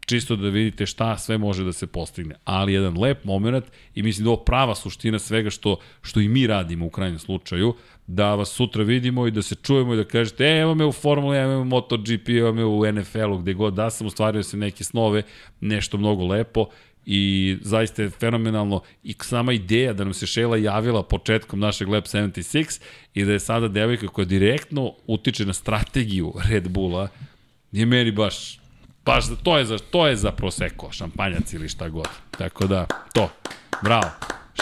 čisto da vidite šta sve može da se postigne. Ali jedan lep moment i mislim da ovo prava suština svega što, što i mi radimo u krajnjem slučaju, da vas sutra vidimo i da se čujemo i da kažete, e, evo me u Formuli, evo me u MotoGP, evo me u NFL-u, gde god da sam, ostvario se neke snove, nešto mnogo lepo i zaista je fenomenalno i sama ideja da nam se Šela javila početkom našeg Lab 76 i da je sada devojka koja direktno utiče na strategiju Red Bulla je meni baš baš to je za to je za proseko, šampanjac ili šta god. Tako da to. Bravo.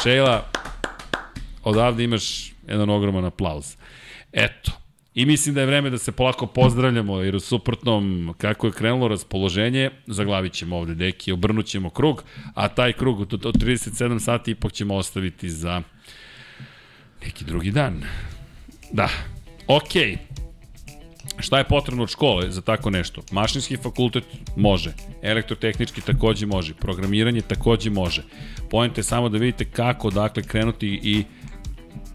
Šela odavde imaš jedan ogroman aplauz. Eto, I mislim da je vreme da se polako pozdravljamo, jer u suprotnom, kako je krenulo raspoloženje, zaglavit ćemo ovde deki, obrnut ćemo krug, a taj krug od, od 37 sati ipak ćemo ostaviti za neki drugi dan. Da, okej. Okay. Šta je potrebno od škole za tako nešto? Mašinski fakultet može, elektrotehnički takođe može, programiranje takođe može. Pojente je samo da vidite kako, dakle, krenuti i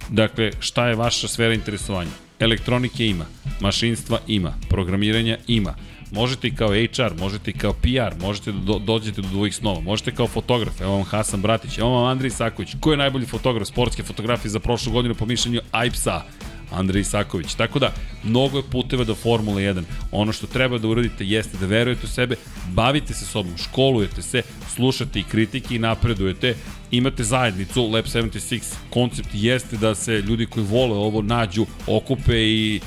dakle, šta je vaša sfera interesovanja elektronike ima, mašinstva ima, programiranja ima. Možete i kao HR, možete i kao PR, možete da do, dođete do dvojih snova, možete kao fotograf, evo vam Hasan Bratić, evo vam Andrej Saković, ko je najbolji fotograf sportske fotografije za prošlu godinu po mišljenju AIPSA? Andrej Isaković. Tako da, mnogo je puteva do Formule 1. Ono što treba da uradite jeste da verujete u sebe, bavite se sobom, školujete se, slušate i kritike i napredujete, imate zajednicu, Lab 76 koncept jeste da se ljudi koji vole ovo nađu, okupe i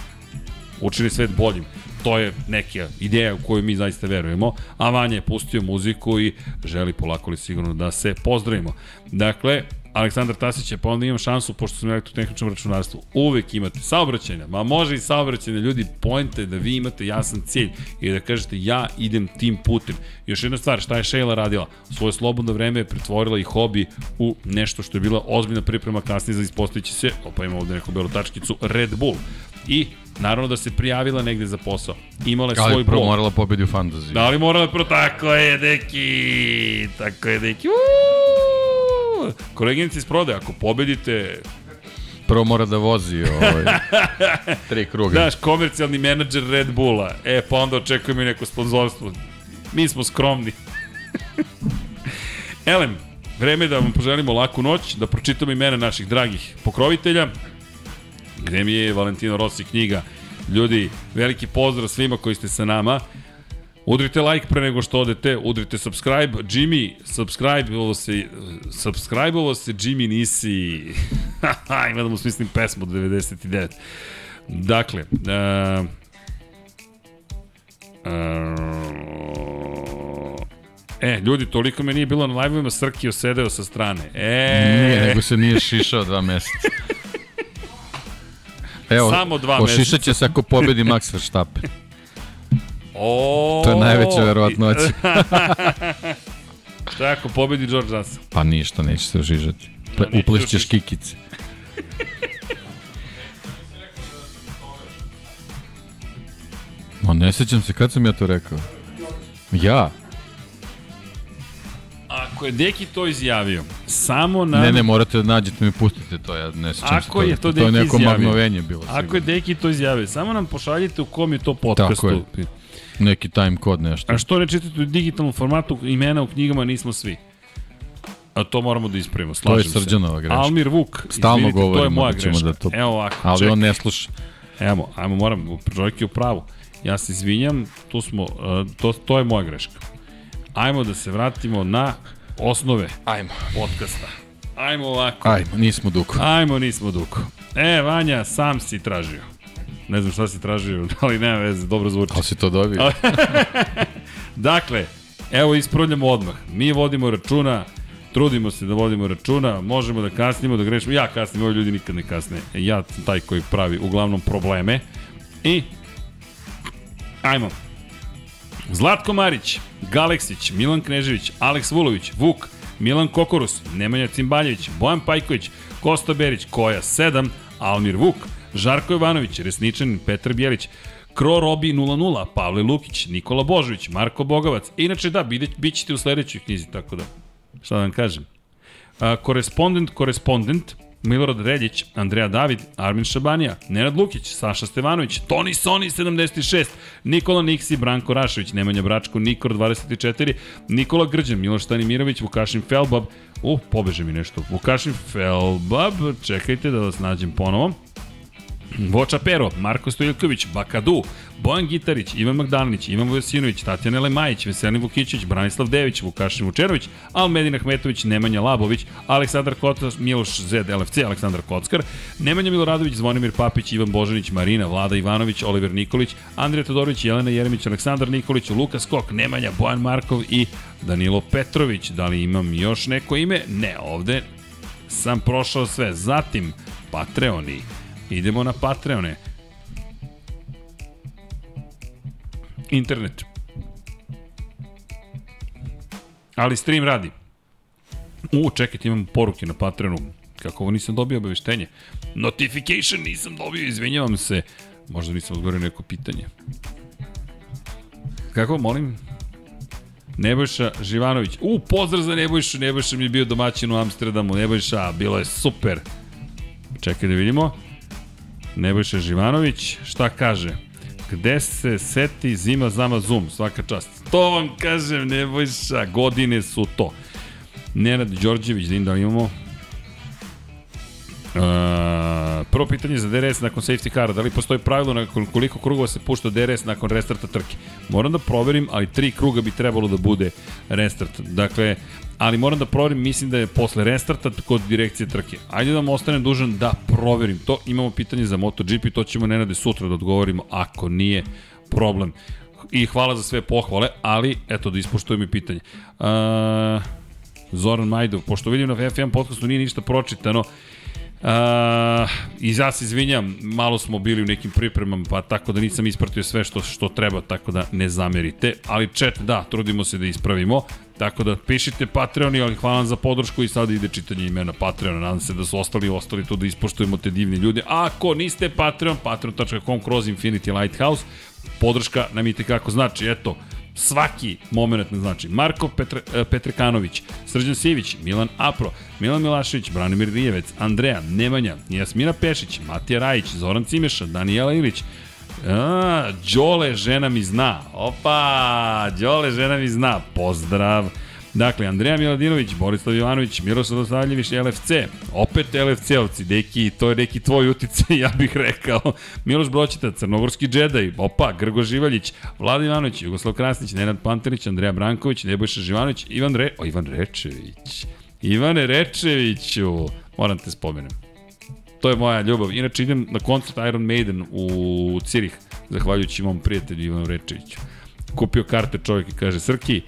učini svet boljim. To je neka ideja u koju mi zaista verujemo, a Vanja je pustio muziku i želi polako li sigurno da se pozdravimo. Dakle, Aleksandar Tasić je, pa onda imam šansu, pošto sam u elektrotehničnom računarstvu. Uvek imate saobraćajna, ma može i saobraćajna, ljudi, pojente da vi imate jasan cilj i da kažete ja idem tim putem. Još jedna stvar, šta je Sheila radila? Svoje slobodno vreme je pretvorila i hobi u nešto što je bila ozbiljna priprema kasnije za ispostavići se, opa ima ovde neku belu tačkicu, Red Bull. I naravno da se prijavila negde za posao. Imala je svoj blog. Ali morala pobedi u fantaziji. Da li morala prvo? Tako je, deki! Tako je, deki! Uuu! Koleginici iz prode, ako pobedite, Prvo mora da vozi ovaj, tri kruga. Znaš, komercijalni menadžer Red Bulla. E, pa onda očekujemo i neko sponzorstvo. Mi smo skromni. Elem, vreme je da vam poželimo laku noć, da pročitamo imena naših dragih pokrovitelja. Gde mi je Valentino Rossi knjiga. Ljudi, veliki pozdrav svima koji ste sa nama. Udrite like pre nego što odete, udrite subscribe. Jimmy, subscribe ovo se, subscribe ovo se, Jimmy nisi, ima da mu smislim pesmu od 99. Dakle, uh, uh, E, ljudi, toliko me nije bilo na live-ovima, Srkio sedeo sa strane. E, Nije, nego se nije šišao dva meseca. Evo, Samo dva pošišat će se ako pobedi Max Verstappen. O, To je najveća verovatnoća. Šta ako pobedi George Russell? Pa ništa, neće se ožižati. Ple, neće uplišćeš ožižati. kikice. Ma ne sećam se, kad sam ja to rekao? Ja? Ako je Deki to izjavio, samo na... Ne, ne, morate da nađete mi, pustite to, ja ne sećam se Ako toga. je to to je Deki neko izjavio. magnovenje bilo. Ako je sigurno. Deki to izjavio, samo nam pošaljite u kom je to podcastu. Tako je. Neki time kod nešto. A što ne čitate u digitalnom formatu, imena u knjigama nismo svi. A to moramo da ispravimo, To je slažem se. Srđanova greška. Almir Vuk, Stalno izvinite, to je moja da ćemo greška. da to- Evo ovako, Ali čekaj. on ne sluša. Evo, ajmo, moram, čovjek je u pravu. Ja se izvinjam, tu smo, uh, to, to je moja greška. Ajmo da se vratimo na osnove Ajmo. podcasta. Ajmo ovako. Ajmo, nismo dugo. Ajmo, nismo dugo. E, Vanja, sam si tražio. Ne znam šta si tražio, ali nema veze, dobro zvuči. Ali si to dobio? Dakle, evo ispravljamo odmah. Mi vodimo računa, trudimo se da vodimo računa, možemo da kasnimo, da grešimo. Ja kasnim, ovi ljudi nikad ne kasne. Ja sam taj koji pravi uglavnom probleme. I, ajmo. Zlatko Marić, Galeksić, Milan Knežević, Aleks Vulović, Vuk, Milan Kokorus, Nemanja Cimbaljević, Bojan Pajković, Kosta Berić, Koja 7, Almir Vuk, Žarko Jovanović, Resničanin, Petar Bjelić, Kro Robi 00, Pavle Lukić, Nikola Božović, Marko Bogavac. Inače da, bit, ćete u sledećoj knjizi, tako da, šta da vam kažem. A, korespondent, korespondent, Milorad Reljić, Andreja David, Armin Šabanija, Nenad Lukić, Saša Stevanović, Toni Soni 76, Nikola Niksi, Branko Rašević, Nemanja Bračko, Nikor 24, Nikola Grđan, Miloš Stanimirović, Vukašin Felbab, u, pobeže mi nešto, Vukašin Felbab, čekajte da vas nađem ponovo, Voča Pero, Marko Stojilković, Bakadu, Bojan Gitarić, Ivan Magdalinić, Ivan Vojosinović, Tatjana Lemajić, Veselin Vukićić, Branislav Dević, Vukašin Vučerović, Almedin Ahmetović, Nemanja Labović, Aleksandar Kotar, Miloš Zed, LFC, Aleksandar Kockar, Nemanja Miloradović, Zvonimir Papić, Ivan Božanić, Marina, Vlada Ivanović, Oliver Nikolić, Andrija Todorović, Jelena Jeremić, Aleksandar Nikolić, Lukas Kok, Nemanja, Bojan Markov i Danilo Petrović. Da li imam još neko ime? Ne, ovde sam prošao sve. Zatim, Patreoni. Idemo na Patreone. Internet. Ali stream radi. U, čekajte, imam poruke na Patreonu. Kako ovo nisam dobio obaveštenje? Notification nisam dobio, izvinjavam se. Možda nisam odgovorio neko pitanje. Kako, molim? Nebojša Živanović. U, pozdrav za Nebojšu. Nebojša mi je bio domaćin u Amsterdamu. Nebojša, bilo je super. Čekaj da vidimo. Nebojša Živanović, šta kaže? Gde se seti zima zama zoom, svaka čast. To vam kažem, Nebojša, godine su to. Nenad Đorđević, da im da imamo? Uh, prvo pitanje za DRS nakon safety cara, da li postoji pravilo nakon koliko krugova se pušta DRS nakon restarta trke? Moram da proverim, ali tri kruga bi trebalo da bude restart. Dakle, ali moram da proverim, mislim da je posle restarta kod direkcije trke. Ajde da vam ostanem dužan da proverim to. Imamo pitanje za MotoGP, to ćemo nenade sutra da odgovorimo ako nije problem. I hvala za sve pohvale, ali eto da ispoštujem i pitanje. Uh, Zoran Majdov, pošto vidim na F1 podcastu nije ništa pročitano, Uh, I ja se izvinjam, malo smo bili u nekim pripremama, pa tako da nisam ispratio sve što, što treba, tako da ne zamerite. Ali chat, da, trudimo se da ispravimo. Tako da pišite Patreon, ali hvala vam za podršku i sada ide čitanje imena Patreona. Nadam se da su ostali ostali tu da ispoštujemo te divne ljude. A ako niste Patreon, patreon.com kroz Infinity Lighthouse, podrška nam i tekako znači. Eto, svaki moment ne znači. Marko Petre, e, Petrekanović, Srđan Sivić, Milan Apro, Milan Milašević, Branimir Rijevec, Andreja, Nemanja, Jasmina Pešić, Matija Rajić, Zoran Cimeša, Danijela Ilić, A, Đole, žena mi zna. Opa, Đole, žena mi zna. Pozdrav. Dakle, Andreja Miladinović, Borislav Jovanović, Miroslav Dostavljević, LFC, opet LFC-ovci, deki, to je neki tvoj uticaj, ja bih rekao. Miloš Broćita, Crnogorski džedaj, opa, Grgo Živaljić, Vlada Ivanović, Jugoslav Krasnić, Nenad Pantelić, Andreja Branković, Nebojša Živanović, Ivan Re... O, Ivan Rečević. Ivane Rečeviću, moram te spomenem. To je moja ljubav. Inače idem na koncert Iron Maiden u Cirih, zahvaljujući mom prijatelju Ivanu Rečeviću. Kupio karte čovjek i kaže, Srki,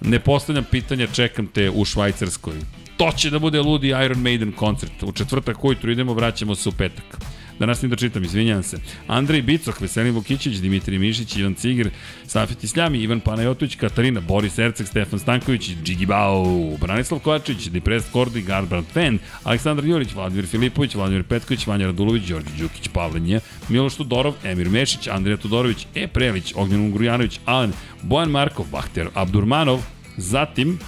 ne postavljam pitanja, čekam te u Švajcarskoj. To će da bude ludi Iron Maiden koncert. U četvrtak ujutru idemo, vraćamo se u petak. Danas ni da čitam, izvinjam se. Andrej Bicok, Veselin Vukićić, Dimitri Mišić, Ivan Cigir, Safet Isljami, Ivan Panajotović, Katarina, Boris Erceg, Stefan Stanković, Džigi Bao, Branislav Kovačić, Deprest Kordi, Garbrand Fan, Aleksandar Jurić, Vladimir Filipović, Vladimir Petković, Vanja Radulović, Đorđe Đukić, Pavlenje, Miloš Tudorov, Emir Mešić, Andrija Todorović, E. Prelić, Ognjen Ungrujanović, Alan, Bojan Markov, Bahter Abdurmanov, zatim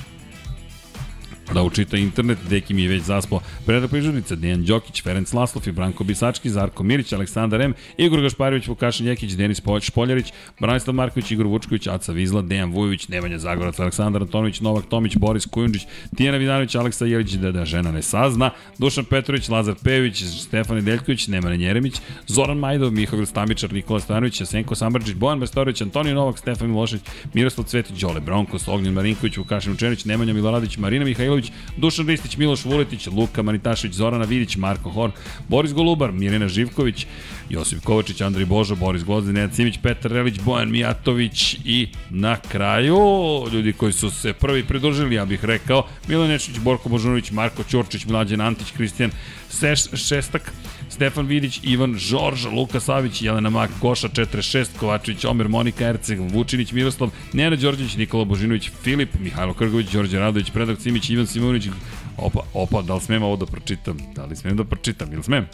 da učita internet, deki mi je već zaspao. Predak Prižurnica, Dejan Đokić, Ferenc Laslov i Branko Bisački, Zarko Mirić, Aleksandar M, Igor Gašparović, Vukašin Jekić, Denis Špoljarić, Branislav Marković, Igor Vučković, Aca Vizla, Dejan Vujović, Nemanja Zagorac, Aleksandar Antonović, Novak Tomić, Boris Kujundžić, Tijana Vidanović, Aleksa Jelić, da, da žena ne sazna, Dušan Petrović, Lazar Pejović, Stefan Nedeljković, Nemanja Njeremić, Zoran Majdov, Mihovil Stamičar, Nikola Stojanović, Jasenko Sambrđić, Bojan Mestorović, Antonio Novak, Stefan Milošević, Miroslav Cvetić, Đole Bronkos, Ognjen Marinković, Vukašin Učenić, Nemanja Miloradić, Marina Mihajlović, Dušan Ristić, Miloš Vuletić, Luka Manitašević, Zorana Vidić, Marko Horn, Boris Golubar, Mirina Živković, Josip Kovačić, Andrej Božo, Boris Gvozden, Nenad Simić, Petar Relić, Bojan Mijatović i na kraju ljudi koji su se prvi pridružili, ja bih rekao, Milan Nečić, Borko Božunović, Marko Ćurčić, Mlađan Antić, Kristijan Seš, Šestak, Stefan Vidić, Ivan Žorž, Luka Savić, Jelena Mak, Koša 46, Kovačević, Omer, Monika Erceg, Vučinić, Miroslav, Nena Đorđević, Nikola Božinović, Filip, Mihajlo Krgović, Đorđe Radović, Predrag Simić, Ivan Simović, opa, opa, da li smem ovo da pročitam? Da li smem da pročitam? Ili smem?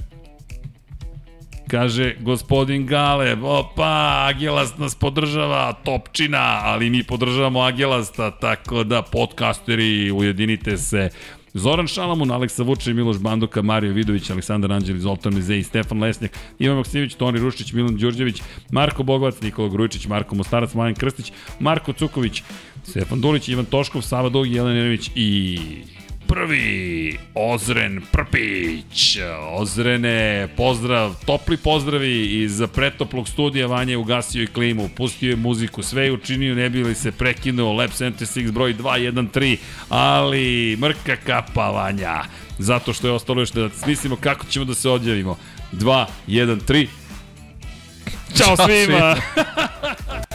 Kaže gospodin Galeb, opa, Agelast nas podržava, topčina, ali mi podržavamo Agelasta, tako da podcasteri, ujedinite se. Zoran Šalamun, Aleksa Vuče, Miloš Banduka, Mario Vidović, Aleksandar Anđeli, Zoltan Mezej, Stefan Lesnjak, Ivan Maksimović, Toni Rušić, Milan Đurđević, Marko Bogovac, Nikola Grujičić, Marko Mostarac, Majan Krstić, Marko Cuković, Stefan Dulić, Ivan Toškov, Sava Dugi, Jelena Nerović i prvi Ozren Prpić. Ozrene, pozdrav, topli pozdravi iz pretoplog studija. Vanja je ugasio i klimu, pustio je muziku, sve je učinio, ne bi li se prekinuo. Lab 76 broj 213, ali mrka kapa Vanja. Zato što je ostalo još da smislimo kako ćemo da se odjavimo. 2, 1, 3. Ćao svima!